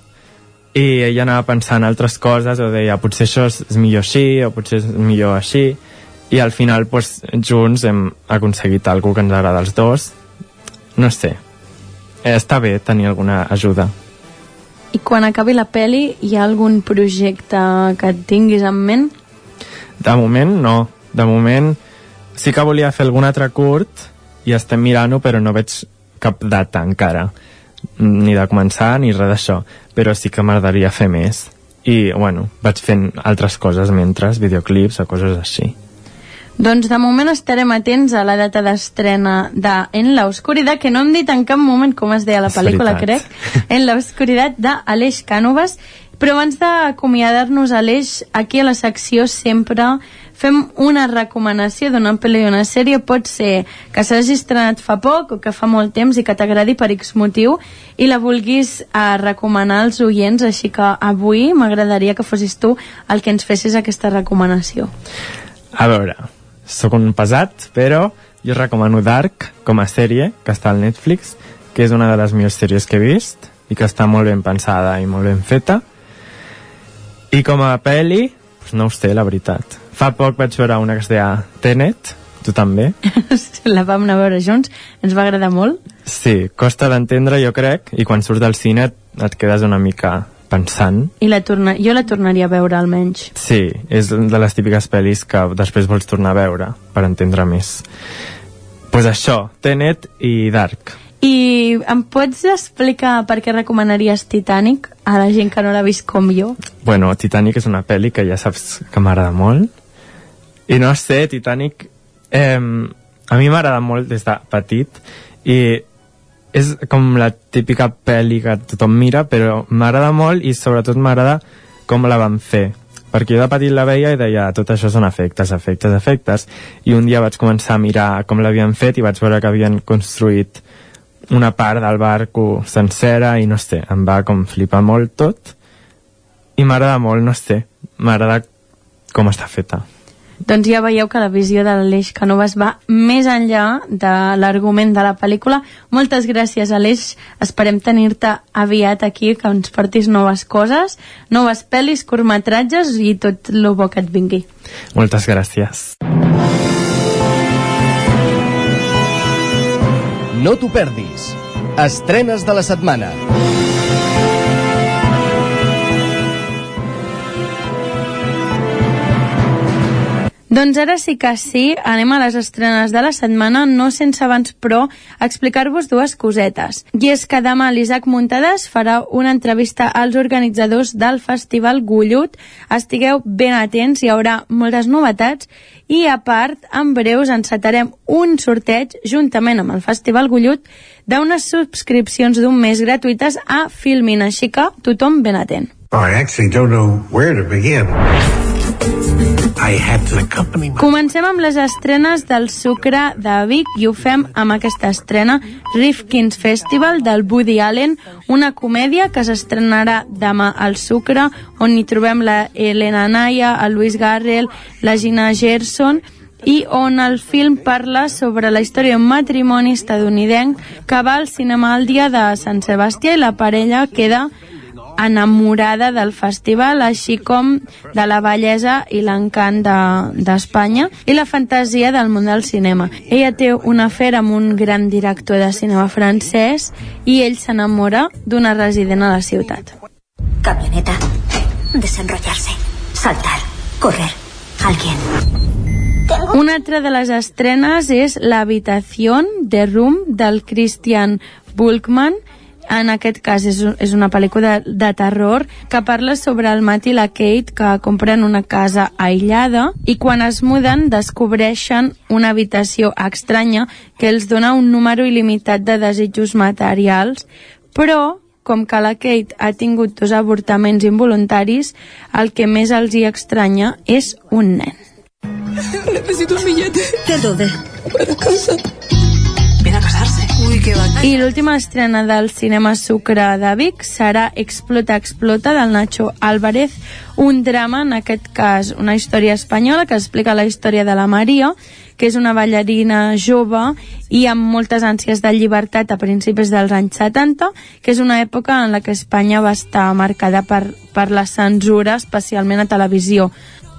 i ella anava pensant altres coses, o deia, potser això és, millor així, o potser és millor així, i al final, doncs, junts hem aconseguit alguna que ens agrada als dos. No sé, està bé tenir alguna ajuda. I quan acabi la peli, hi ha algun projecte que tinguis en ment? De moment, no. De moment, sí que volia fer algun altre curt i estem mirant-ho, però no veig cap data encara. ni de començar ni res d'això, però sí que m'agradaria fer més. I, bueno, vaig fent altres coses mentre, videoclips o coses així. Doncs de moment estarem atents a la data d'estrena de En la oscuridad, que no hem dit en cap moment com es deia la pel·lícula, crec. En la oscuridad d'Aleix Cànovas. Però abans d'acomiadar-nos, Aleix, aquí a la secció sempre fem una recomanació d'una pel·li o una sèrie. Pot ser que s'hagi estrenat fa poc o que fa molt temps i que t'agradi per X motiu i la vulguis eh, recomanar als oients, així que avui m'agradaria que fossis tu el que ens fessis aquesta recomanació. A veure, sóc un pesat, però jo recomano Dark com a sèrie, que està al Netflix, que és una de les millors sèries que he vist i que està molt ben pensada i molt ben feta i com a pel·li, pues no ho sé, la veritat. Fa poc vaig veure una que es deia Tenet, tu també? la vam anar a veure junts, ens va agradar molt. Sí, costa d'entendre, jo crec, i quan surts del cine et, et quedes una mica pensant. I la torna... jo la tornaria a veure, almenys. Sí, és de les típiques pel·lis que després vols tornar a veure per entendre més. pues això, Tenet i Dark. I em pots explicar per què recomanaries Titanic a la gent que no l'ha vist com jo? Bueno, Titanic és una pel·li que ja saps que m'agrada molt. I no sé, Titanic... Eh, a mi m'agrada molt des de petit i és com la típica pel·li que tothom mira, però m'agrada molt i sobretot m'agrada com la van fer. Perquè jo de petit la veia i deia tot això són efectes, efectes, efectes. I un dia vaig començar a mirar com l'havien fet i vaig veure que havien construït una part del barco sencera i no sé, em va com flipar molt tot. I m'agrada molt, no sé, m'agrada com està feta. Doncs ja veieu que la visió de l'Aleix Canovas va més enllà de l'argument de la pel·lícula. Moltes gràcies, Aleix. Esperem tenir-te aviat aquí, que ens portis noves coses, noves pel·lis, curtmetratges i tot el bo que et vingui. Moltes gràcies. No t'ho perdis. Estrenes de la setmana. Doncs ara sí que sí, anem a les estrenes de la setmana, no sense abans, però, explicar-vos dues cosetes. I és que demà l'Isaac Muntades farà una entrevista als organitzadors del Festival Gullut. Estigueu ben atents, hi haurà moltes novetats i, a part, en breus encetarem un sorteig, juntament amb el Festival Gullut, d'unes subscripcions d'un mes gratuïtes a Filmin, així que tothom ben atent. I actually don't know where to begin. Comencem amb les estrenes del Sucre de Vic i ho fem amb aquesta estrena Rifkin's Festival del Woody Allen, una comèdia que s'estrenarà demà al Sucre, on hi trobem la Elena Naya, el Luis Garrel, la Gina Gerson i on el film parla sobre la història d'un matrimoni estadounidenc que va al cinema el dia de Sant Sebastià i la parella queda enamorada del festival, així com de la bellesa i l'encant d'Espanya de, i la fantasia del món del cinema. Ella té una afer amb un gran director de cinema francès i ell s'enamora d'una resident a la ciutat. Camioneta, desenrollarse, saltar, correr, alguien. Una altra de les estrenes és L'habitació de Room del Christian Bulkman, en aquest cas és, és una pel·lícula de, de terror que parla sobre el Matt i la Kate que compren una casa aïllada i quan es muden descobreixen una habitació estranya que els dona un número il·limitat de desitjos materials però com que la Kate ha tingut dos avortaments involuntaris, el que més els hi estranya és un nen. Necesito un billete. ¿De dónde? Para casa. I l'última estrena del cinema Sucre de Vic serà Explota, Explota, del Nacho Álvarez, un drama, en aquest cas una història espanyola que explica la història de la Maria, que és una ballarina jove i amb moltes ànsies de llibertat a principis dels anys 70, que és una època en la que Espanya va estar marcada per, per la censura, especialment a televisió.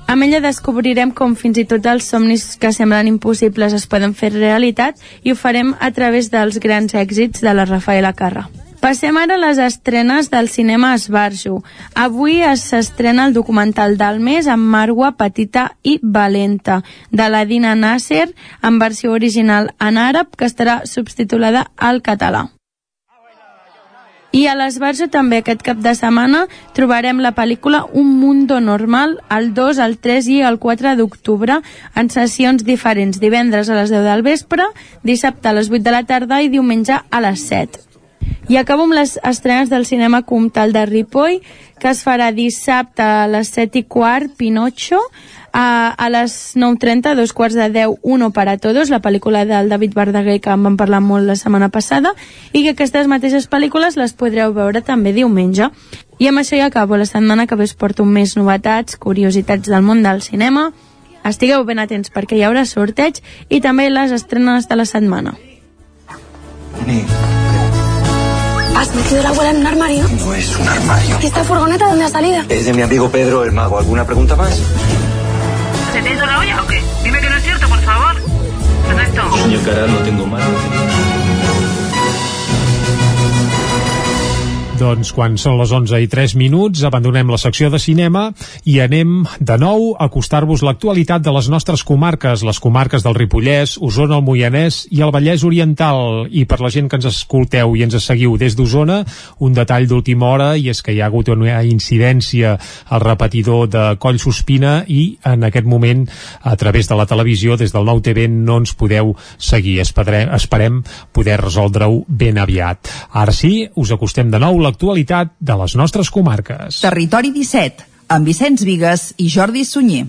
Amb ella descobrirem com fins i tot els somnis que semblen impossibles es poden fer realitat i ho farem a través dels grans èxits de la Rafaela Carra. Passem ara a les estrenes del cinema Esbarjo. Avui s'estrena el documental del mes amb Marwa Petita i Valenta, de la Dina Nasser, en versió original en àrab, que estarà subtitulada al català. I a l'Esbarjo també aquest cap de setmana trobarem la pel·lícula Un Mundo Normal el 2, el 3 i el 4 d'octubre en sessions diferents, divendres a les 10 del vespre, dissabte a les 8 de la tarda i diumenge a les 7. I acabo amb les estrenes del cinema Comtal de Ripoll, que es farà dissabte a les 7 i quart, Pinocho, a, a les 9.30, dos quarts de 10, Uno para todos, la pel·lícula del David Verdaguer que en vam parlar molt la setmana passada, i que aquestes mateixes pel·lícules les podreu veure també diumenge. I amb això ja acabo. La setmana que ve us porto més novetats, curiositats del món del cinema. Estigueu ben atents perquè hi haurà sorteig i també les estrenes de la setmana. ¿Has metido la abuela en un armario? No es un armario. ¿Y esta furgoneta dónde ha salido? Es de mi amigo Pedro el Mago. ¿Alguna pregunta más? ¿Se te hizo la olla o qué? Dime que no es cierto, por favor. ¿Qué es esto? Señor Caral, no tengo mano. Doncs quan són les 11 i 3 minuts abandonem la secció de cinema i anem de nou a acostar-vos l'actualitat de les nostres comarques, les comarques del Ripollès, Osona, el Moianès i el Vallès Oriental. I per la gent que ens escolteu i ens seguiu des d'Osona, un detall d'última hora i és que hi ha hagut una incidència al repetidor de Coll Sospina i en aquest moment a través de la televisió, des del nou TV no ens podeu seguir. Esperem, esperem poder resoldre-ho ben aviat. Ara sí, us acostem de nou l'actualitat de les nostres comarques. Territori 17, amb Vicenç Vigues i Jordi Sunyer.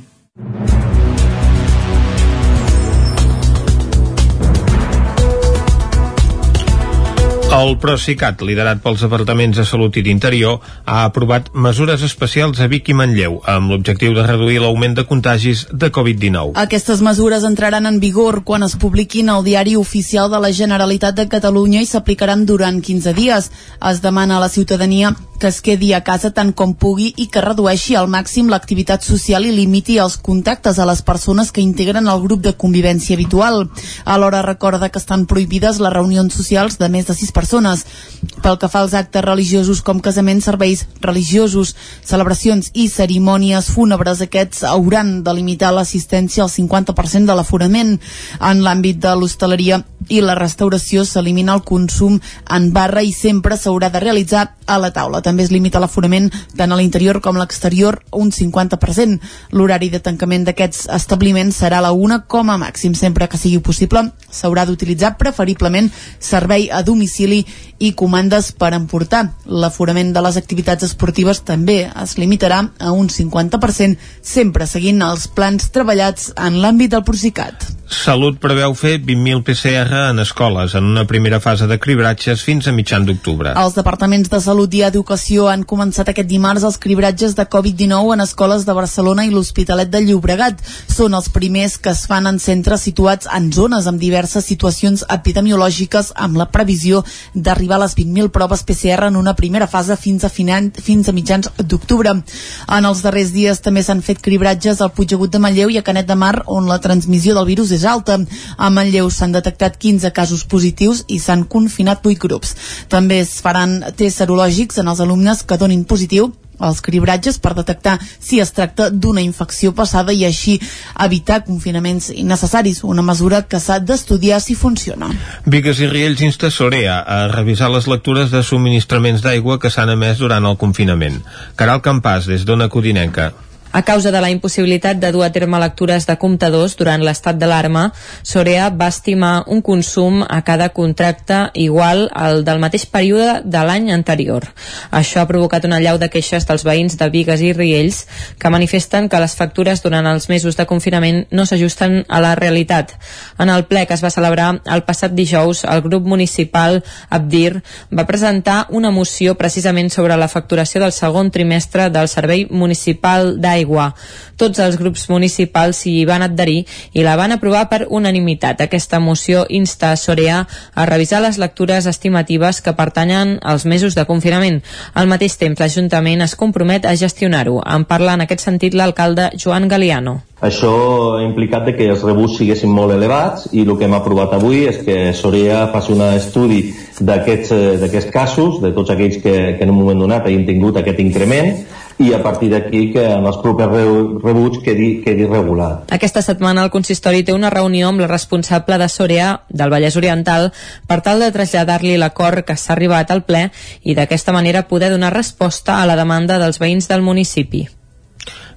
El Procicat, liderat pels departaments de Salut i d'Interior, ha aprovat mesures especials a Vic i Manlleu amb l'objectiu de reduir l'augment de contagis de Covid-19. Aquestes mesures entraran en vigor quan es publiquin al Diari Oficial de la Generalitat de Catalunya i s'aplicaran durant 15 dies. Es demana a la ciutadania que es quedi a casa tant com pugui i que redueixi al màxim l'activitat social i limiti els contactes a les persones que integren el grup de convivència habitual. Alhora recorda que estan prohibides les reunions socials de més de 6 persones. Pel que fa als actes religiosos com casaments, serveis religiosos, celebracions i cerimònies fúnebres, aquests hauran de limitar l'assistència al 50% de l'aforament. En l'àmbit de l'hostaleria i la restauració s'elimina el consum en barra i sempre s'haurà de realitzar a la taula. També es limita l'aforament tant a l'interior com a l'exterior un 50%. L'horari de tancament d'aquests establiments serà a la una com a màxim. Sempre que sigui possible s'haurà d'utilitzar preferiblement servei a domicili i comandes per emportar. L'aforament de les activitats esportives també es limitarà a un 50%, sempre seguint els plans treballats en l'àmbit del Procicat. Salut preveu fer 20.000 PCR en escoles en una primera fase de cribratges fins a mitjan d'octubre. Els departaments de Salut i Educació han començat aquest dimarts els cribratges de Covid-19 en escoles de Barcelona i l'Hospitalet de Llobregat. Són els primers que es fan en centres situats en zones amb diverses situacions epidemiològiques amb la previsió d'arribar a les 20.000 proves PCR en una primera fase fins a, final, fins a mitjans d'octubre. En els darrers dies també s'han fet cribratges al Puigdegut de Manlleu i a Canet de Mar on la transmissió del virus és alta. A Manlleu s'han detectat 15 casos positius i s'han confinat 8 grups. També es faran tests serològics en els alumnes que donin positiu els cribratges per detectar si es tracta d'una infecció passada i així evitar confinaments innecessaris, una mesura que s'ha d'estudiar si funciona. Vigues i Riells insta Sorea a revisar les lectures de subministraments d'aigua que s'han emès durant el confinament. Caral Campàs, des d'Ona Codinenca. A causa de la impossibilitat de dur a terme lectures de comptadors durant l'estat d'alarma, Sorea va estimar un consum a cada contracte igual al del mateix període de l'any anterior. Això ha provocat una llau de queixes dels veïns de Vigues i Riells que manifesten que les factures durant els mesos de confinament no s'ajusten a la realitat. En el ple que es va celebrar el passat dijous, el grup municipal Abdir va presentar una moció precisament sobre la facturació del segon trimestre del Servei Municipal d'Aigua d'aigua. Tots els grups municipals s'hi van adherir i la van aprovar per unanimitat. Aquesta moció insta a Sorea a revisar les lectures estimatives que pertanyen als mesos de confinament. Al mateix temps, l'Ajuntament es compromet a gestionar-ho. En parla en aquest sentit l'alcalde Joan Galiano. Això ha implicat que els rebuts siguessin molt elevats i el que hem aprovat avui és que Sorea faci un estudi d'aquests casos, de tots aquells que, que en un moment donat hagin tingut aquest increment, i a partir d'aquí que en els propers rebuts quedi, quedi regulat. Aquesta setmana el consistori té una reunió amb la responsable de Sorea del Vallès Oriental per tal de traslladar-li l'acord que s'ha arribat al ple i d'aquesta manera poder donar resposta a la demanda dels veïns del municipi.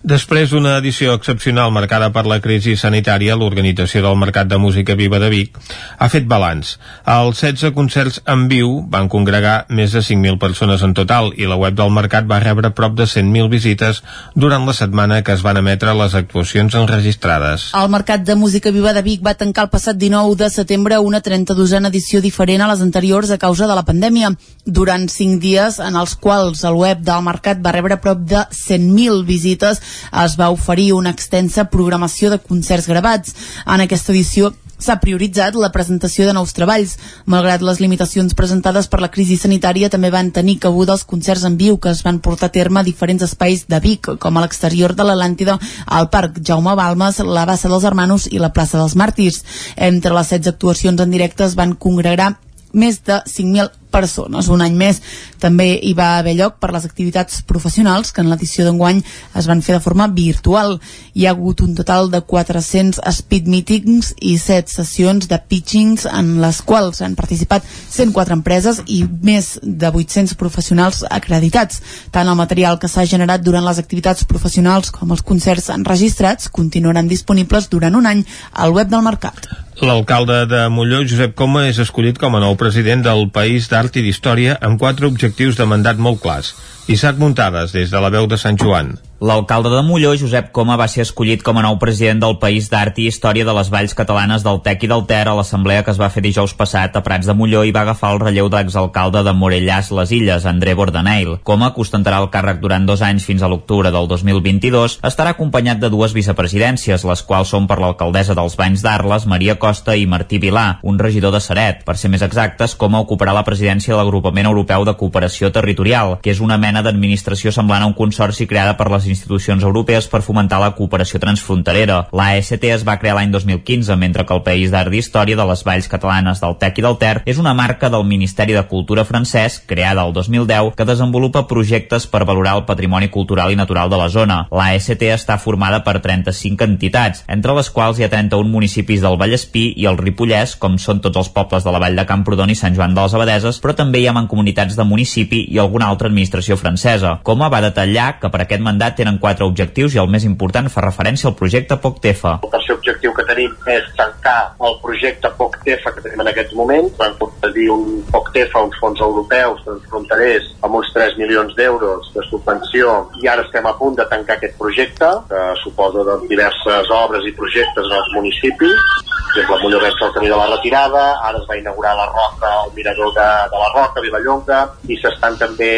Després d'una edició excepcional marcada per la crisi sanitària, l'Organització del Mercat de Música Viva de Vic ha fet balanç. Els 16 concerts en viu van congregar més de 5.000 persones en total i la web del mercat va rebre prop de 100.000 visites durant la setmana que es van emetre les actuacions enregistrades. El Mercat de Música Viva de Vic va tancar el passat 19 de setembre una 32a edició diferent a les anteriors a causa de la pandèmia. Durant 5 dies en els quals el web del mercat va rebre prop de 100.000 visites es va oferir una extensa programació de concerts gravats. En aquesta edició s'ha prioritzat la presentació de nous treballs. Malgrat les limitacions presentades per la crisi sanitària, també van tenir cabuda els concerts en viu que es van portar a terme a diferents espais de Vic, com a l'exterior de l'Atlàntida, al Parc Jaume Balmes, la Bassa dels Hermanos i la plaça dels Màrtirs. Entre les 16 actuacions en directe es van congregar més de 5.000 persones. Un any més també hi va haver lloc per les activitats professionals que en l'edició d'enguany es van fer de forma virtual. Hi ha hagut un total de 400 speed meetings i 7 sessions de pitchings en les quals han participat 104 empreses i més de 800 professionals acreditats. Tant el material que s'ha generat durant les activitats professionals com els concerts enregistrats continuaran disponibles durant un any al web del mercat. L'alcalde de Molló, Josep Coma, és escollit com a nou president del País d'Art i d'Història amb quatre objectius de mandat molt clars. Isaac Muntades, des de la veu de Sant Joan. L'alcalde de Molló, Josep Coma, va ser escollit com a nou president del País d'Art i Història de les Valls Catalanes del Tec i del Ter a l'assemblea que es va fer dijous passat a Prats de Molló i va agafar el relleu de l'exalcalde de Morellàs les Illes, André Bordaneil. Coma, que ostentarà el càrrec durant dos anys fins a l'octubre del 2022, estarà acompanyat de dues vicepresidències, les quals són per l'alcaldessa dels Banys d'Arles, Maria Costa i Martí Vilà, un regidor de Saret. Per ser més exactes, Coma ocuparà la presidència de l'Agrupament Europeu de Cooperació Territorial, que és una mena d'administració semblant a un consorci creada per les institucions europees per fomentar la cooperació transfronterera. L'AST es va crear l'any 2015, mentre que el País d'Art d'Història de les Valls Catalanes del Tec i del Ter és una marca del Ministeri de Cultura francès, creada el 2010, que desenvolupa projectes per valorar el patrimoni cultural i natural de la zona. L'AST està formada per 35 entitats, entre les quals hi ha 31 municipis del Vallespí i el Ripollès, com són tots els pobles de la Vall de Camprodon i Sant Joan de les Abadeses, però també hi ha mancomunitats de municipi i alguna altra administració francesa. Coma va detallar que per aquest mandat tenen quatre objectius i el més important fa referència al projecte POCTEFA. El tercer objectiu tenim és tancar el projecte POCTEFA que tenim en aquests moments. Vam concedir un POCTEFA, uns fons europeus transfronterers amb uns 3 milions d'euros de subvenció i ara estem a punt de tancar aquest projecte que suposa doncs, diverses obres i projectes en els municipis. Per exemple, a Mollorets el camí de la retirada, ara es va inaugurar la Roca, el mirador de, de la Roca, Vilallonga, i s'estan també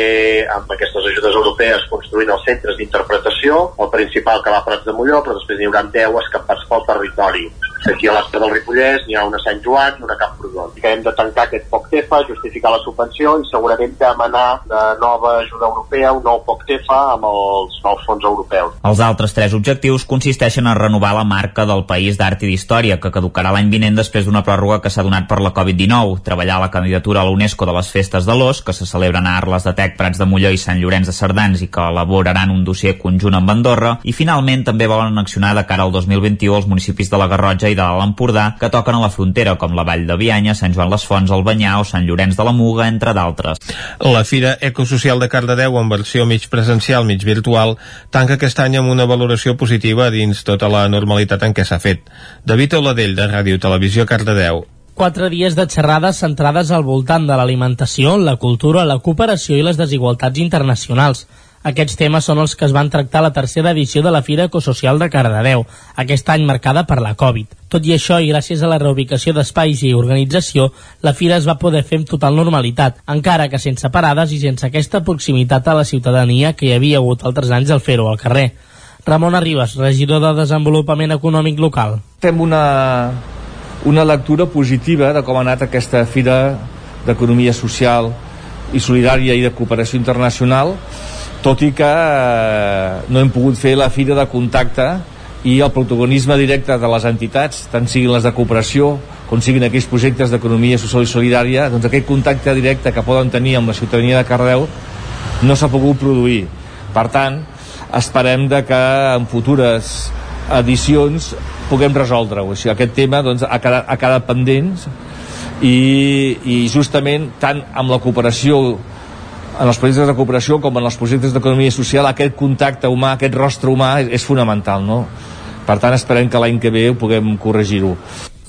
amb aquestes ajudes europees construint els centres d'interpretació, el principal que va a Prats de Molló, però després n'hi haurà 10 escapats pel territori. Aquí a l'Estat del Ripollès n'hi ha una a Sant Joan i una a Camprodon. I que hem de tancar aquest POCTEFA, justificar la subvenció i segurament demanar de nova ajuda europea, un nou POCTEFA amb els nous fons europeus. Els altres tres objectius consisteixen en renovar la marca del País d'Art i d'Història, que caducarà l'any vinent després d'una pròrroga que s'ha donat per la Covid-19, treballar la candidatura a l'UNESCO de les Festes de l'Os, que se celebren a Arles de Tec, Prats de Molló i Sant Llorenç de Cerdans i que elaboraran un dossier conjunt amb Andorra, i finalment també volen accionar de cara al 2021 els municipis de la Garrotja i de l'Empordà que toquen a la frontera, com la Vall de Bianya, Sant Joan les Fonts, el Banyà o Sant Llorenç de la Muga, entre d'altres. La Fira Ecosocial de Cardedeu, en versió mig presencial, mig virtual, tanca aquest any amb una valoració positiva dins tota la normalitat en què s'ha fet. David Oladell, de Ràdio Televisió Cardedeu quatre dies de xerrades centrades al voltant de l'alimentació, la cultura, la cooperació i les desigualtats internacionals. Aquests temes són els que es van tractar a la tercera edició de la Fira Ecosocial de Cardedeu, aquest any marcada per la Covid. Tot i això, i gràcies a la reubicació d'espais i organització, la fira es va poder fer amb total normalitat, encara que sense parades i sense aquesta proximitat a la ciutadania que hi havia hagut altres anys al fer-ho al carrer. Ramon Arribas, regidor de Desenvolupament Econòmic Local. Fem una, una lectura positiva de com ha anat aquesta fira d'economia social i solidària i de cooperació internacional tot i que eh, no hem pogut fer la fira de contacte i el protagonisme directe de les entitats, tant siguin les de cooperació com siguin aquells projectes d'economia social i solidària, doncs aquell contacte directe que poden tenir amb la ciutadania de Cardeu no s'ha pogut produir. Per tant, esperem de que en futures edicions puguem resoldre-ho. Sigui, aquest tema doncs, ha, quedat, ha quedat pendent i, i justament tant amb la cooperació en els projectes de cooperació com en els projectes d'economia social aquest contacte humà, aquest rostre humà és, és fonamental, no? Per tant, esperem que l'any que ve ho puguem corregir-ho.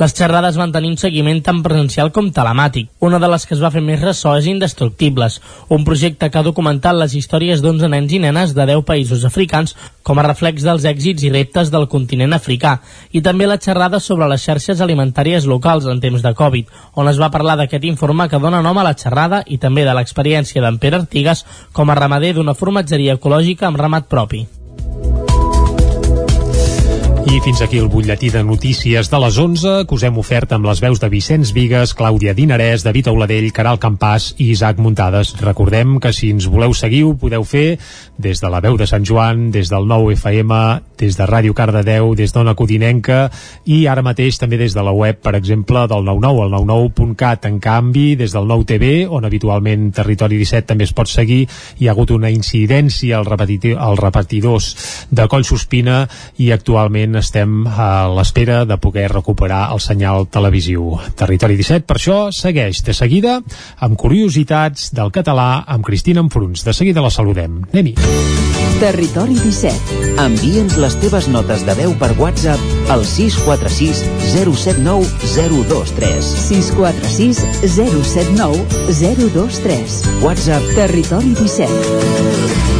Les xerrades van tenir un seguiment tant presencial com telemàtic. Una de les que es va fer més ressò és Indestructibles, un projecte que ha documentat les històries d'11 nens i nenes de 10 països africans com a reflex dels èxits i reptes del continent africà, i també la xerrada sobre les xarxes alimentàries locals en temps de Covid, on es va parlar d'aquest informe que dona nom a la xerrada i també de l'experiència d'en Pere Artigas com a ramader d'una formatgeria ecològica amb ramat propi. I fins aquí el butlletí de notícies de les 11 que us hem ofert amb les veus de Vicenç Vigues, Clàudia Dinarès, David Auladell, Caral Campàs i Isaac Muntades. Recordem que si ens voleu seguir ho podeu fer des de la veu de Sant Joan, des del nou FM, des de Ràdio Cardedeu, des d'Ona Codinenca i ara mateix també des de la web, per exemple, del 99, el 99.cat. En canvi, des del nou TV, on habitualment Territori 17 també es pot seguir, hi ha hagut una incidència als repetidors de Collsospina i actualment estem a l'espera de poder recuperar el senyal televisiu. Territori 17, per això, segueix de seguida amb curiositats del català amb Cristina Enfruns. De seguida la saludem. Anem-hi. Territori 17. Envia'ns les teves notes de veu per WhatsApp al 646 079 023. 646 079 023. WhatsApp Territori 17.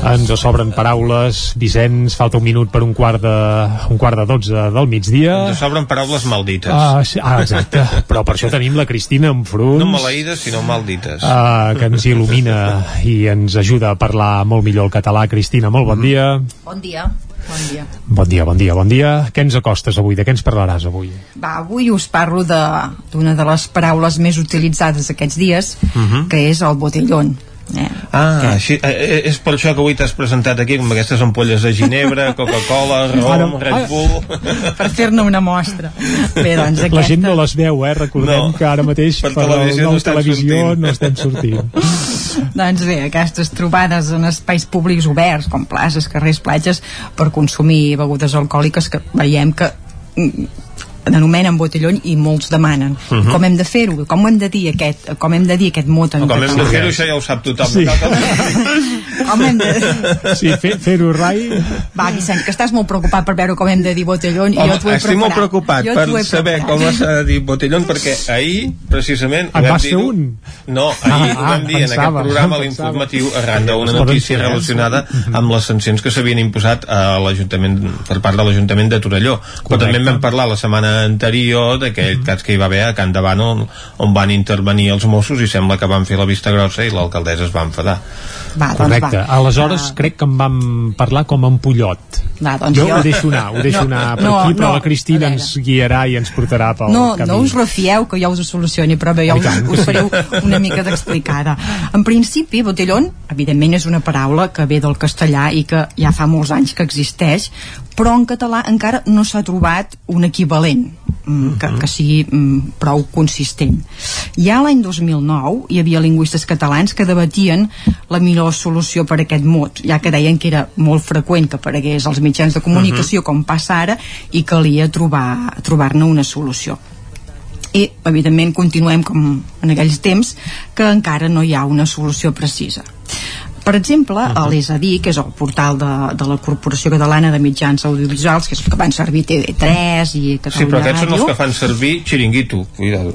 Ens sobren paraules. Vicenç, falta un minut per un quart de, un quart de 12 del migdia. Ens sobren paraules maldites. Ah, sí, ah, exacte. Però per això tenim la Cristina Enfruns. No maleïdes, sinó maldites. Uh, que ens il·lumina i ens ajuda a parlar molt millor el català. Cristina, molt bon dia. Bon dia. Bon dia. Bon dia, bon dia, bon dia. Què ens acostes avui? De què ens parlaràs avui? Va, avui us parlo d'una de, de les paraules més utilitzades aquests dies, uh -huh. que és el botellón. Eh? Ah, així, eh, és per això que avui t'has presentat aquí amb aquestes ampolles de ginebra, Coca-Cola, rom, Red Bull... per fer-ne una mostra. Bé, doncs aquesta... La gent no les veu, eh? Recordem no, que ara mateix per, per televisió, no, televisió sortint. no estem sortint. doncs bé, aquestes trobades en espais públics oberts, com places, carrers, platges, per consumir begudes alcohòliques que veiem que anomenen botellón i molts demanen uh -huh. com hem de fer-ho, com hem de dir aquest com hem de dir aquest mot en com hem de fer-ho això ja ho sap tothom sí. com hem de... sí, fer-ho fer rai. Va Vicent, que estàs molt preocupat per veure com hem de dir botellón Home, i jo t'ho he estic preparat. molt preocupat per saber com s'ha de dir botellón perquè ahir precisament en vas fer un? no, ahir ah, ho vam dir pensava, en aquest programa l'informatiu arran d'una notícia relacionada amb les sancions que s'havien imposat a l'Ajuntament per part de l'Ajuntament de Torelló. Correcte. però també en vam parlar la setmana anterior d'aquell mm -hmm. cas que hi va haver a Can Davant on, on van intervenir els Mossos i sembla que van fer la vista grossa i l'alcaldessa es va enfadar. Va, Correcte, doncs va. aleshores uh... crec que en vam parlar com en Pollot va, doncs jo, jo ho deixo anar, ho deixo no, anar per no, aquí, però no, la Cristina ens guiarà i ens portarà pel no, camí. No us refieu que jo us ho solucioni, però bé, jo us, us fareu una mica d'explicada. En principi, botellón, evidentment és una paraula que ve del castellà i que ja fa molts anys que existeix, però en català encara no s'ha trobat un equivalent mm, que, que sigui mm, prou consistent. Ja l'any 2009 hi havia lingüistes catalans que debatien la millor solució per a aquest mot, ja que deien que era molt freqüent que aparegués als mitjans de comunicació, uh -huh. com passa ara, i calia trobar-ne trobar una solució i evidentment continuem com en aquells temps que encara no hi ha una solució precisa per exemple, uh -huh. l'ESADI, que és el portal de, de la Corporació Catalana de Mitjans Audiovisuals, que és el que van servir TV3 i Catalunya Sí, però aquests Ràdio. són els que fan servir xiringuito, cuidado.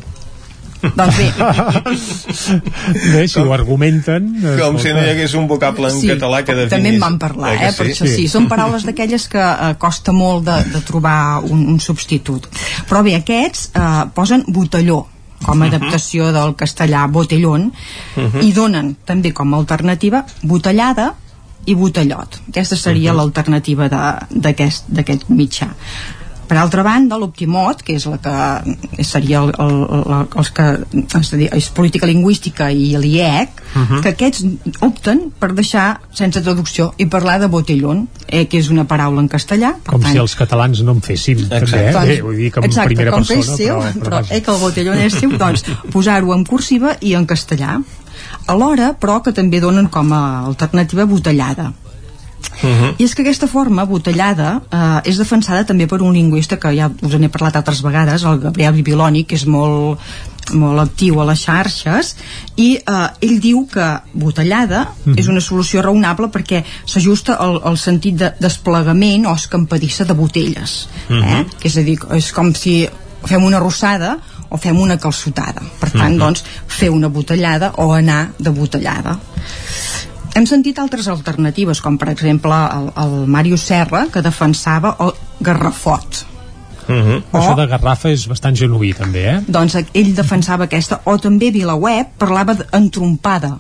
Doncs bé. bé, si com, ho argumenten... Com si no hi hagués un vocable en sí, català que definís... també en van parlar, eh, sí? per això sí. sí. Són paraules d'aquelles que eh, costa molt de, de trobar un, un substitut. Però bé, aquests eh, posen botelló, com a adaptació del castellà botellón Mhm. i donen també com a alternativa botellada i botellot aquesta seria Mhm. l'alternativa de- d'aquest d'aquest mitjà per altra banda, l'Optimot, que és la que seria el, el, el, els que és, a dir, és política lingüística i l'IEC, Mhm. que aquests opten per deixar sense traducció i parlar de botellón, eh, que és una paraula en castellà. Per Com tant, si els catalans no en féssim, també, eh? doncs, Bé, vull dir que en exacte, primera com que persona, és seu, però, però, però, eh, que el botellón és seu, doncs posar-ho en cursiva i en castellà. Alhora, però, que també donen com a alternativa botellada. I és que aquesta forma botellada eh, és defensada també per un lingüista que ja us n'he parlat altres vegades, el Gabriel Bibiloni, que és molt, molt actiu a les xarxes, i eh, ell diu que botellada Mhm. és una solució raonable perquè s'ajusta al, al sentit de desplegament o escampadissa de botelles. Eh? Mhm. Que és a dir, és com si fem una rossada o fem una calçotada. Per tant, Mhm. doncs, fer una botellada o anar de botellada. Hem sentit altres alternatives, com per exemple el, el Màrius Serra, que defensava el garrafot. Uh Això de Garrafa és bastant genuí, també, eh? Doncs ell defensava aquesta, o també Vilaweb parlava d'entrompada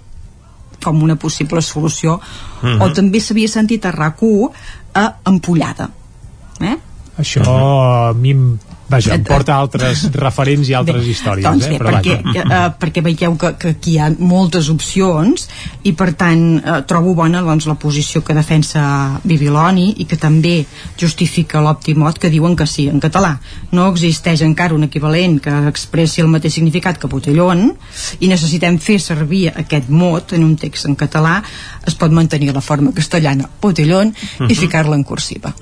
com una possible solució, Mhm. o també s'havia sentit a RAC1 a ampollada. Eh? Això a mi em, vaja, em porta a altres referents i altres històries, doncs eh? bé, Però perquè, vaja. eh, perquè veieu que, que aquí hi ha moltes opcions i per tant eh, trobo bona doncs, la posició que defensa Bibiloni i que també justifica l'Optimot que diuen que sí, en català no existeix encara un equivalent que expressi el mateix significat que botellón i necessitem fer servir aquest mot en un text en català es pot mantenir la forma castellana botellón Mhm. i ficar-la en cursiva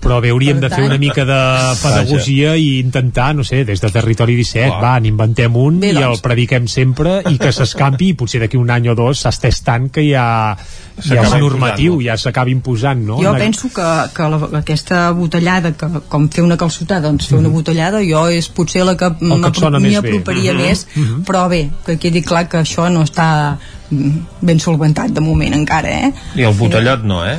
Però bé, hauríem de fer una mica de pedagogia i intentar, no sé, des de Territori 17, Clar. va, n'inventem un Bé, i doncs. el prediquem sempre i que s'escampi i potser d'aquí un any o dos s'ha estès tant que ja, ja S'acaba és normatiu, ja s'acaba imposant, no? jo penso que, que la, aquesta botellada que com fer una calçotada doncs fer una botellada jo és potser la que m'hi més bé. aproparia Mhm. més Mhm. però bé, que quedi clar que això no està mm, ben solventat de moment encara eh? I el botellot no, eh?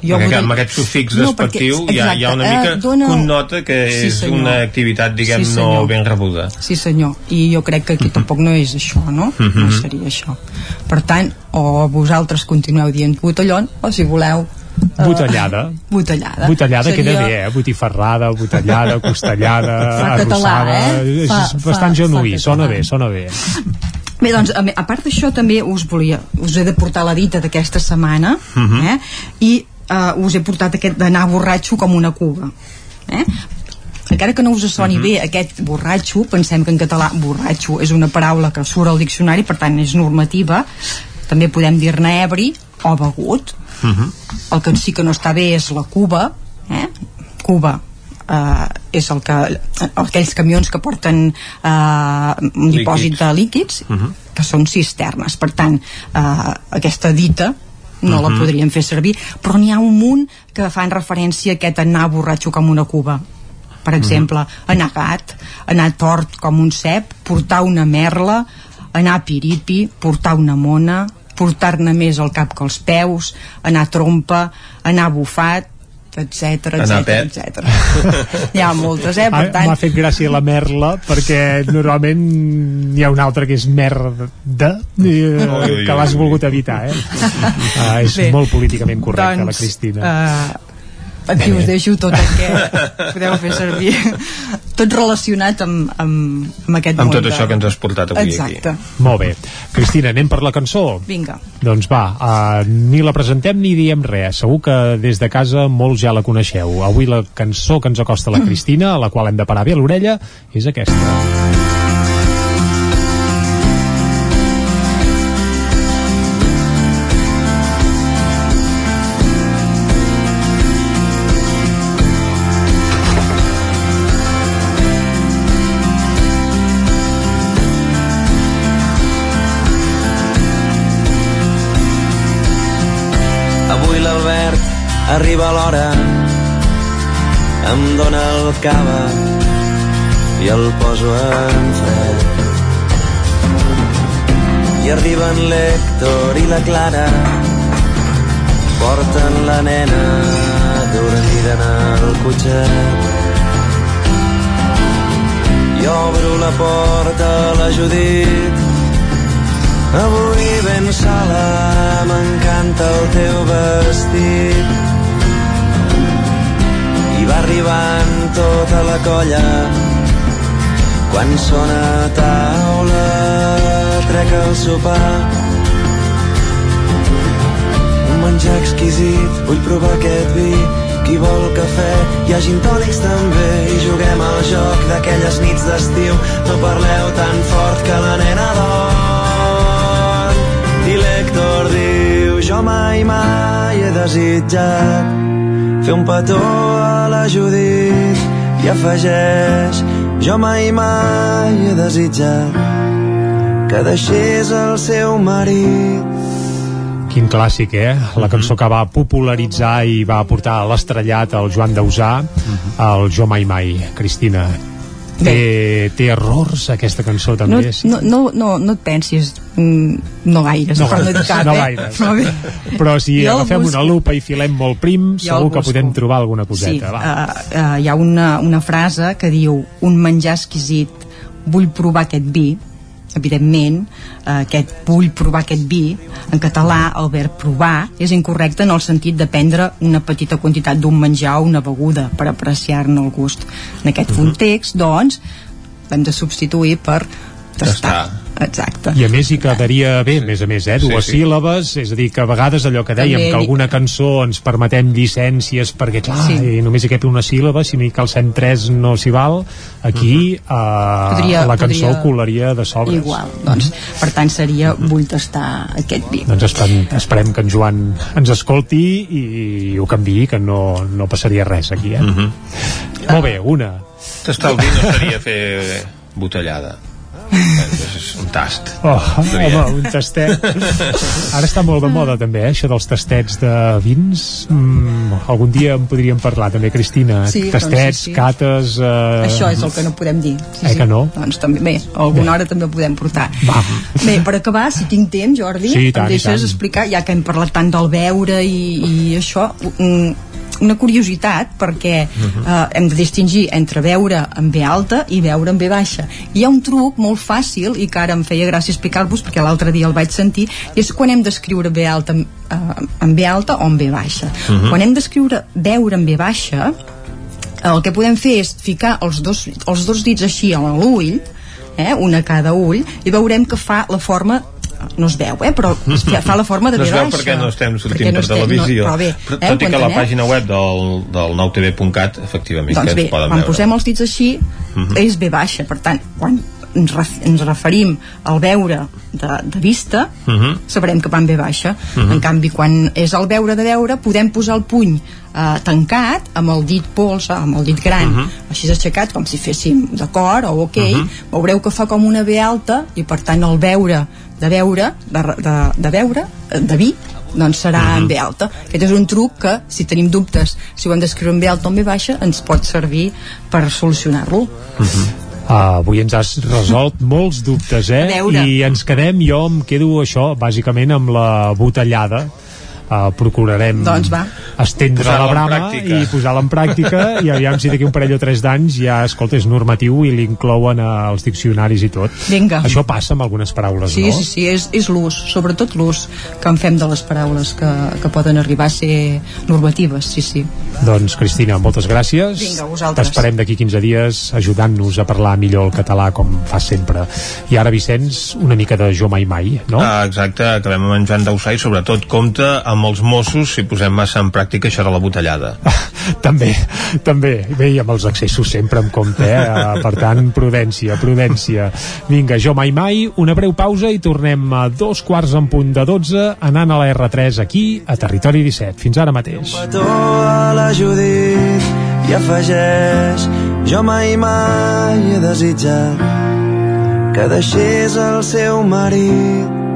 Jo perquè botell- amb aquest sufix No, despectiu perquè- hi, ha, hi ha una exacte, mica eh, dona- connota que Sí, és senyor. una activitat, diguem, Sí, no ben rebuda. Sí senyor, i jo crec que aquí tampoc no és això, no? Mhm. No seria això. Per tant, o vosaltres continueu dient botellón, o si voleu... eh, Botellada. Botellada. Botellada Seria- queda bé, eh? Botifarrada, botellada, costellada, Fa català, arrossada... eh? És Fa- bastant fa- genuí, fa sona bé, sona bé. Bé, doncs, a, a part d'això també us volia, us he de portar la dita d'aquesta setmana Mhm. eh? i uh, us he portat aquest d'anar borratxo com una cuba eh? encara que no us soni Mhm. bé aquest borratxo, pensem que en català borratxo és una paraula que surt al diccionari per tant és normativa també podem dir-ne ebri o begut el que sí que no està bé és la cuba eh? cuba eh, és el que aquells camions que porten eh, un dipòsit Líquids. de líquids que són cisternes per tant eh, aquesta dita no la Mhm. podríem fer servir però n'hi ha un munt que fan referència a aquest anar borratxo com una cuba per exemple, anar gat anar tort com un cep portar una merla anar piripi portar una mona portar-ne més al cap que els peus anar trompa, anar bufat etc etc etc. Hi ha moltes, eh? Per Ah, tant, M'ha fet gràcia la merla perquè normalment hi ha una altra que és merda eh, Ui, ui, que l'has volgut evitar eh? ah, és Bé, molt políticament correcta la doncs, Cristina eh, aquí us deixo tot el que podeu fer servir. Tot relacionat amb, amb, amb aquest Amb món tot de- això que ens has portat avui Exacte. molt bé, Cristina, anem per la cançó? Vinga. doncs va, uh, ni la presentem ni diem res, segur que des de casa molts ja la coneixeu, avui la cançó que ens acosta la Cristina, a la qual hem de parar bé l'orella, és aquesta arriba a l'hora, em dóna el cava i el poso en fred. I arriben l'Hèctor i la Clara, porten la nena dormida en el cotxet. I obro la porta la Judit. Avui ben sola m'encanta el teu vestit. Va arribant tota la colla. Quan sona a taula trec el sopar. Un menjar exquisit vull provar aquest vi. Qui vol cafè hi ha gin tònics també. I juguem al joc d'aquelles nits d'estiu. No parleu tan fort que la nena dorm. I l'Hector diu jo mai mai he desitjat fer un petó a la Judit i afegeix jo mai mai he desitjat que deixés el seu marit Quin clàssic, eh? La cançó que va popularitzar i va portar a l'estrellat el Joan Dausà, el Jo Mai Mai. Cristina, té, té errors aquesta cançó no, també? sí? no, no, no, no et pensis mm, no gaires, No per no dir cap no eh? gaires. Però, bé, Però si Jo agafem busco. una lupa i filem molt prim, Jo segur que podem trobar alguna sí, coseta. va. uh, uh, hi ha una, una frase que diu un menjar exquisit vull provar aquest vi evidentment, eh, aquest vull provar aquest vi, en català el verb provar és incorrecte en el sentit de prendre una petita quantitat d'un menjar o una beguda per apreciar-ne el gust. En aquest context, doncs, l'hem de substituir per tastar. Exacte. I a més hi quedaria bé, a més a més, eh? Dues Sí, sí. síl·labes, és a dir, que a vegades allò que dèiem, També que alguna cançó ens permetem llicències perquè, clar, Sí. sí. només hi cap una síl·laba, si n'hi calcem tres no s'hi val, aquí eh, Podria- la cançó podria- colaria de sobres. Igual, doncs, per tant seria vull tastar aquest vi. Doncs esperem, esperem que en Joan ens escolti i, i ho canviï, que no, no passaria res aquí, eh? Mhm. Molt bé, una. Tastar el vi no seria fer botellada. És un tast. Oh, home, un tastet. Ara està molt de moda també, eh, això dels tastets de vins. Mm, algun dia en podríem parlar també, Cristina. Sí, doncs Tastets, sí, sí. cates... Eh... Això és el que no podem dir. Sí, Eh sí. que no? Doncs també, bé, alguna hora també ho podem portar. Va. Bé, per acabar, si tinc temps, Jordi, Sí, tant, em deixes explicar, ja que hem parlat tant del veure i, i això, mm, una curiositat perquè Mhm. eh, hem de distingir entre veure en B alta i veure en B baixa hi ha un truc molt fàcil i que ara em feia gràcia explicar-vos perquè l'altre dia el vaig sentir és quan hem d'escriure B alta eh, en B alta o en B baixa Mhm. quan hem d'escriure veure en B baixa el que podem fer és ficar els dos, els dos dits així a l'ull eh, un a cada ull i veurem que fa la forma no es veu, eh, però fa- la forma de no es veu perquè no estem sortint no per televisió no, però bé, però, eh, tot i que la quan pàgina web del, del noutv.cat efectivament doncs bé, ens poden quan veure posem els dits així Mhm. és B baixa, per tant quan ens, ref, ens referim al veure de, de vista Mhm. sabrem que va en B baixa Mhm. en canvi quan és el veure de veure podem posar el puny eh, tancat amb el dit pols, amb el dit gran Mhm. així aixecat com si féssim d'acord o ok, Mhm. veureu que fa com una B alta i per tant el veure de veure de, de, de veure, eh, de vi doncs serà en B alta. Aquest és un truc que, si tenim dubtes si ho hem d'escriure en B alta o en B baixa, ens pot servir per solucionar-lo. Uh, avui ens has resolt molts dubtes, eh? I ens quedem, jo em quedo això, bàsicament amb la botellada. Uh, procurarem Doncs va. estendre Posar-la la brama pràctica. i posar-la en pràctica i aviam si d'aquí un parell o tres d'anys ja, escolta, és normatiu i l'inclouen als diccionaris i tot. Vinga. Això passa amb algunes paraules, Sí, no? sí, sí, és, és l'ús, sobretot l'ús que en fem de les paraules que, que poden arribar a ser normatives, sí, sí. Doncs, Cristina, moltes gràcies. Vinga, vosaltres. T'esperem d'aquí 15 dies ajudant-nos a parlar millor el català, com fas sempre. I ara, Vicenç, una mica de jo mai mai, no? Ah, exacte, acabem amb en Joan Dausà i sobretot compte amb els Mossos si posem massa en pràctica això de la botellada. també, també. Bé, i amb els accessos sempre en compte, eh? Eh, Per tant, prudència, prudència. Vinga, jo mai mai, una breu pausa i tornem a dos quarts en punt de 12 anant a la R3 aquí, a Territori 17. Fins ara mateix. petó a la Judit i afegeix jo mai mai he desitjat que deixés el seu marit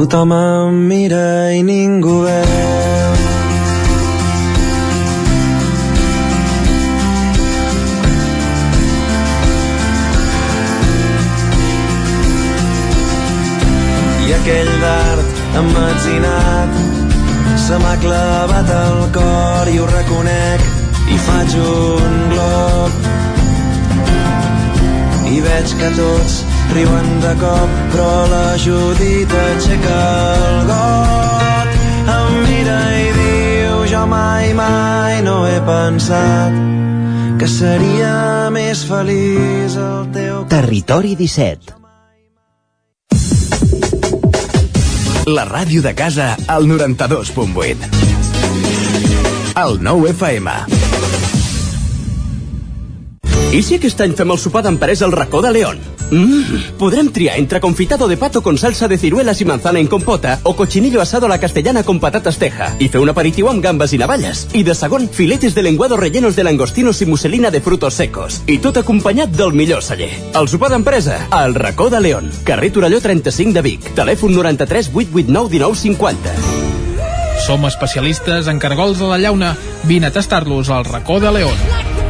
tothom em mira i ningú veu. I aquell dard emmetzinat se m'ha clavat al cor i ho reconec i faig un glob i veig que tots riuen de cop, però la Judit aixeca el got. Em mira i diu, jo mai, mai no he pensat que seria més feliç el teu... Territori 17 La ràdio de casa al 92.8 El 9 FM I si aquest any fem el sopar d'empresa al racó de León? Mm, podrem triar entre confitado de pato con salsa de ciruelas y manzana en compota o cochinillo asado a la castellana con patatas teja i fer un aperitiu amb gambes i navalles. I de segon, filetes de lenguado rellenos de langostinos i muselina de frutos secos. I tot acompanyat del millor celler. El sopar d'empresa, al racó de León. Carrer Torelló 35 de Vic. Telèfon 93 889 1950. Som especialistes en cargols de la llauna. Vine a tastar-los al racó de León.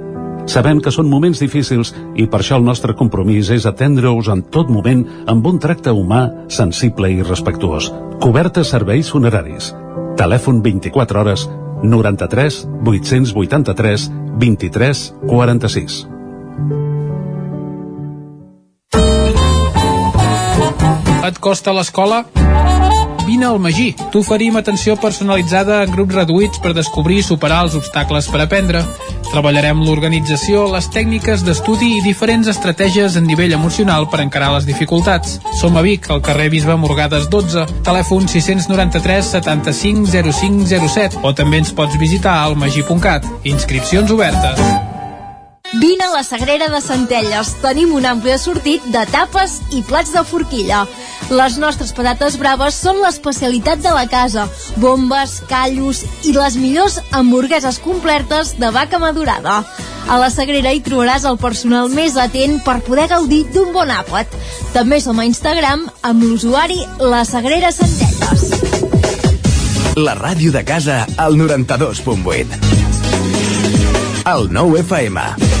Sabem que són moments difícils i per això el nostre compromís és atendre-us en tot moment amb un tracte humà, sensible i respectuós. Cobertes serveis funeraris. Telèfon 24 hores 93 883 23 46. Et costa l'escola? Vine al Magí. T'oferim atenció personalitzada en grups reduïts per descobrir i superar els obstacles per aprendre. Treballarem l'organització, les tècniques d'estudi i diferents estratègies en nivell emocional per encarar les dificultats. Som a Vic, al carrer Bisbe Morgades 12, telèfon 693 75 0507 o també ens pots visitar al magi.cat. Inscripcions obertes. Vine a la Sagrera de Centelles. Tenim un ampli assortit de tapes i plats de forquilla. Les nostres patates braves són l'especialitat de la casa. Bombes, callos i les millors hamburgueses completes de vaca madurada. A la Sagrera hi trobaràs el personal més atent per poder gaudir d'un bon àpat. També som a Instagram amb l'usuari La Sagrera Centelles. La ràdio de casa al 92.8. El 9 FM.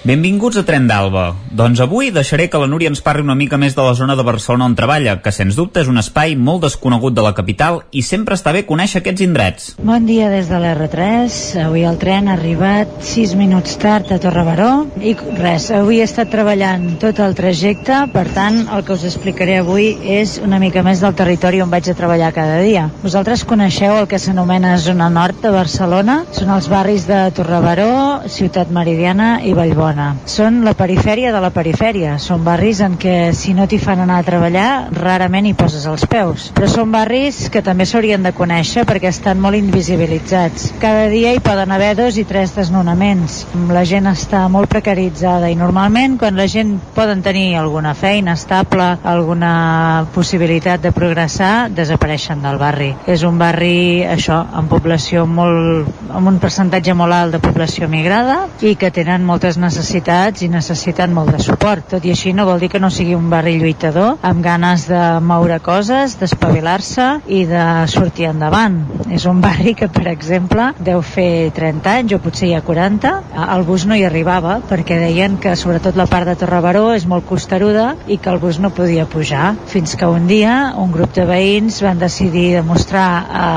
Benvinguts a Tren d'Alba. Doncs avui deixaré que la Núria ens parli una mica més de la zona de Barcelona on treballa, que sens dubte és un espai molt desconegut de la capital i sempre està bé conèixer aquests indrets. Bon dia des de l'R3. Avui el tren ha arribat 6 minuts tard a Torre Baró i res, avui he estat treballant tot el trajecte, per tant el que us explicaré avui és una mica més del territori on vaig a treballar cada dia. Vosaltres coneixeu el que s'anomena zona nord de Barcelona? Són els barris de Torre Baró, Ciutat Meridiana i Vallbona. Són la perifèria de la perifèria. Són barris en què si no t'hi fan anar a treballar, rarament hi poses els peus. Però són barris que també s'haurien de conèixer perquè estan molt invisibilitzats. Cada dia hi poden haver dos i tres desnonaments. La gent està molt precaritzada i normalment quan la gent poden tenir alguna feina estable, alguna possibilitat de progressar, desapareixen del barri. És un barri, això, amb població molt, amb un percentatge molt alt de població migrada i que tenen moltes necessitats necessitats i necessiten molt de suport. Tot i així no vol dir que no sigui un barri lluitador, amb ganes de moure coses, d'espavilar-se i de sortir endavant. És un barri que, per exemple, deu fer 30 anys o potser ja 40. El bus no hi arribava perquè deien que sobretot la part de Torrebaró és molt costeruda i que el bus no podia pujar. Fins que un dia un grup de veïns van decidir demostrar a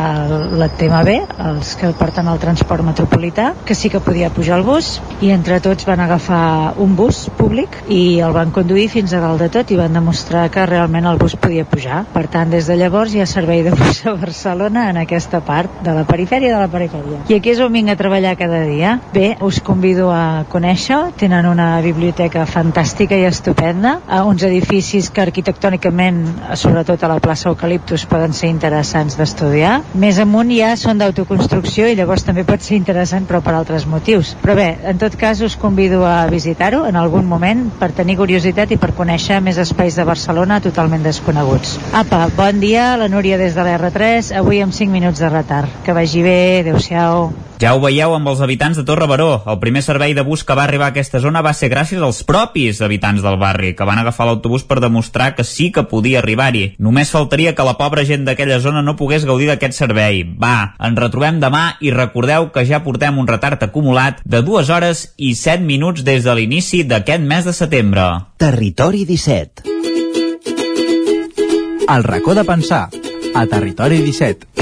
la TMB, els que porten el transport metropolità, que sí que podia pujar el bus i entre tots van agafar un bus públic i el van conduir fins a dalt de tot i van demostrar que realment el bus podia pujar. Per tant, des de llavors hi ha servei de bus a Barcelona en aquesta part de la perifèria de la perifèria. I aquí és on vinc a treballar cada dia. Bé, us convido a conèixer, tenen una biblioteca fantàstica i estupenda, a uns edificis que arquitectònicament, sobretot a la plaça Eucaliptus, poden ser interessants d'estudiar. Més amunt ja són d'autoconstrucció i llavors també pot ser interessant però per altres motius. Però bé, en tot cas us convido a visitar-ho en algun moment per tenir curiositat i per conèixer més espais de Barcelona totalment desconeguts. Apa, bon dia, la Núria des de l'R3, avui amb 5 minuts de retard. Que vagi bé, adeu-siau. Ja ho veieu amb els habitants de Torre Baró. El primer servei de bus que va arribar a aquesta zona va ser gràcies als propis habitants del barri, que van agafar l'autobús per demostrar que sí que podia arribar-hi. Només faltaria que la pobra gent d'aquella zona no pogués gaudir d'aquest servei. Va, ens retrobem demà i recordeu que ja portem un retard acumulat de 2 hores i 7 minuts des de l'inici d'aquest mes de setembre. Territori 17 El racó de pensar, a Territori 17.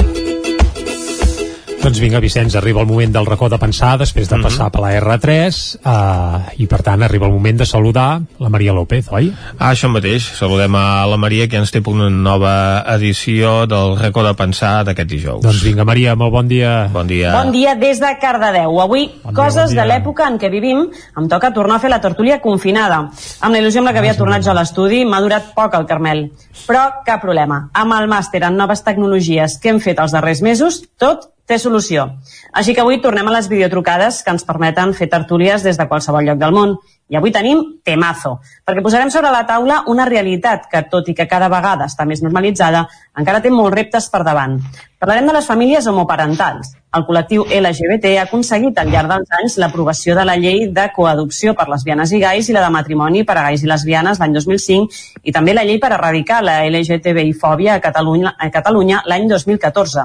Doncs vinga, Vicenç, arriba el moment del racó de pensar després de passar per la R3 uh, i per tant arriba el moment de saludar la Maria López, oi? Ah, això mateix, saludem a la Maria que ens té per una nova edició del racó de pensar d'aquest dijous. Doncs vinga, Maria, molt bon dia. Bon dia. Bon dia des de Cardedeu. Avui, Bon dia, coses bon dia. de l'època en què vivim, em toca tornar a fer la tertúlia confinada. Amb la il·lusió amb la que havia tornat jo a l'estudi, m'ha durat poc el Carmel. Però cap problema. Amb el màster en noves tecnologies que hem fet els darrers mesos, tot té solució. Així que avui tornem a les videotrucades que ens permeten fer tertúlies des de qualsevol lloc del món. I avui tenim temazo, perquè posarem sobre la taula una realitat que, tot i que cada vegada està més normalitzada, encara té molts reptes per davant. Parlarem de les famílies homoparentals. El col·lectiu LGBT ha aconseguit al llarg dels anys l'aprovació de la llei de coadopció per lesbianes i gais i la de matrimoni per a gais i lesbianes l'any 2005 i també la llei per erradicar la LGTBI-fòbia a Catalunya, a Catalunya l'any 2014.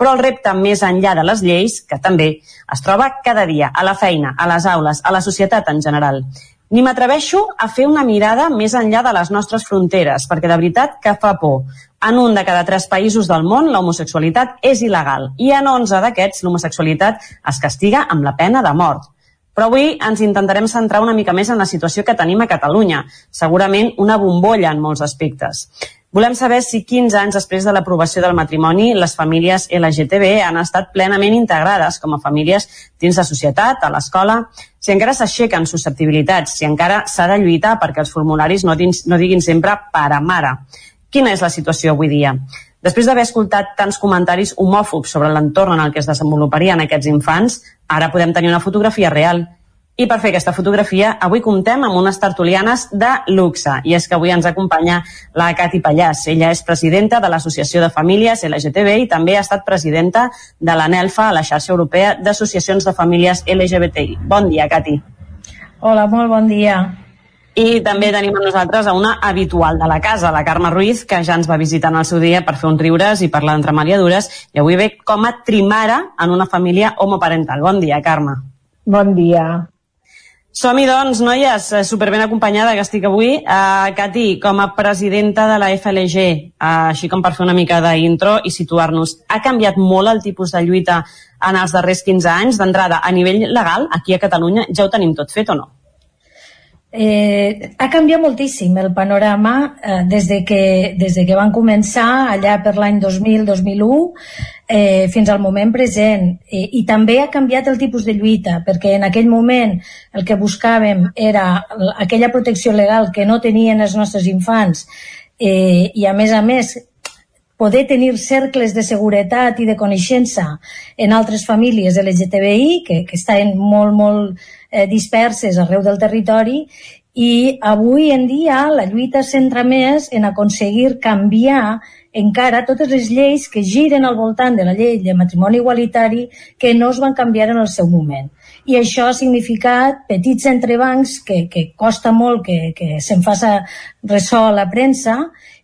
Però el repte més enllà de les lleis, que també es troba cada dia a la feina, a les aules, a la societat en general. Ni m'atreveixo a fer una mirada més enllà de les nostres fronteres, perquè de veritat que fa por. En un de cada tres països del món, la homosexualitat és il·legal i en 11 d'aquests l'homosexualitat es castiga amb la pena de mort. Però avui ens intentarem centrar una mica més en la situació que tenim a Catalunya, segurament una bombolla en molts aspectes. Volem saber si 15 anys després de l'aprovació del matrimoni les famílies LGTB han estat plenament integrades com a famílies dins la societat, a l'escola, si encara s'aixequen susceptibilitats, si encara s'ha de lluitar perquè els formularis no, dins, no diguin sempre pare mare. Quina és la situació avui dia? Després d'haver escoltat tants comentaris homòfobs sobre l'entorn en el que es desenvoluparien aquests infants, ara podem tenir una fotografia real. I per fer aquesta fotografia, avui comptem amb unes tertulianes de luxe. I és que avui ens acompanya la Cati Pallàs. Ella és presidenta de l'Associació de Famílies LGTB i també ha estat presidenta de l'ANELFA, la xarxa europea d'associacions de famílies LGBTI. Bon dia, Cati. Hola, molt bon dia. I també tenim amb nosaltres a una habitual de la casa, la Carme Ruiz, que ja ens va visitar en el seu dia per fer uns riures i parlar d'entremaliadures, i avui ve com a trimara en una família homoparental. Bon dia, Carme. Bon dia. Som-hi, doncs, noies, eh, superben acompanyada que estic avui. Uh, Cati, com a presidenta de la FLG, uh, així com per fer una mica d'intro i situar-nos, ha canviat molt el tipus de lluita en els darrers 15 anys? D'entrada, a nivell legal, aquí a Catalunya, ja ho tenim tot fet o no? Eh, ha canviat moltíssim el panorama eh, des, de que, des de que van començar allà per l'any 2000-2001 eh, fins al moment present. Eh, i també ha canviat el tipus de lluita perquè en aquell moment el que buscàvem era aquella protecció legal que no tenien els nostres infants. Eh, i a més a més poder tenir cercles de seguretat i de coneixença en altres famílies LGTBI que, que estan molt, molt eh, disperses arreu del territori I avui en dia la lluita centra més en aconseguir canviar encara totes les lleis que giren al voltant de la llei de matrimoni igualitari que no es van canviar en el seu moment. I això ha significat petits entrebancs que, que costa molt que, que se'n faça ressò a la premsa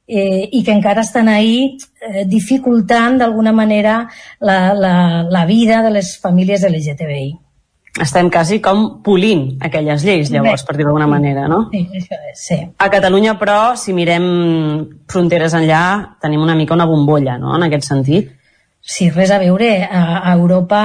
eh, i que encara estan ahí eh, dificultant d'alguna manera la, la, la vida de les famílies LGTBI estem quasi com polint aquelles lleis, llavors, per dir d'alguna manera, no? Sí, això és, sí. A Catalunya, però, si mirem fronteres enllà, tenim una mica una bombolla, no?, en aquest sentit. Sí, res a veure. A, Europa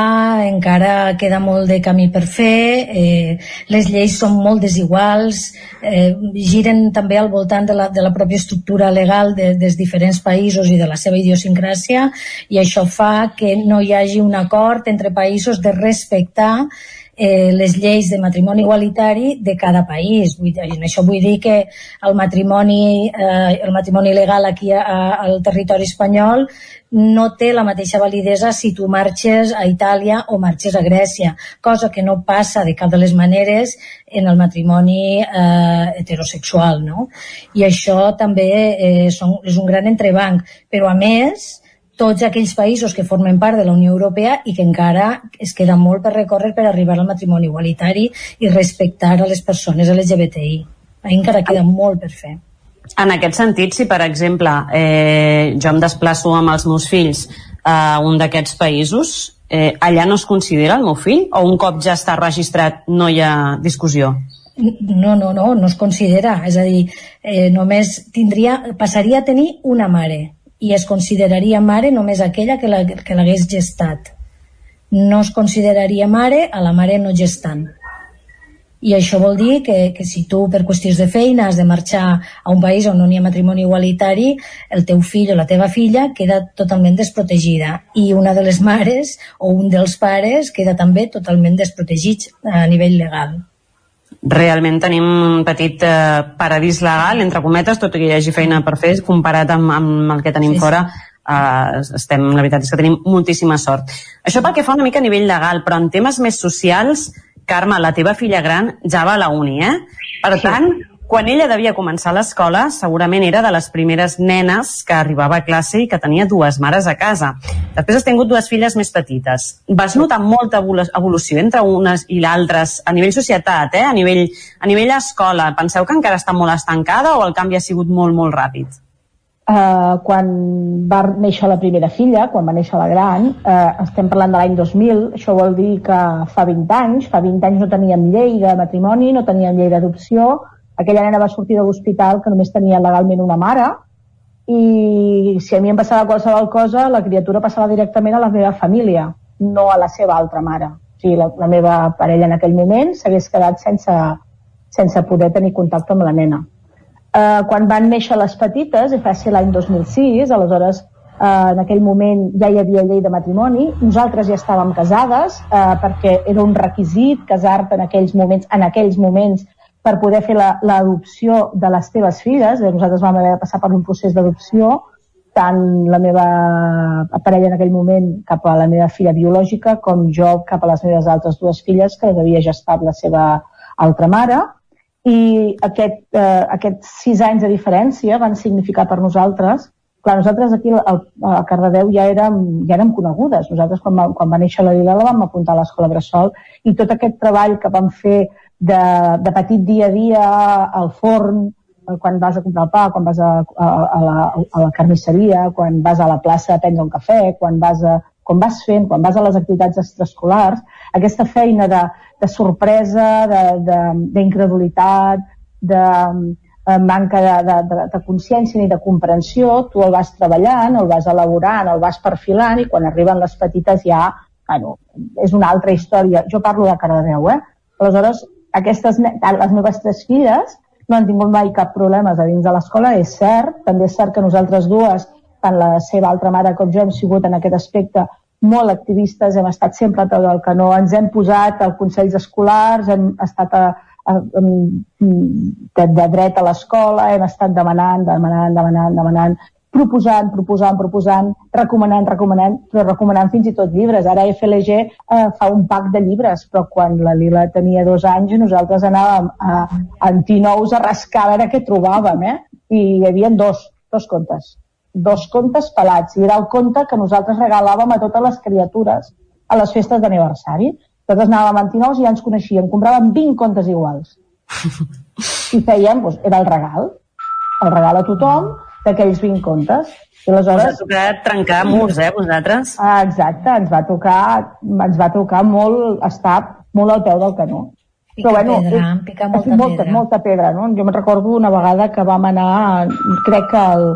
encara queda molt de camí per fer, eh, les lleis són molt desiguals, eh, giren també al voltant de la, de la pròpia estructura legal de, dels diferents països i de la seva idiosincràsia, i això fa que no hi hagi un acord entre països de respectar eh, les lleis de matrimoni igualitari de cada país. Vull dir, en això vull dir que el matrimoni, eh, el matrimoni legal aquí a, a, al territori espanyol no té la mateixa validesa si tu marxes a Itàlia o marxes a Grècia, cosa que no passa de cap de les maneres en el matrimoni eh, heterosexual, no? I això també eh, són, és un gran entrebanc, però a més, tots aquells països que formen part de la Unió Europea i que encara es queda molt per recórrer per arribar al matrimoni igualitari i respectar a les persones LGBTI. Ahí encara queda molt per fer. En aquest sentit, si per exemple eh, jo em desplaço amb els meus fills a un d'aquests països, eh, allà no es considera el meu fill o un cop ja està registrat no hi ha discussió? No, no, no, no es considera. És a dir, eh, només tindria, passaria a tenir una mare i es consideraria mare només aquella que l'hagués gestat. No es consideraria mare a la mare no gestant. I això vol dir que, que si tu per qüestions de feina has de marxar a un país on no hi ha matrimoni igualitari, el teu fill o la teva filla queda totalment desprotegida i una de les mares o un dels pares queda també totalment desprotegit a nivell legal realment tenim un petit eh, paradís legal, entre cometes, tot i que hi hagi feina per fer, comparat amb, amb el que tenim sí, fora, eh, estem, la veritat és que tenim moltíssima sort. Això pel que fa una mica a nivell legal, però en temes més socials, Carme, la teva filla gran ja va a la uni, eh? Per sí. tant, quan ella devia començar l'escola, segurament era de les primeres nenes que arribava a classe i que tenia dues mares a casa. Després has tingut dues filles més petites. Vas notar molta evolució entre unes i l'altres a nivell societat, eh? a, nivell, a nivell escola. Penseu que encara està molt estancada o el canvi ha sigut molt, molt ràpid? Uh, quan va néixer la primera filla, quan va néixer la gran, uh, estem parlant de l'any 2000, això vol dir que fa 20 anys, fa 20 anys no teníem llei de matrimoni, no teníem llei d'adopció, aquella nena va sortir de l'hospital que només tenia legalment una mare i si a mi em passava qualsevol cosa, la criatura passava directament a la meva família, no a la seva altra mare. O sigui, la, la meva parella en aquell moment s'hagués quedat sense, sense poder tenir contacte amb la nena. Eh, quan van néixer les petites, i va ser l'any 2006, aleshores eh, en aquell moment ja hi havia llei de matrimoni, nosaltres ja estàvem casades eh, perquè era un requisit casar-te en aquells moments, en aquells moments per poder fer l'adopció la, de les teves filles. Nosaltres vam haver de passar per un procés d'adopció, tant la meva parella en aquell moment cap a la meva filla biològica com jo cap a les meves altres dues filles que les havia gestat la seva altra mare i aquest, eh, aquests sis anys de diferència van significar per nosaltres clar, nosaltres aquí al, a Cardedeu ja érem, ja érem conegudes. Nosaltres quan va, quan va néixer la Lila la vam apuntar a l'escola Bressol i tot aquest treball que vam fer de, de petit dia a dia al forn, eh, quan vas a comprar el pa, quan vas a, a, a, la, a la carnisseria, quan vas a la plaça a prendre un cafè, quan vas, a, quan vas fent, quan vas a les activitats extraescolars, aquesta feina de, de sorpresa, d'incredulitat, de, de, de manca de, de, de, de consciència ni de comprensió, tu el vas treballant, el vas elaborant, el vas perfilant i quan arriben les petites ja, bueno, és una altra història. Jo parlo de Cardedeu, eh? Aleshores, aquestes, les meves tres filles no han tingut mai cap problema a dins de l'escola, és cert, també és cert que nosaltres dues, tant la seva altra mare com jo, hem sigut en aquest aspecte molt activistes, hem estat sempre a peu del canó, ens hem posat al consells escolars, hem estat a, a, a, de, de dret a l'escola, hem estat demanant, demanant, demanant, demanant, proposant, proposant, proposant, recomanant, recomanant, però recomanant fins i tot llibres. Ara FLG eh, fa un pack de llibres, però quan la Lila tenia dos anys nosaltres anàvem a, a Antinous a rascar a veure què trobàvem, eh? I hi havia dos, dos contes. Dos contes pelats. I era el conte que nosaltres regalàvem a totes les criatures a les festes d'aniversari. Nosaltres anàvem a Antinous i ja ens coneixíem. Compràvem 20 contes iguals. I fèiem, doncs, era el regal. El regal a tothom d'aquells 20 contes. I aleshores... Us ha tocat trencar murs, eh, vosaltres? Ah, exacte, ens va tocar, ens va tocar molt estar molt al peu del canó. Pica bueno, pedra, pica molta, molta pedra. Molta pedra, no? Jo me'n recordo una vegada que vam anar, crec que al,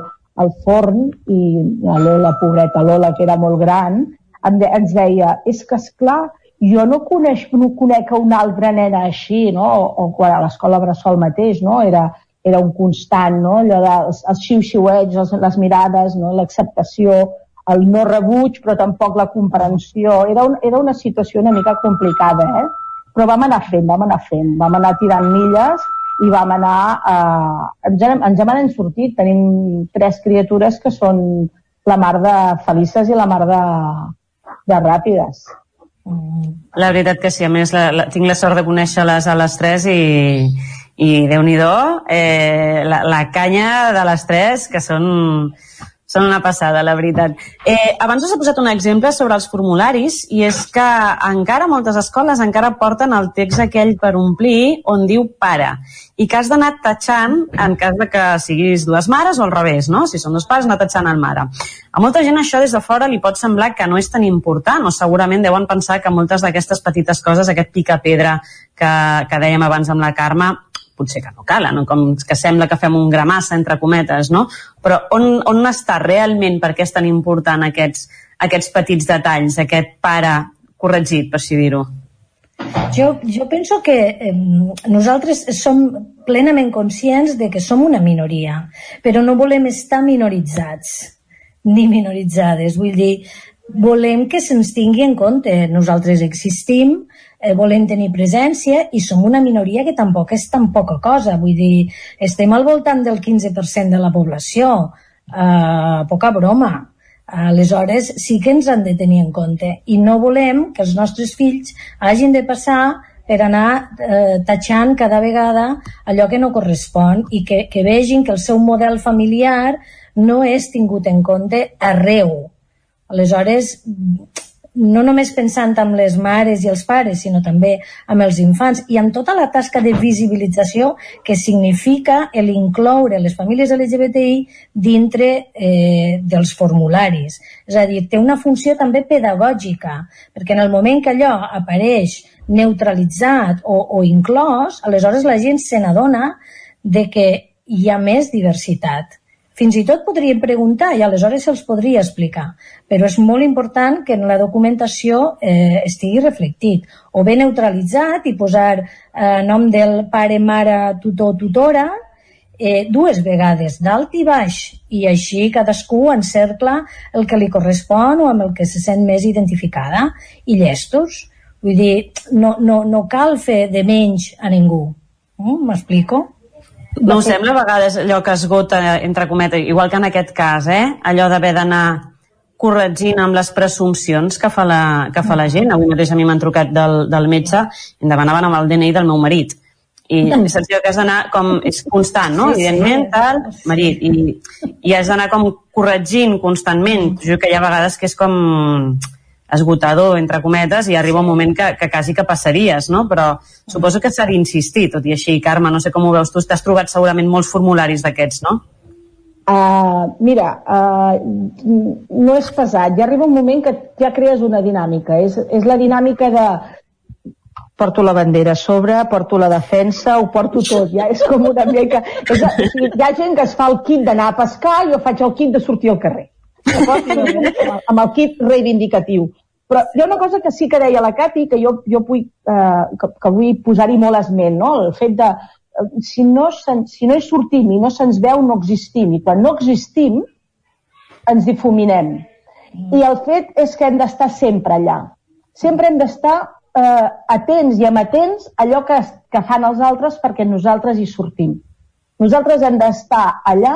al forn, i la Lola, pobreta Lola, que era molt gran, ens deia, és que és clar, jo no coneix, no conec a una altra nena així, no? O, o quan a l'escola Bressol mateix, no? Era, era un constant, no? Allò dels els xiu-xiuets, les mirades, no? l'acceptació, el no rebuig, però tampoc la comprensió. Era, un, era una situació una mica complicada, eh? Però vam anar fent, vam anar fent, vam anar tirant milles i vam anar... Eh, ens, hem, ens hem sortit. Tenim tres criatures que són la mar de felices i la mar de, de ràpides. La veritat que sí, a més la, la, tinc la sort de conèixer-les a les tres i, i déu nhi eh, la, la canya de les tres, que són, són una passada, la veritat. Eh, abans us he posat un exemple sobre els formularis i és que encara moltes escoles encara porten el text aquell per omplir on diu pare i que has d'anar tatxant en cas de que siguis dues mares o al revés, no? Si són dos pares, anar tatxant el mare. A molta gent això des de fora li pot semblar que no és tan important o segurament deuen pensar que moltes d'aquestes petites coses, aquest pica-pedra que, que dèiem abans amb la Carme, potser que no calen, no? com que sembla que fem un gramassa, entre cometes, no? Però on, on està realment per què és tan important aquests, aquests petits detalls, aquest pare corregit, per així dir-ho? Jo, jo penso que eh, nosaltres som plenament conscients de que som una minoria, però no volem estar minoritzats ni minoritzades. Vull dir, volem que se'ns tingui en compte. Nosaltres existim, eh, volem tenir presència i som una minoria que tampoc és tan poca cosa. Vull dir, estem al voltant del 15% de la població. Eh, poca broma. Aleshores, sí que ens han de tenir en compte i no volem que els nostres fills hagin de passar per anar eh, tatxant cada vegada allò que no correspon i que, que vegin que el seu model familiar no és tingut en compte arreu. Aleshores, no només pensant amb les mares i els pares, sinó també amb els infants i amb tota la tasca de visibilització que significa l'incloure les famílies LGBTI dintre eh, dels formularis. És a dir, té una funció també pedagògica, perquè en el moment que allò apareix neutralitzat o, o inclòs, aleshores la gent se n'adona de que hi ha més diversitat fins i tot podríem preguntar i aleshores se'ls podria explicar, però és molt important que en la documentació eh, estigui reflectit o bé neutralitzat i posar eh, nom del pare, mare, tutor, tutora, eh, dues vegades, dalt i baix, i així cadascú encercla el que li correspon o amb el que se sent més identificada, i llestos. Vull dir, no, no, no cal fer de menys a ningú. Mm, m'explico? No us sembla a vegades allò que esgota, entre cometes, igual que en aquest cas, eh? allò d'haver d'anar corregint amb les presumpcions que fa la, que fa la gent. Avui mateix a mi m'han trucat del, del metge i em demanaven amb el DNI del meu marit. I és sensació que has d'anar com... És constant, no? Sí, Evidentment, sí. tal, marit. I, i has d'anar com corregint constantment. Jo que hi ha vegades que és com esgotador, entre cometes, i arriba un moment que, que quasi que passaries, no? Però suposo que s'ha d'insistir, tot i així. Carme, no sé com ho veus tu, t'has trobat segurament molts formularis d'aquests, no? Uh, mira, uh, no és pesat. Ja arriba un moment que ja crees una dinàmica. És, és la dinàmica de porto la bandera a sobre, porto la defensa, ho porto tot. Ja és com una mica... És, hi ha gent que es fa el kit d'anar a pescar i jo faig el kit de sortir al carrer amb el kit reivindicatiu. Però hi ha una cosa que sí que deia la Cati, que jo, jo vull, eh, que, que vull posar-hi molt esment, no? el fet de eh, si no, si no hi sortim i no se'ns veu, no existim. I quan no existim, ens difuminem. I el fet és que hem d'estar sempre allà. Sempre hem d'estar eh, atents i amatents a allò que, que fan els altres perquè nosaltres hi sortim. Nosaltres hem d'estar allà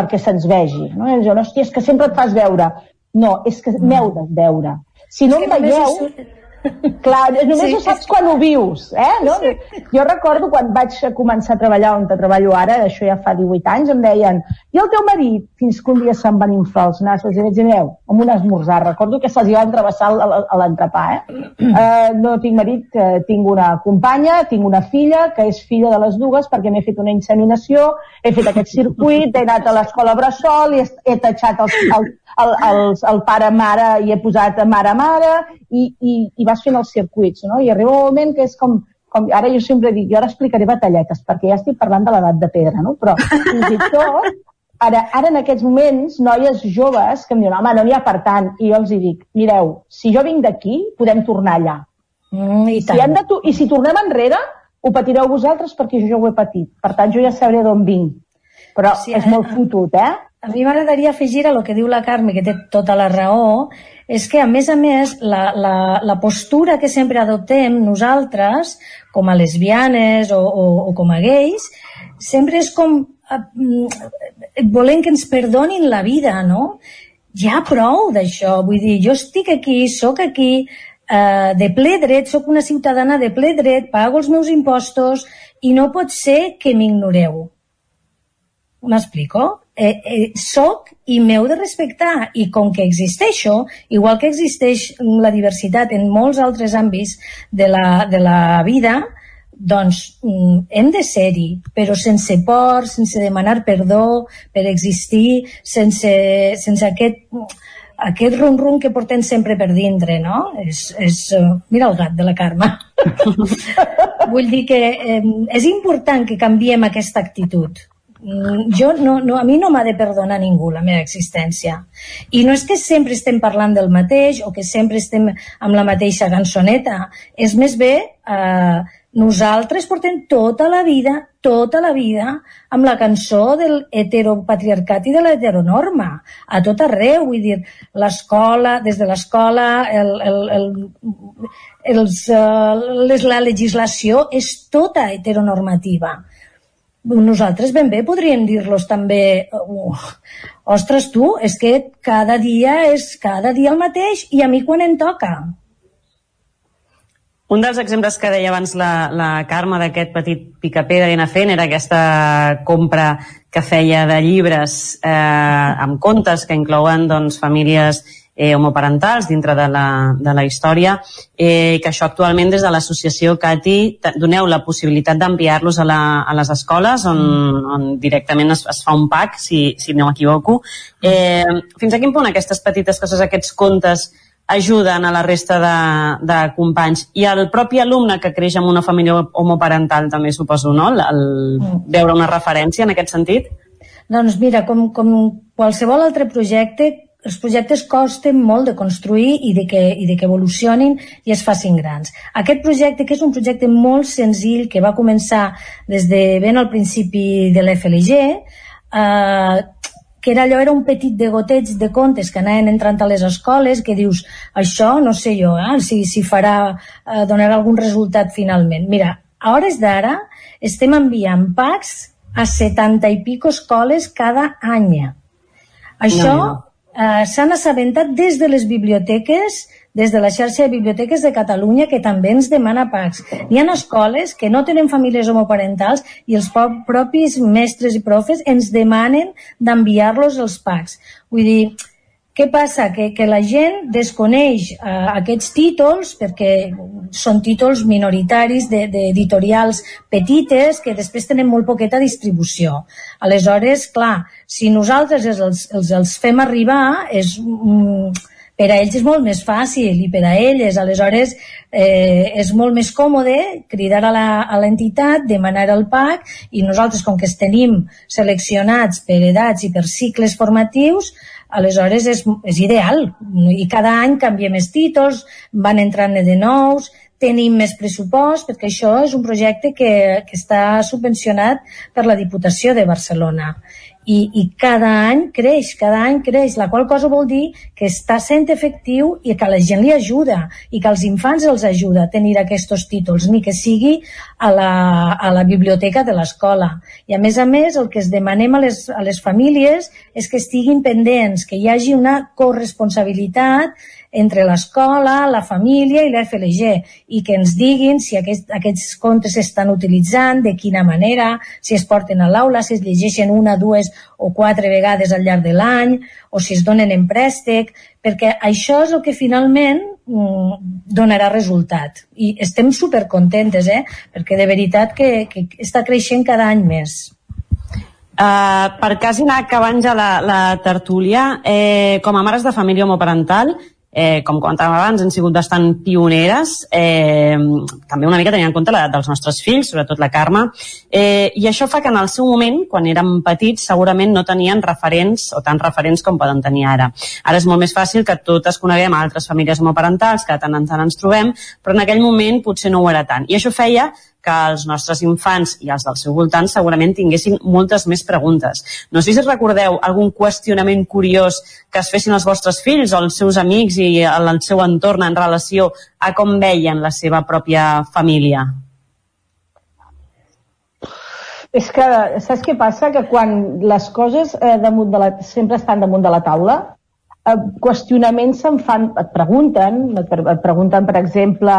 perquè se'ns vegi. No? I diuen, hòstia, és que sempre et fas veure. No, és que m'heu de veure. Si no em veieu, Clar, només Sí, ho saps quan ho vius, eh? No? Jo recordo quan vaig començar a treballar on treballo ara, això ja fa 18 anys, em deien, i el teu marit? Fins que un dia se'm van inflar els nassos i vaig dir, mireu, amb un esmorzar, recordo que se'ls va entrevessar a l'entrepà, eh? eh? No tinc marit, eh, tinc una companya, tinc una filla, que és filla de les dues, perquè m'he fet una inseminació, he fet aquest circuit, he anat a l'escola Bressol, i he, he tatxat els, el, el, els, el pare-mare i he posat mare-mare, i, i, i vas fent els circuits, no? I arriba un moment que és com, com ara jo sempre dic, jo ara explicaré batalletes, perquè ja estic parlant de l'edat de pedra, no? Però fins i tot, ara, ara en aquests moments, noies joves que em diuen, home, no n'hi ha per tant, i jo els hi dic, mireu, si jo vinc d'aquí, podem tornar allà. Mm, i, si han de tu I si tornem enrere, ho patireu vosaltres perquè jo ja ho he patit. Per tant, jo ja sabré d'on vinc. Però sí, és molt fotut, eh? A mi m'agradaria afegir a lo que diu la Carme, que té tota la raó, és que, a més a més, la, la, la postura que sempre adoptem nosaltres, com a lesbianes o, o, o com a gais, sempre és com eh, mm, volent que ens perdonin la vida, no? Ja prou d'això, vull dir, jo estic aquí, sóc aquí, eh, de ple dret, sóc una ciutadana de ple dret, pago els meus impostos i no pot ser que m'ignoreu. M'explico? Eh, eh, soc i m'heu de respectar i com que existeixo, igual que existeix la diversitat en molts altres àmbits de la, de la vida, doncs mm, hem de ser-hi, però sense por, sense demanar perdó per existir, sense, sense aquest, aquest rum-rum que portem sempre per dintre, no? És, és, eh, mira el gat de la Carme. Vull dir que eh, és important que canviem aquesta actitud. Mm, Jo no, no, a mi no m'ha de perdonar ningú la meva existència. I no és que sempre estem parlant del mateix o que sempre estem amb la mateixa cançoneta. És més bé, eh, nosaltres portem tota la vida, tota la vida, amb la cançó del heteropatriarcat i de l'heteronorma, a tot arreu, vull dir, l'escola, des de l'escola, el, el, el, els, uh, les, la legislació és tota heteronormativa nosaltres ben bé podríem dir-los també uh, ostres tu, és que cada dia és cada dia el mateix i a mi quan em toca. Un dels exemples que deia abans la, la Carme d'aquest petit i anar fent era aquesta compra que feia de llibres eh, amb contes que inclouen doncs, famílies eh, homoparentals dintre de la, de la història, eh, que això actualment des de l'associació CATI doneu la possibilitat d'enviar-los a, la, a les escoles on, on directament es, es fa un pack, si, si no m'equivoco. Eh, fins a quin punt aquestes petites coses, aquests contes, ajuden a la resta de, de companys i el propi alumne que creix en una família homoparental també suposo, no? El, el veure una referència en aquest sentit? Doncs mira, com, com qualsevol altre projecte, els projectes costen molt de construir i de, que, i de que evolucionin i es facin grans. Aquest projecte, que és un projecte molt senzill, que va començar des de ben al principi de l'FLG, eh, que era allò, era un petit de goteig de contes que anaven entrant a les escoles, que dius, això no sé jo, eh, si, si farà, eh, donarà algun resultat finalment. Mira, a hores d'ara estem enviant packs a 70 i pico escoles cada any. Això No, no. Eh, s'han assabentat des de les biblioteques, des de la xarxa de biblioteques de Catalunya, que també ens demana packs. Hi ha escoles que no tenen famílies homoparentals i els propis mestres i profes ens demanen d'enviar-los els packs. Vull dir, què passa? Que, que la gent desconeix eh, aquests títols perquè són títols minoritaris de- d'editorials petites que després tenen molt poqueta distribució. Aleshores, clar, si nosaltres els, els, els, fem arribar, és, mm, per a ells és molt més fàcil i per a elles, aleshores, eh, és molt més còmode cridar a l'entitat, demanar el PAC i nosaltres, com que els tenim seleccionats per edats i per cicles formatius, aleshores és, és ideal i cada any canviem els títols, van entrant de nous, tenim més pressupost, perquè això és un projecte que, que està subvencionat per la Diputació de Barcelona. I, i cada any creix, cada any creix, la qual cosa vol dir que està sent efectiu i que la gent li ajuda i que als infants els ajuda a tenir aquests títols, ni que sigui a la, a la biblioteca de l'escola. I a més a més el que es demanem a les, a les famílies és que estiguin pendents, que hi hagi una corresponsabilitat entre l'escola, la família i l'FLG i que ens diguin si aquest, aquests contes s'estan utilitzant, de quina manera, si es porten a l'aula, si es llegeixen una, dues o quatre vegades al llarg de l'any o si es donen en préstec, perquè això és el que finalment mm, donarà resultat. I estem supercontentes, eh? perquè de veritat que, que està creixent cada any més. Uh, per quasi anar acabant ja la, la tertúlia, eh, com a mares de família homoparental, eh, com comentàvem abans, han sigut bastant pioneres, eh, també una mica tenint en compte l'edat dels nostres fills, sobretot la Carme, eh, i això fa que en el seu moment, quan érem petits, segurament no tenien referents o tants referents com poden tenir ara. Ara és molt més fàcil que totes coneguem altres famílies homoparentals, que tant en tant ens trobem, però en aquell moment potser no ho era tant. I això feia que els nostres infants i els del seu voltant segurament tinguessin moltes més preguntes. No sé si recordeu algun qüestionament curiós que es fessin els vostres fills o els seus amics i el seu entorn en relació a com veien la seva pròpia família. És que, saps què passa? Que quan les coses eh, damunt de la, sempre estan damunt de la taula, qüestionaments se'n fan, et pregunten, et, et pregunten, per exemple,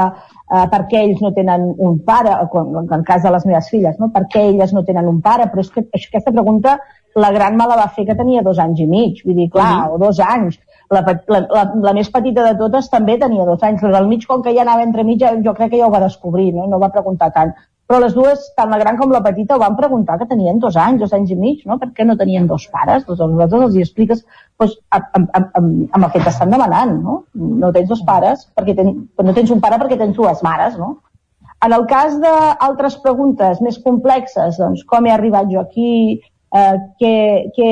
eh, per què ells no tenen un pare, com en el cas de les meves filles, no? per què elles no tenen un pare, però és que aquesta pregunta la gran me la va fer que tenia dos anys i mig, vull dir, clar, uh -huh. o dos anys. La, la, la, la més petita de totes també tenia dos anys, la del mig, com que ja anava entre mig, jo crec que ja ho va descobrir, no, no va preguntar tant però les dues, tant la gran com la petita, ho van preguntar que tenien dos anys, dos anys i mig, no? Per què no tenien dos pares? Doncs nosaltres els hi expliques doncs, amb, amb, amb, amb el que t'estan demanant, no? No tens dos pares, perquè ten, no tens un pare perquè tens dues mares, no? En el cas d'altres preguntes més complexes, doncs com he arribat jo aquí, eh, que, que,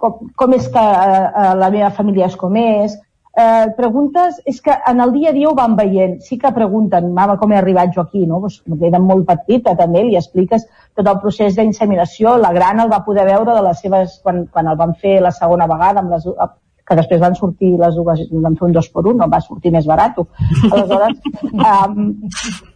com, com és que eh, la meva família és com és, eh, preguntes, és que en el dia a dia ho van veient. Sí que pregunten, mama, com he arribat jo aquí, no? Pues, era molt petita també, li expliques tot el procés d'inseminació. La gran el va poder veure de les seves, quan, quan el van fer la segona vegada amb les, que després van sortir les dues, van fer un dos per un, no va sortir més barat. Aleshores, um,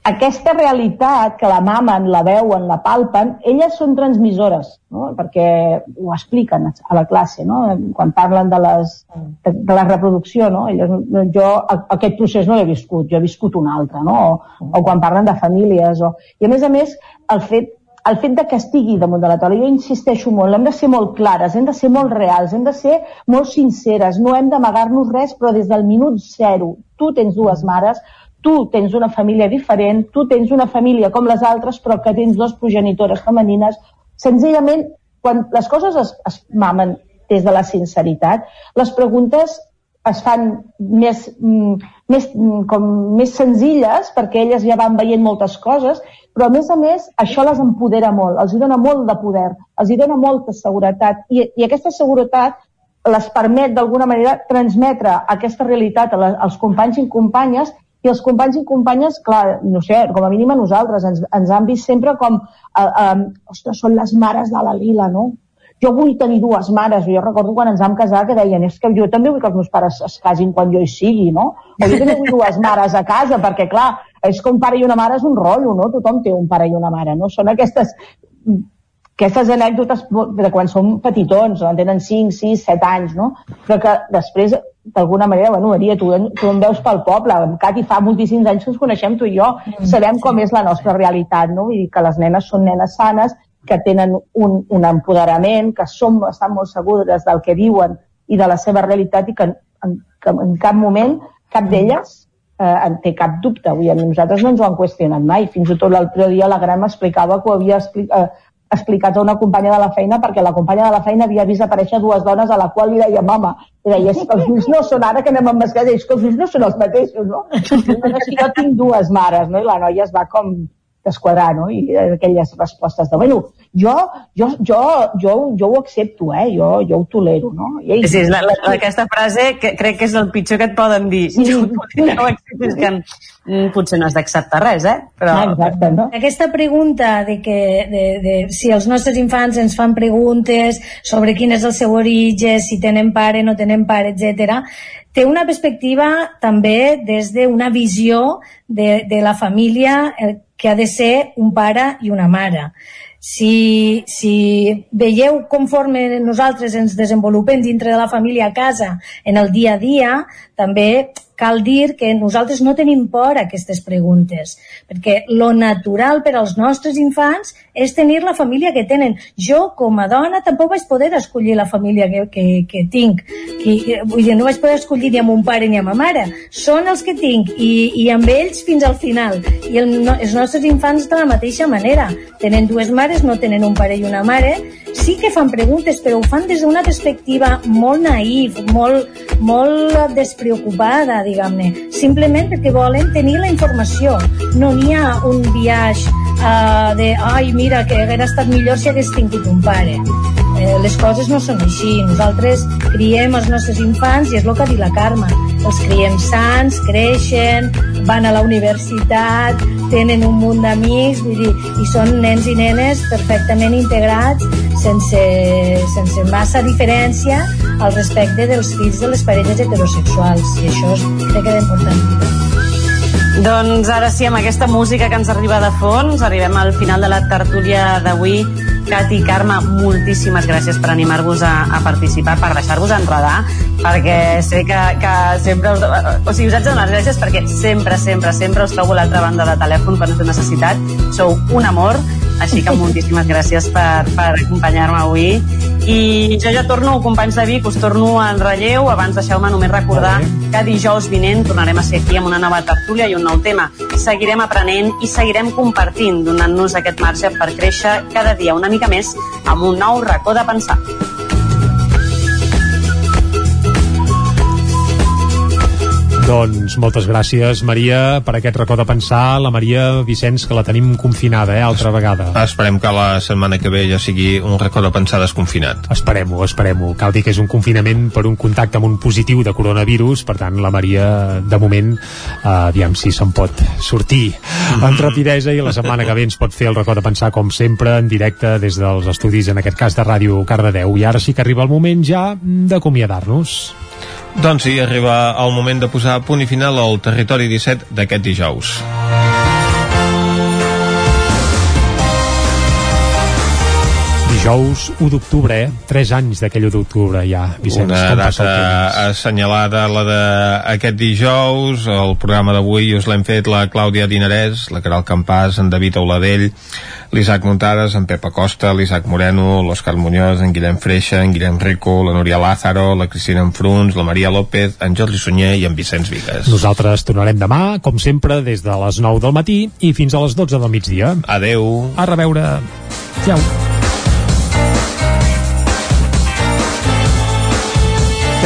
aquesta realitat que la mamen, la veuen, la palpen, elles són transmissores, no? perquè ho expliquen a la classe, no? quan parlen de, les, de, de la reproducció. No? Elles, jo aquest procés no l'he viscut, jo he viscut un altre, no? o, o quan parlen de famílies. O... I a més a més, el fet el fet de que estigui damunt de la taula, jo insisteixo molt, hem de ser molt clares, hem de ser molt reals, hem de ser molt sinceres, no hem d'amagar-nos res, però des del minut zero, tu tens dues mares, tu tens una família diferent, tu tens una família com les altres, però que tens dues progenitores femenines, senzillament, quan les coses es, es mamen des de la sinceritat, les preguntes es fan més, mm, més, mm, com més senzilles perquè elles ja van veient moltes coses però a més a més això les empodera molt, els dona molt de poder, els dona molta seguretat i, i aquesta seguretat les permet d'alguna manera transmetre aquesta realitat a les, als companys i companyes i els companys i companyes, clar, no sé, com a mínim a nosaltres, ens, ens han vist sempre com, eh, eh, ostres, són les mares de la Lila, no? Jo vull tenir dues mares, jo recordo quan ens vam casar que deien, és que jo també vull que els meus pares es casin quan jo hi sigui, no? O jo també vull dues mares a casa, perquè clar, és que un pare i una mare és un rotllo, no? Tothom té un pare i una mare, no? Són aquestes aquestes anècdotes de quan som petitons, no? tenen 5, 6, 7 anys, no? Però que després, d'alguna manera, bueno, Maria, tu, tu em veus pel poble, Cati, fa moltíssims anys que ens coneixem tu i jo, mm, sabem com és la nostra realitat, no? Vull dir que les nenes són nenes sanes, que tenen un, un empoderament, que som, estan molt segures del que diuen i de la seva realitat i que en, que en cap moment cap d'elles eh, en té cap dubte. Avui a nosaltres no ens ho han qüestionat mai. Fins i tot l'altre dia la gran m'explicava que ho havia expli eh, explicat a una companya de la feina perquè la companya de la feina havia vist aparèixer dues dones a la qual li deia mama. I deia, és que els fills no són ara que anem amb mascarella, és que els fills no són els mateixos, no? I jo tinc dues mares, no? I la noia es va com desquadrar, no? I aquelles respostes de, bueno, jo, jo, jo, jo, jo ho accepto, eh? Jo, jo ho tolero, no? I ell, sí, la, la, aquesta frase que crec que és el pitjor que et poden dir. Sí. Jo ho accepto, que potser no has d'acceptar res, eh? Però... Ah, exacte, no? Aquesta pregunta de que de, de, si els nostres infants ens fan preguntes sobre quin és el seu origen, si tenen pare, no tenen pare, etc té una perspectiva també des d'una visió de, de la família eh, que ha de ser un pare i una mare. Si, si veieu conforme nosaltres ens desenvolupem dintre de la família a casa en el dia a dia, també cal dir que nosaltres no tenim por a aquestes preguntes, perquè lo natural per als nostres infants és tenir la família que tenen. Jo, com a dona, tampoc vaig poder escollir la família que, que, que tinc. Que, vull dir, no vaig poder escollir ni amb un pare ni amb ma mare. Són els que tinc i, i amb ells fins al final. I el, no, els nostres infants de la mateixa manera. Tenen dues mares, no tenen un pare i una mare. Sí que fan preguntes, però ho fan des d'una perspectiva molt naïf, molt, molt despreocupada, diguem-ne. Simplement perquè volen tenir la informació. No n'hi ha un viatge uh, de, ai, mira, que hagués estat millor si hagués tingut un pare. Eh, les coses no són així. Nosaltres criem els nostres infants, i és el que ha dit la Carme, els criem sants, creixen, van a la universitat, tenen un munt d'amics, vull dir, i són nens i nenes perfectament integrats, sense, sense massa diferència al respecte dels fills de les parelles heterosexuals, i això és, crec que és important. Doncs ara sí, amb aquesta música que ens arriba de fons, arribem al final de la tertúlia d'avui. Cati, Carme, moltíssimes gràcies per animar-vos a, a participar, per deixar-vos enredar, perquè sé que, que sempre us... O sigui, us haig de donar gràcies perquè sempre, sempre, sempre us trobo a l'altra banda de telèfon quan us necessitat. Sou un amor, així que moltíssimes gràcies per, per acompanyar-me avui. I jo ja torno, companys de Vic, us torno en relleu. Abans deixeu-me només recordar que dijous vinent tornarem a ser aquí amb una nova tertúlia i un nou tema. Seguirem aprenent i seguirem compartint, donant-nos aquest marge per créixer cada dia una mica més amb un nou racó de pensar. Doncs moltes gràcies, Maria, per aquest racó de pensar. La Maria Vicenç, que la tenim confinada, eh, altra vegada. Esperem que la setmana que ve ja sigui un racó de pensar desconfinat. Esperem-ho, esperem-ho. Cal dir que és un confinament per un contacte amb un positiu de coronavirus, per tant, la Maria, de moment, eh, aviam si se'n pot sortir amb rapidesa i la setmana que ve ens pot fer el racó de pensar, com sempre, en directe des dels estudis, en aquest cas de Ràdio Cardedeu. I ara sí que arriba el moment ja d'acomiadar-nos. Doncs sí, arriba el moment de posar punt i final al territori 17 d'aquest dijous. Dijous 1 d'octubre, eh? 3 anys d'aquell 1 d'octubre ja, Vicenç. Una data assenyalada, la d'aquest dijous. El programa d'avui us l'hem fet la Clàudia Dinarès, la Caral Campàs, en David Auladell, l'Isaac Muntades, en Pep Acosta, l'Isaac Moreno, l'Òscar Muñoz, en Guillem Freixa, en Guillem Rico, la Núria Lázaro, la Cristina Enfruns, la Maria López, en Jordi Sunyer i en Vicenç Vigues. Nosaltres tornarem demà, com sempre, des de les 9 del matí i fins a les 12 del migdia. Adeu. A reveure. Ciao.